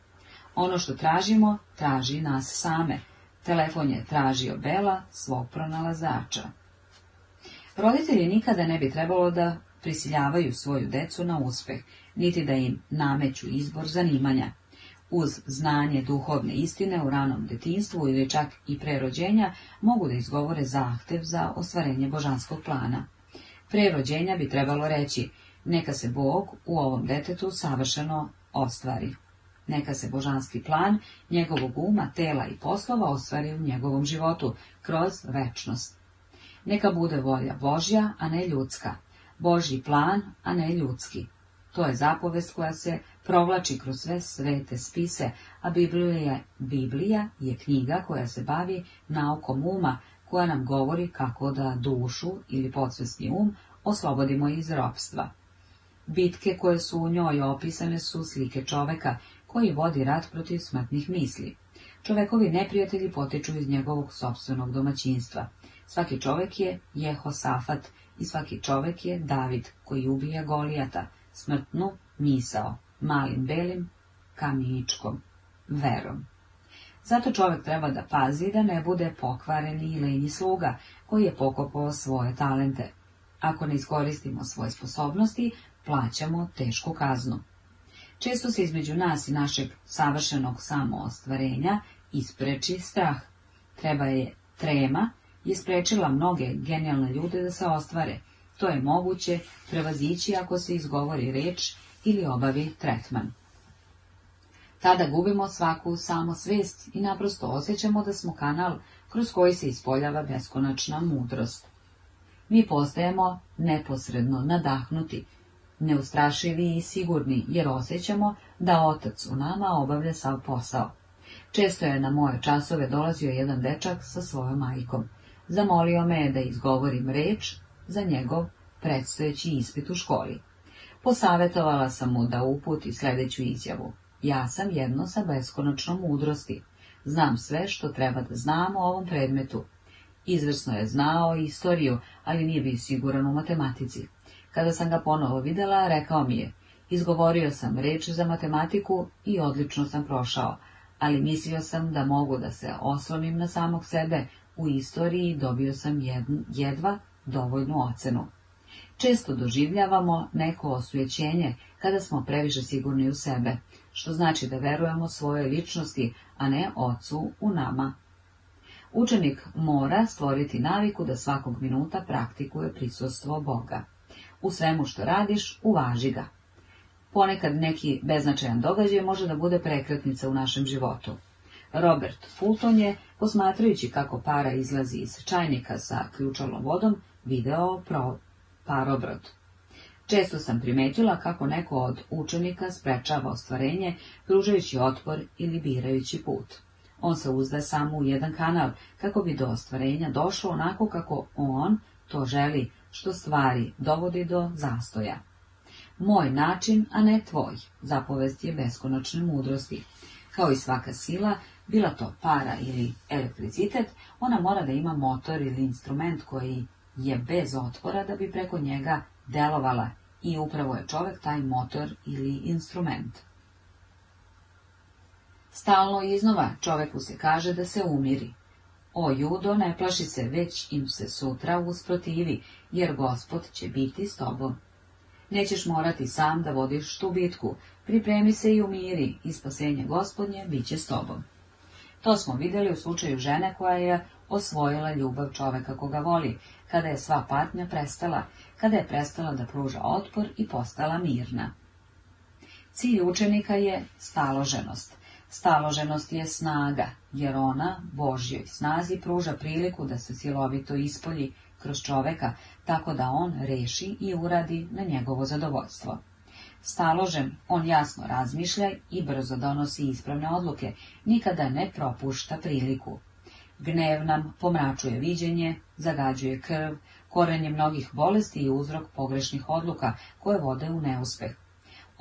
Ono što tražimo, traži nas same. Telefon je tražio Bela, svog pronalazača. Roditelji nikada ne bi trebalo da prisiljavaju svoju decu na uspeh, niti da im nameću izbor zanimanja. Uz znanje duhovne istine u ranom detinstvu ili čak i prerođenja mogu da izgovore zahtev za ostvarenje božanskog plana. Prerođenja bi trebalo reći, neka se Bog u ovom detetu savršeno ostvari. Neka se božanski plan njegovog uma, tela i poslova ostvari u njegovom životu, kroz večnost. Neka bude volja Božja, a ne ljudska. Božji plan, a ne ljudski. To je zapovest koja se provlači kroz sve svete spise, a Biblija je, Biblija je knjiga koja se bavi naukom uma, koja nam govori kako da dušu ili podsvesni um oslobodimo iz ropstva. Bitke koje su u njoj opisane su slike čoveka koji vodi rat protiv smrtnih misli. Čovekovi neprijatelji potiču iz njegovog sobstvenog domaćinstva. Svaki čovek je Jehosafat i svaki čovek je David, koji ubija Golijata, smrtnu misao, malim belim kamičkom, verom. Zato čovek treba da pazi da ne bude pokvareni i lenji sluga, koji je pokopao svoje talente. Ako ne iskoristimo svoje sposobnosti, plaćamo tešku kaznu. Često se između nas i našeg savršenog samoostvarenja ispreči strah. Treba je trema je sprečila mnoge genijalne ljude da se ostvare. To je moguće prevazići ako se izgovori reč ili obavi tretman. Tada gubimo svaku samosvest i naprosto osjećamo da smo kanal kroz koji se ispoljava beskonačna mudrost. Mi postajemo neposredno nadahnuti, neustrašivi i sigurni, jer osjećamo da otac u nama obavlja sav posao. Često je na moje časove dolazio jedan dečak sa svojom majkom. Zamolio me je da izgovorim reč za njegov predstojeći ispit u školi. Posavetovala sam mu da uputi sljedeću izjavu. Ja sam jedno sa beskonačnom mudrosti. Znam sve što treba da znam o ovom predmetu. Izvrsno je znao i istoriju, ali nije bio siguran u matematici. Kada sam ga ponovo videla, rekao mi je, izgovorio sam reči za matematiku i odlično sam prošao, ali mislio sam da mogu da se oslonim na samog sebe, u istoriji dobio sam jedva dovoljnu ocenu. Često doživljavamo neko osvjećenje kada smo previše sigurni u sebe, što znači da verujemo svoje ličnosti, a ne ocu u nama. Učenik mora stvoriti naviku da svakog minuta praktikuje prisustvo Boga. U svemu što radiš, uvaži ga. Ponekad neki beznačajan događaj može da bude prekretnica u našem životu. Robert Fulton je, posmatrajući kako para izlazi iz čajnika sa ključalom vodom, video pro parobrod. Često sam primetila kako neko od učenika sprečava ostvarenje, pružajući otpor ili birajući put. On se uzda samo u jedan kanal, kako bi do ostvarenja došlo onako kako on to želi, što stvari dovodi do zastoja. Moj način, a ne tvoj, zapovest je beskonačne mudrosti. Kao i svaka sila, bila to para ili elektricitet, ona mora da ima motor ili instrument koji je bez otpora da bi preko njega delovala i upravo je čovjek taj motor ili instrument. Stalno iznova čovjeku se kaže da se umiri, o judo, ne plaši se, već im se sutra usprotivi, jer gospod će biti s tobom. Nećeš morati sam da vodiš tu bitku, pripremi se i umiri, i spasenje gospodnje bit će s tobom. To smo vidjeli u slučaju žene koja je osvojila ljubav čoveka koga voli, kada je sva patnja prestala, kada je prestala da pruža otpor i postala mirna. Cilj učenika je staloženost. Staloženost je snaga, jer ona, Božjoj snazi, pruža priliku da se silovito ispolji kroz čoveka, tako da on reši i uradi na njegovo zadovoljstvo. Staložen, on jasno razmišlja i brzo donosi ispravne odluke, nikada ne propušta priliku. Gnev nam pomračuje viđenje, zagađuje krv, korenje mnogih bolesti i uzrok pogrešnih odluka koje vode u neuspeh.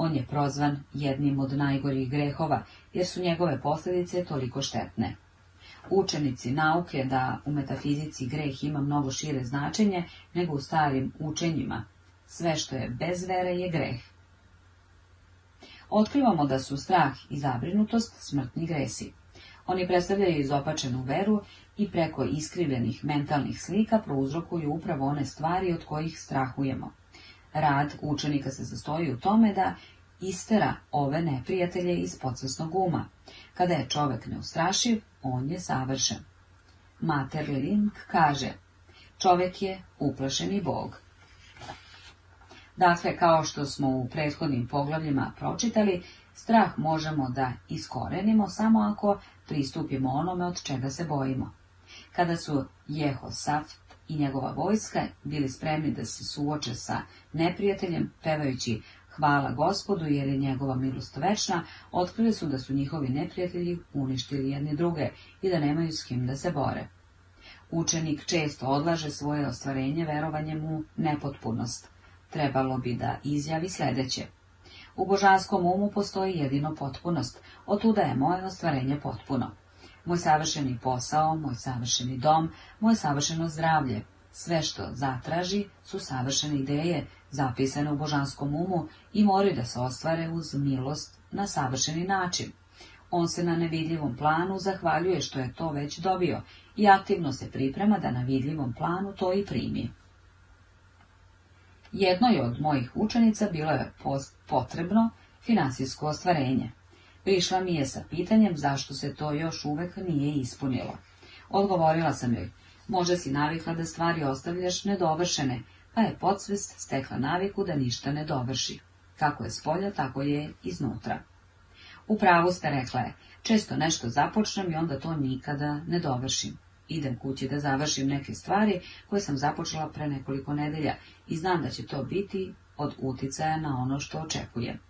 On je prozvan jednim od najgorih grehova, jer su njegove posljedice toliko štetne. Učenici nauke da u metafizici greh ima mnogo šire značenje nego u starim učenjima. Sve što je bez vere je greh. Otkrivamo da su strah i zabrinutost smrtni gresi. Oni predstavljaju izopačenu veru i preko iskrivljenih mentalnih slika prouzrokuju upravo one stvari od kojih strahujemo. Rad učenika se zastoji u tome da istera ove neprijatelje iz podsvesnog uma. Kada je čovek neustrašiv, on je savršen. Mater kaže, čovek je uplašeni bog. Dakle, kao što smo u prethodnim poglavljima pročitali, strah možemo da iskorenimo samo ako pristupimo onome od čega se bojimo. Kada su jehosaf i njegova vojska bili spremni da se suoče sa neprijateljem, pevajući hvala gospodu jer je njegova milost večna, otkrili su da su njihovi neprijatelji uništili jedne druge i da nemaju s kim da se bore. Učenik često odlaže svoje ostvarenje verovanjem u nepotpunost. Trebalo bi da izjavi sljedeće. U božanskom umu postoji jedino potpunost, otuda je moje ostvarenje potpuno moj savršeni posao, moj savršeni dom, moje savršeno zdravlje. Sve što zatraži su savršene ideje, zapisane u božanskom umu i moraju da se ostvare uz milost na savršeni način. On se na nevidljivom planu zahvaljuje što je to već dobio i aktivno se priprema da na vidljivom planu to i primi. Jednoj od mojih učenica bilo je potrebno finansijsko ostvarenje. Prišla mi je sa pitanjem zašto se to još uvek nije ispunilo. Odgovorila sam joj, može si navikla da stvari ostavljaš nedovršene, pa je podsvest stekla naviku da ništa ne dovrši. Kako je spolja, tako je iznutra. U pravu ste, rekla je, često nešto započnem i onda to nikada ne dovršim. Idem kući da završim neke stvari koje sam započela pre nekoliko nedelja i znam da će to biti od uticaja na ono što očekujem.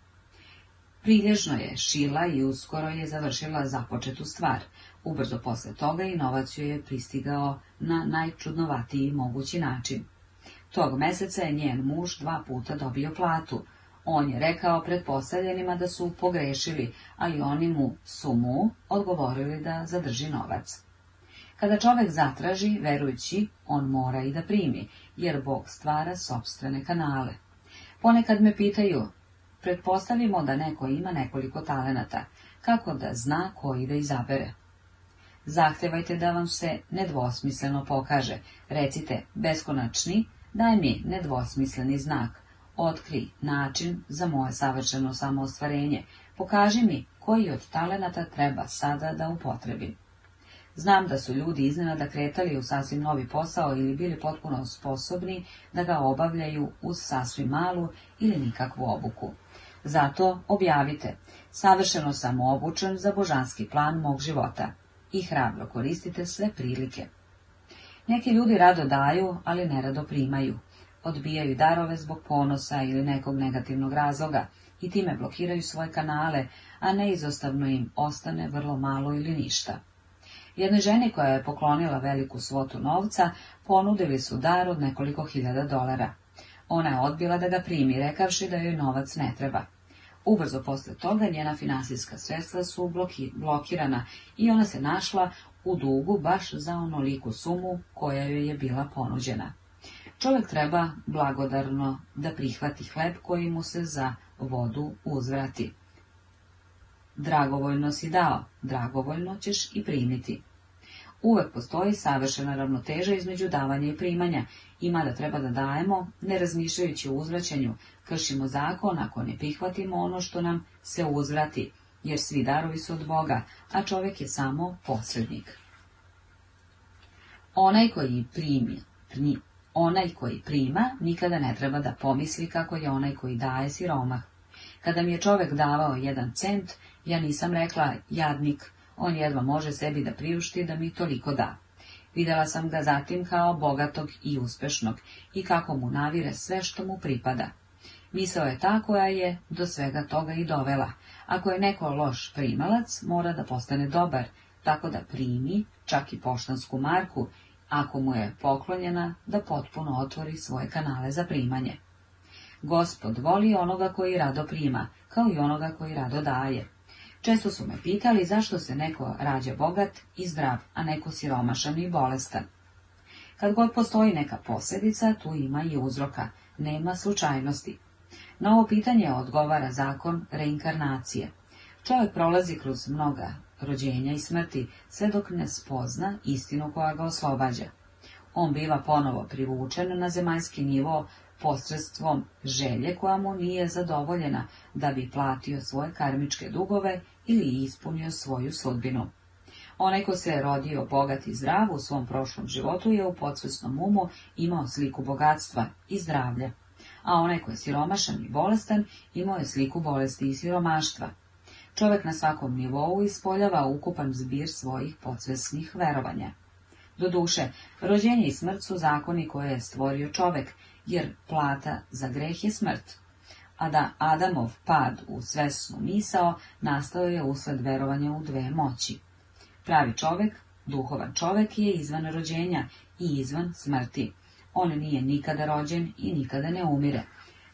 Prilježno je šila i uskoro je završila započetu stvar. Ubrzo posle toga i novac joj je pristigao na najčudnovatiji mogući način. Tog meseca je njen muž dva puta dobio platu. On je rekao predpostavljenima da su pogrešili, ali oni mu su mu odgovorili da zadrži novac. Kada čovek zatraži, verujući, on mora i da primi, jer Bog stvara sobstvene kanale. Ponekad me pitaju, Pretpostavimo da neko ima nekoliko talenata, kako da zna koji da izabere. Zahtevajte da vam se nedvosmisleno pokaže, recite beskonačni, daj mi nedvosmisleni znak, otkri način za moje savršeno samoostvarenje, pokaži mi koji od talenata treba sada da upotrebim. Znam da su ljudi iznenada kretali u sasvim novi posao ili bili potpuno sposobni da ga obavljaju uz sasvim malu ili nikakvu obuku. Zato objavite, savršeno sam obučen za božanski plan mog života i hrabro koristite sve prilike. Neki ljudi rado daju, ali nerado primaju. Odbijaju darove zbog ponosa ili nekog negativnog razloga i time blokiraju svoje kanale, a neizostavno im ostane vrlo malo ili ništa. Jednoj ženi koja je poklonila veliku svotu novca, ponudili su dar od nekoliko hiljada dolara. Ona je odbila da ga primi, rekavši da joj novac ne treba. Ubrzo posle toga njena finansijska sredstva su blokirana i ona se našla u dugu baš za onoliku sumu koja joj je bila ponuđena. Čovjek treba blagodarno da prihvati hleb koji mu se za vodu uzvrati. Dragovoljno si dao, dragovoljno ćeš i primiti. Uvek postoji savršena ravnoteža između davanja i primanja ima da treba da dajemo, ne razmišljajući o uzvraćanju, kršimo zakon ako ne prihvatimo ono što nam se uzvrati, jer svi darovi su od Boga, a čovjek je samo posrednik. Onaj koji primi, primi onaj koji prima, nikada ne treba da pomisli kako je onaj koji daje siromah. Kada mi je čovjek davao jedan cent, ja nisam rekla jadnik, on jedva može sebi da priušti da mi toliko da. Vidjela sam ga zatim kao bogatog i uspešnog i kako mu navire sve što mu pripada. Misao je ta koja je do svega toga i dovela. Ako je neko loš primalac, mora da postane dobar, tako da primi čak i poštansku marku, ako mu je poklonjena, da potpuno otvori svoje kanale za primanje. Gospod voli onoga koji rado prima, kao i onoga koji rado daje. Često su me pitali zašto se neko rađa bogat i zdrav, a neko siromašan i bolestan. Kad god postoji neka posljedica, tu ima i uzroka, nema slučajnosti. Na ovo pitanje odgovara zakon reinkarnacije. Čovjek prolazi kroz mnoga rođenja i smrti, sve dok ne spozna istinu koja ga oslobađa. On biva ponovo privučen na zemaljski nivo posredstvom želje koja mu nije zadovoljena da bi platio svoje karmičke dugove ili ispunio svoju sudbinu. Onaj ko se je rodio bogat i zdrav u svom prošlom životu je u podsvesnom umu imao sliku bogatstva i zdravlja, a onaj ko je siromašan i bolestan imao je sliku bolesti i siromaštva. Čovjek na svakom nivou ispoljava ukupan zbir svojih podsvesnih verovanja. Doduše, rođenje i smrt su zakoni koje je stvorio čovjek, jer plata za greh je smrt a da Adamov pad u svesnu misao nastao je usled verovanja u dve moći. Pravi čovek, duhovan čovek je izvan rođenja i izvan smrti. On nije nikada rođen i nikada ne umire.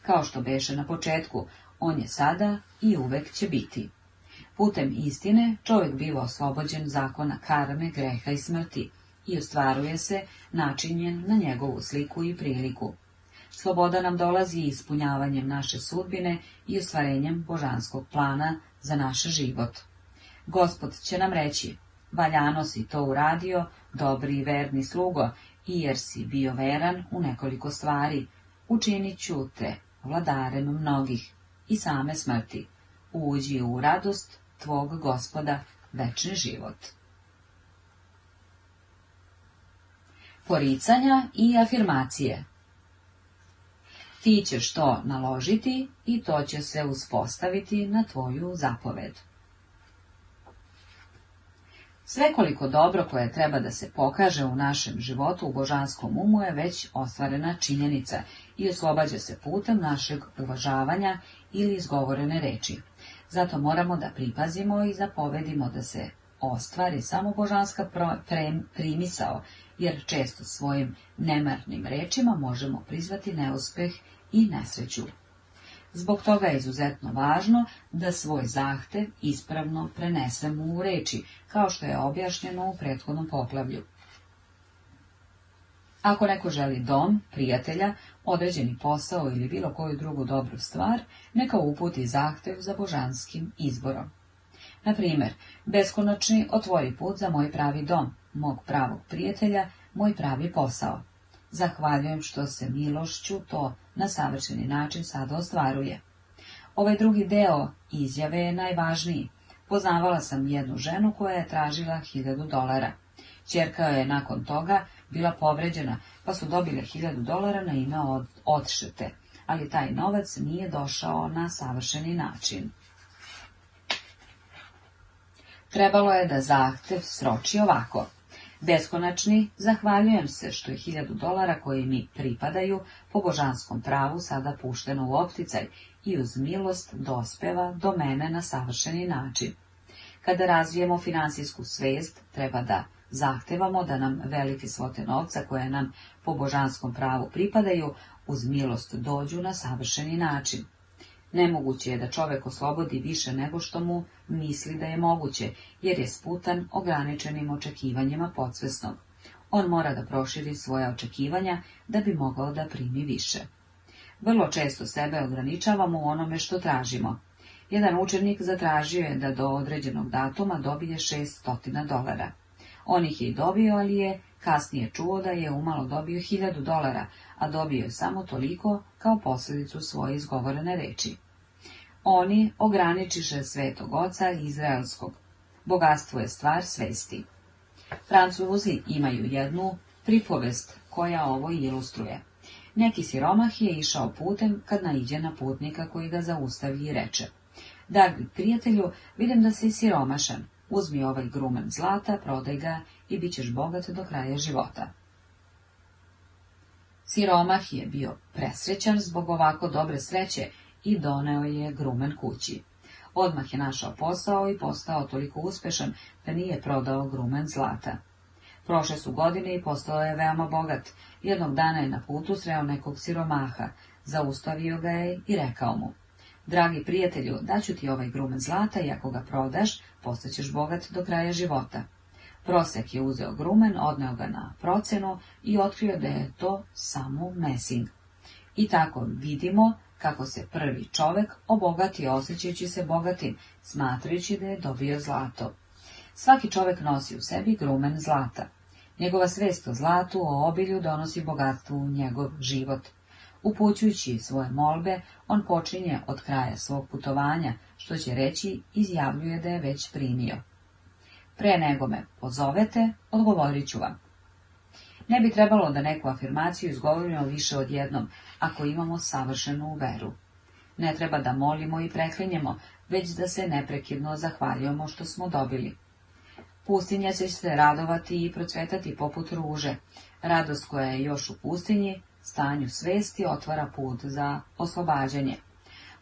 Kao što beše na početku, on je sada i uvek će biti. Putem istine čovjek biva oslobođen zakona karme, greha i smrti i ostvaruje se načinjen na njegovu sliku i priliku. Sloboda nam dolazi ispunjavanjem naše sudbine i ostvarenjem božanskog plana za naš život. Gospod će nam reći, valjano si to uradio, dobri i verni slugo, i jer si bio veran u nekoliko stvari, učinit ću te vladarem mnogih i same smrti. Uđi u radost tvog gospoda večni život. Poricanja i afirmacije ti ćeš to naložiti i to će se uspostaviti na tvoju zapoved. Svekoliko dobro koje treba da se pokaže u našem životu u božanskom umu je već ostvarena činjenica i oslobađa se putem našeg uvažavanja ili izgovorene reči. Zato moramo da pripazimo i zapovedimo da se ostvari samo božanska primisao, jer često svojim nemarnim rečima možemo prizvati neuspeh i nesreću. Zbog toga je izuzetno važno da svoj zahtev ispravno prenesemo u reči, kao što je objašnjeno u prethodnom poglavlju. Ako neko želi dom, prijatelja, određeni posao ili bilo koju drugu dobru stvar, neka uputi zahtev za božanskim izborom. Na primjer, beskonačni otvori put za moj pravi dom, mog pravog prijatelja, moj pravi posao. Zahvaljujem što se milošću to na savršeni način sada ostvaruje. Ovaj drugi deo izjave je najvažniji. Poznavala sam jednu ženu koja je tražila hiljadu dolara. Čerka je nakon toga bila povređena, pa su dobile hiljadu dolara na ime od, odšete, ali taj novac nije došao na savršeni način. Trebalo je da zahtev sroči ovako. Beskonačni, zahvaljujem se što je hiljadu dolara koji mi pripadaju po božanskom pravu sada pušteno u opticaj i uz milost dospeva do mene na savršeni način. Kada razvijemo finansijsku svijest, treba da zahtevamo da nam velike svote novca koje nam po božanskom pravu pripadaju, uz milost dođu na savršeni način. Nemoguće je da čovek oslobodi više nego što mu misli da je moguće, jer je sputan ograničenim očekivanjima podsvesnog. On mora da proširi svoja očekivanja da bi mogao da primi više. Vrlo često sebe ograničavamo u onome što tražimo. Jedan učenik zatražio je da do određenog datuma dobije 600 dolara. On ih je i dobio, ali je kasnije čuo da je umalo dobio hiljadu dolara, a dobio je samo toliko kao posljedicu svoje izgovorene reči. Oni ograničiše svetog oca Izraelskog. Bogatstvo je stvar svesti. Francuzi imaju jednu pripovest koja ovo ilustruje. Neki siromah je išao putem kad naiđe na putnika koji ga zaustavi i reče. Dragi prijatelju, vidim da si siromašan. Uzmi ovaj grumen zlata, prodaj ga i bit ćeš bogat do kraja života. Siromah je bio presrećan zbog ovako dobre sreće i doneo je grumen kući. Odmah je našao posao i postao toliko uspešan da nije prodao grumen zlata. Prošle su godine i postao je veoma bogat. Jednog dana je na putu sreo nekog siromaha, zaustavio ga je i rekao mu. Dragi prijatelju, daću ti ovaj grumen zlata i ako ga prodaš, postaćeš bogat do kraja života. Prosek je uzeo grumen, odneo ga na procenu i otkrio da je to samo mesing. I tako vidimo kako se prvi čovek obogati osjećajući se bogatim, smatrajući da je dobio zlato. Svaki čovek nosi u sebi grumen zlata. Njegova svest o zlatu, o obilju donosi bogatstvu u njegov život. Upućujući svoje molbe, on počinje od kraja svog putovanja, što će reći, izjavljuje da je već primio. Pre nego me pozovete, odgovorit ću vam. Ne bi trebalo da neku afirmaciju izgovorimo više od jednom, ako imamo savršenu veru. Ne treba da molimo i preklinjemo, već da se neprekidno zahvaljujemo što smo dobili. Pustinja će se radovati i procvetati poput ruže. Radost koja je još u pustinji, stanju svesti, otvara put za oslobađanje.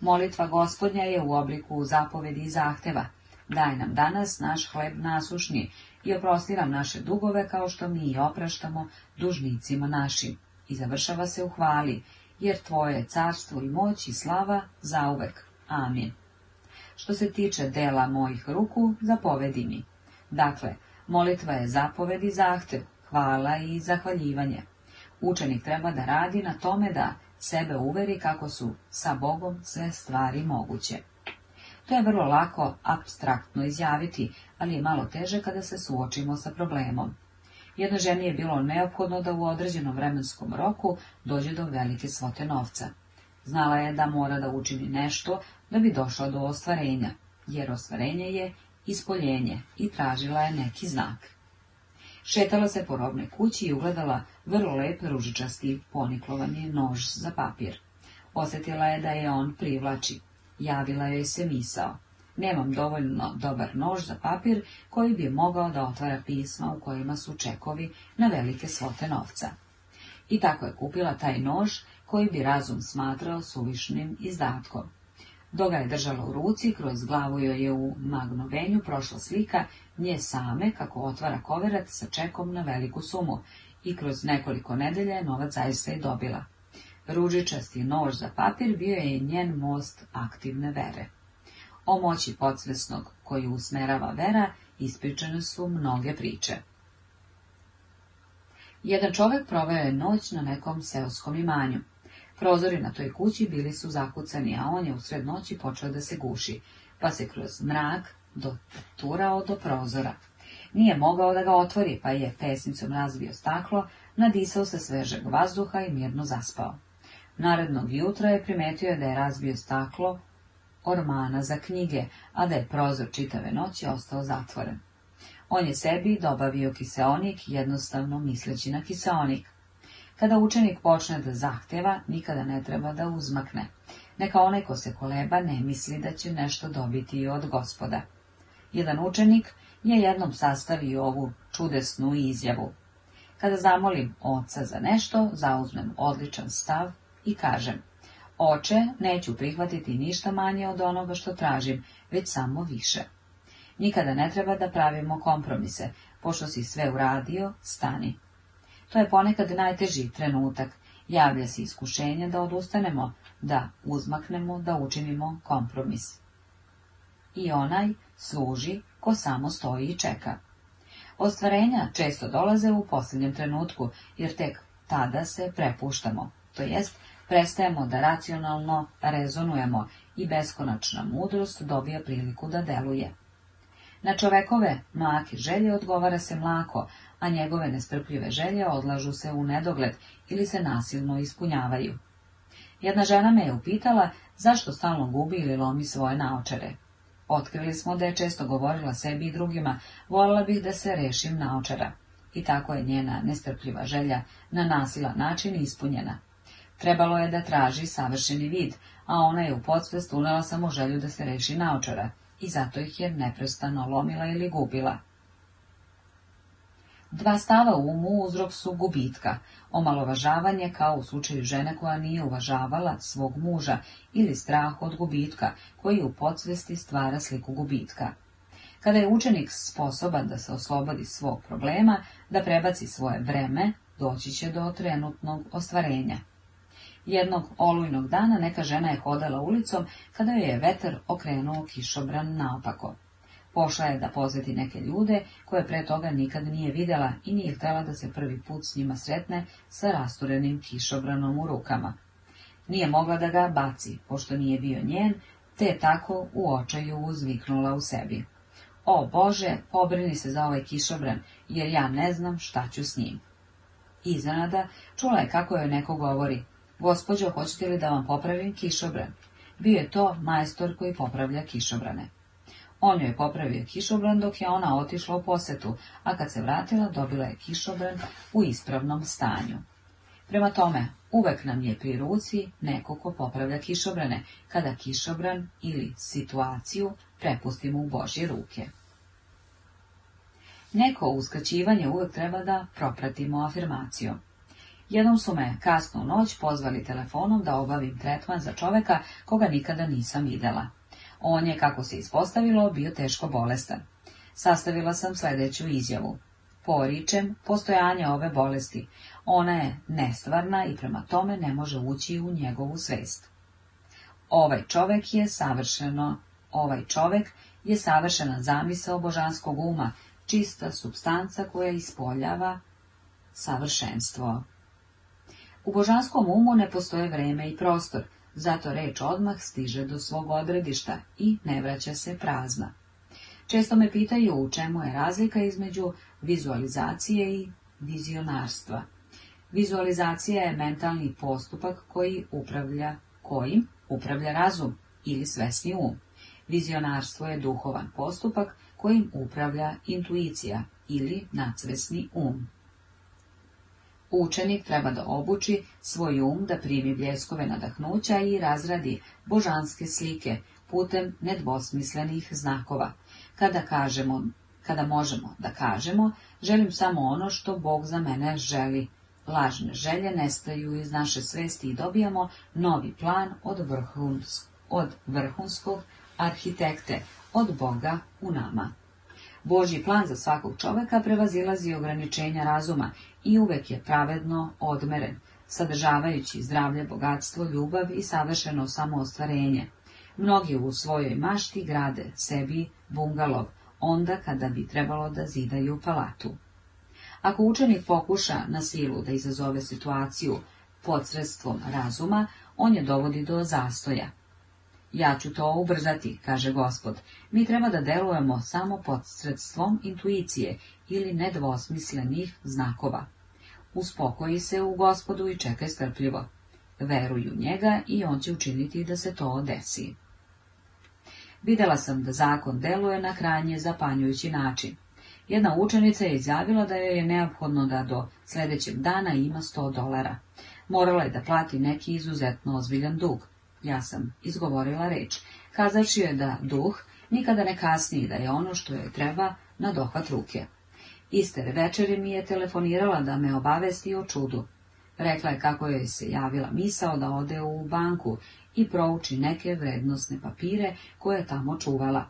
Molitva gospodnja je u obliku zapovedi i zahteva. Daj nam danas naš hleb nasušni i oprosti naše dugove kao što mi i opraštamo dužnicima našim. I završava se u hvali, jer tvoje je carstvo i moć i slava zauvek. Amin. Što se tiče dela mojih ruku, zapovedi mi. Dakle, molitva je i zahtev, hvala i zahvaljivanje. Učenik treba da radi na tome da sebe uveri kako su sa Bogom sve stvari moguće. To je vrlo lako abstraktno izjaviti, ali je malo teže kada se suočimo sa problemom. Jedno ženi je bilo neophodno da u određenom vremenskom roku dođe do velike svote novca. Znala je da mora da učini nešto da bi došla do ostvarenja, jer ostvarenje je ispoljenje i tražila je neki znak. Šetala se po robnoj kući i ugledala vrlo lep ružičasti poniklovani nož za papir. Osjetila je da je on privlači. Javila joj se misao. Nemam dovoljno dobar nož za papir koji bi mogao da otvara pisma u kojima su čekovi na velike svote novca. I tako je kupila taj nož koji bi razum smatrao suvišnim izdatkom. Doga je držala u ruci, kroz glavu joj je u magnovenju prošla slika nje same kako otvara koverat sa čekom na veliku sumu i kroz nekoliko nedelja je novac zaista i dobila. Ružičasti nož za papir bio je njen most aktivne vere. O moći podsvesnog koju usmerava vera ispričane su mnoge priče. Jedan čovjek proveo je noć na nekom seoskom imanju. Prozori na toj kući bili su zakucani, a on je usred noći počeo da se guši, pa se kroz mrak doturao do prozora. Nije mogao da ga otvori, pa je pesnicom razbio staklo, nadisao se svežeg vazduha i mirno zaspao. Narednog jutra je primetio da je razbio staklo ormana za knjige, a da je prozor čitave noći ostao zatvoren. On je sebi dobavio kiseonik, jednostavno misleći na kiseonik. Kada učenik počne da zahteva, nikada ne treba da uzmakne. Neka onaj ko se koleba ne misli da će nešto dobiti i od gospoda. Jedan učenik je jednom sastavio ovu čudesnu izjavu. Kada zamolim oca za nešto, zauzmem odličan stav i kažem, oče, neću prihvatiti ništa manje od onoga što tražim, već samo više. Nikada ne treba da pravimo kompromise, pošto si sve uradio, stani. To je ponekad najteži trenutak, javlja se iskušenje da odustanemo, da uzmaknemo, da učinimo kompromis. I onaj služi ko samo stoji i čeka. Ostvarenja često dolaze u posljednjem trenutku, jer tek tada se prepuštamo, to jest prestajemo da racionalno rezonujemo i beskonačna mudrost dobija priliku da deluje. Na čovekove mlake želje odgovara se mlako, a njegove nestrpljive želje odlažu se u nedogled ili se nasilno ispunjavaju. Jedna žena me je upitala zašto stalno gubi ili lomi svoje naočare. Otkrili smo da je često govorila sebi i drugima, volila bih da se rešim naočara. I tako je njena nestrpljiva želja na nasilan način ispunjena. Trebalo je da traži savršeni vid, a ona je u podsvest unela samo želju da se reši naočara, i zato ih je neprestano lomila ili gubila. Dva stava u umu uzrok su gubitka, omalovažavanje kao u slučaju žene koja nije uvažavala svog muža ili strah od gubitka, koji u podsvesti stvara sliku gubitka. Kada je učenik sposoban da se oslobodi svog problema, da prebaci svoje vreme, doći će do trenutnog ostvarenja. Jednog olujnog dana neka žena je hodala ulicom kada joj je veter okrenuo kišobran naopako. Pošla je da pozeti neke ljude koje pre toga nikad nije videla i nije htjela da se prvi put s njima sretne sa rasturenim kišobranom u rukama. Nije mogla da ga baci, pošto nije bio njen, te je tako u očaju uzviknula u sebi. O Bože, pobrini se za ovaj kišobran, jer ja ne znam šta ću s njim. Izanada čula je kako joj neko govori, Gospođo, hoćete li da vam popravim kišobran? Bio je to majstor koji popravlja kišobrane. On joj je popravio kišobran dok je ona otišla u posetu, a kad se vratila dobila je kišobran u ispravnom stanju. Prema tome, uvek nam je pri ruci neko ko popravlja kišobrane, kada kišobran ili situaciju prepustimo u Božje ruke. Neko uskraćivanje uvek treba da propratimo afirmacijom. Jednom su me kasnu noć pozvali telefonom da obavim tretman za čoveka koga nikada nisam videla. On je, kako se ispostavilo, bio teško bolestan. Sastavila sam sljedeću izjavu. Poričem postojanje ove bolesti. Ona je nestvarna i prema tome ne može ući u njegovu svest. Ovaj čovek je savršeno, ovaj čovek je savršena zamisao božanskog uma, čista substanca koja ispoljava savršenstvo. U božanskom umu ne postoje vreme i prostor, zato reč odmah stiže do svog odredišta i ne vraća se prazna. Često me pitaju u čemu je razlika između vizualizacije i vizionarstva. Vizualizacija je mentalni postupak koji upravlja kojim upravlja razum ili svesni um. Vizionarstvo je duhovan postupak kojim upravlja intuicija ili nadsvesni um. Učenik treba da obuči svoj um da primi bljeskove nadahnuća i razradi božanske slike putem nedvosmislenih znakova. Kada kažemo, kada možemo da kažemo, želim samo ono što Bog za mene želi. Lažne želje nestaju iz naše svesti i dobijamo novi plan od, od vrhunskog arhitekte, od Boga u nama. Božji plan za svakog čoveka prevazilazi ograničenja razuma i uvek je pravedno odmeren, sadržavajući zdravlje, bogatstvo, ljubav i savršeno samoostvarenje. Mnogi u svojoj mašti grade sebi bungalov, onda kada bi trebalo da zidaju palatu. Ako učenik pokuša na silu da izazove situaciju sredstvom razuma, on je dovodi do zastoja. Ja ću to ubrzati, kaže gospod. Mi treba da delujemo samo pod sredstvom intuicije ili nedvosmislenih znakova. Uspokoji se u gospodu i čekaj strpljivo. Veruj u njega i on će učiniti da se to desi. Videla sam da zakon deluje na krajnje zapanjujući način. Jedna učenica je izjavila da joj je neophodno da do sljedećeg dana ima 100 dolara. Morala je da plati neki izuzetno ozbiljan dug ja sam izgovorila reč, kazavši je da duh nikada ne kasni i da je ono što joj treba na dohvat ruke. Iste večeri mi je telefonirala da me obavesti o čudu. Rekla je kako joj se javila misao da ode u banku i prouči neke vrednostne papire koje je tamo čuvala.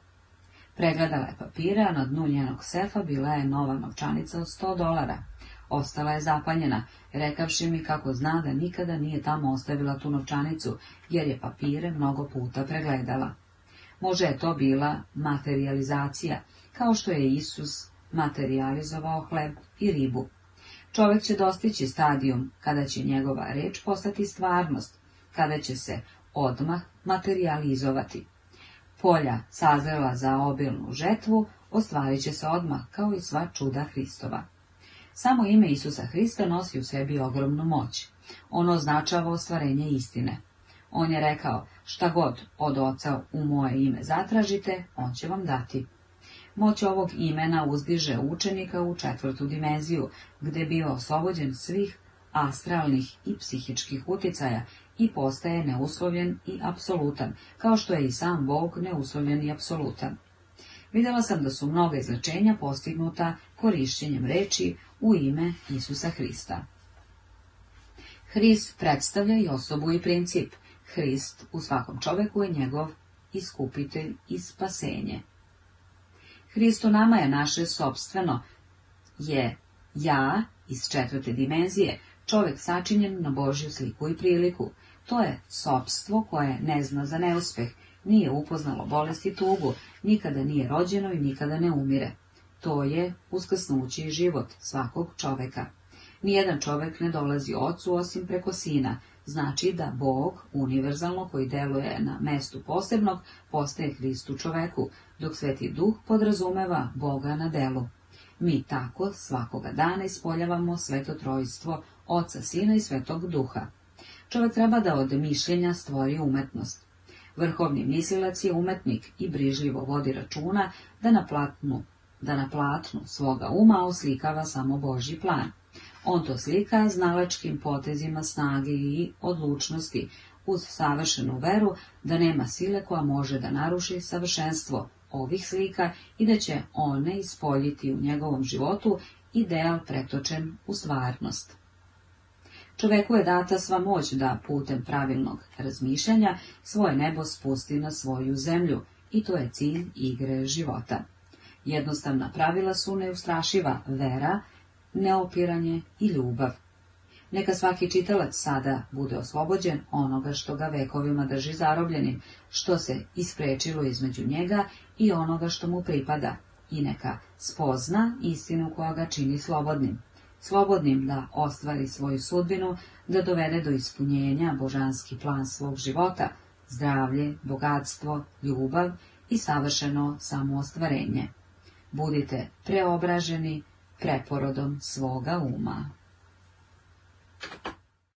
Pregledala je papire, a na dnu njenog sefa bila je nova novčanica od 100 dolara. Ostala je zapanjena, rekavši mi kako zna da nikada nije tamo ostavila tu novčanicu, jer je papire mnogo puta pregledala. Može je to bila materializacija, kao što je Isus materializovao hleb i ribu. Čovjek će dostići stadijum kada će njegova reč postati stvarnost, kada će se odmah materializovati. Polja sazrela za obilnu žetvu ostvarit će se odmah, kao i sva čuda Hristova. Samo ime Isusa Hrista nosi u sebi ogromnu moć. Ono označava ostvarenje istine. On je rekao, šta god od oca u moje ime zatražite, on će vam dati. Moć ovog imena uzdiže učenika u četvrtu dimenziju, gdje bio oslobođen svih astralnih i psihičkih utjecaja i postaje neuslovljen i apsolutan, kao što je i sam Bog neuslovljen i apsolutan. Vidjela sam da su mnoga značenja postignuta korišćenjem reči u ime Isusa Hrista. Hrist predstavlja i osobu i princip. Hrist u svakom čoveku je njegov iskupitelj i spasenje. Hrist u nama je naše sobstveno, je ja iz četvrte dimenzije, čovek sačinjen na Božju sliku i priliku. To je sobstvo koje ne zna za neuspeh, nije upoznalo bolest i tugu, nikada nije rođeno i nikada ne umire. To je uskrsnući život svakog čoveka. Nijedan čovek ne dolazi ocu osim preko sina, znači da Bog, univerzalno koji deluje na mestu posebnog, postaje Hristu čoveku, dok Sveti Duh podrazumeva Boga na delu. Mi tako svakoga dana ispoljavamo sveto trojstvo Oca, Sina i Svetog Duha. Čovek treba da od mišljenja stvori umetnost. Vrhovni mislilac je umetnik i brižljivo vodi računa da na platnu da na platnu svoga uma oslikava samo Božji plan. On to slika znalačkim potezima snage i odlučnosti, uz savršenu veru da nema sile koja može da naruši savršenstvo ovih slika i da će one ispoljiti u njegovom životu ideal pretočen u stvarnost. Čoveku je data sva moć da putem pravilnog razmišljanja svoje nebo spusti na svoju zemlju i to je cilj igre života. Jednostavna pravila su neustrašiva vera, neopiranje i ljubav. Neka svaki čitalac sada bude oslobođen onoga što ga vekovima drži zarobljenim, što se isprečilo između njega i onoga što mu pripada, i neka spozna istinu koja ga čini slobodnim. Slobodnim da ostvari svoju sudbinu, da dovede do ispunjenja božanski plan svog života, zdravlje, bogatstvo, ljubav i savršeno samoostvarenje budite preobraženi preporodom svoga uma.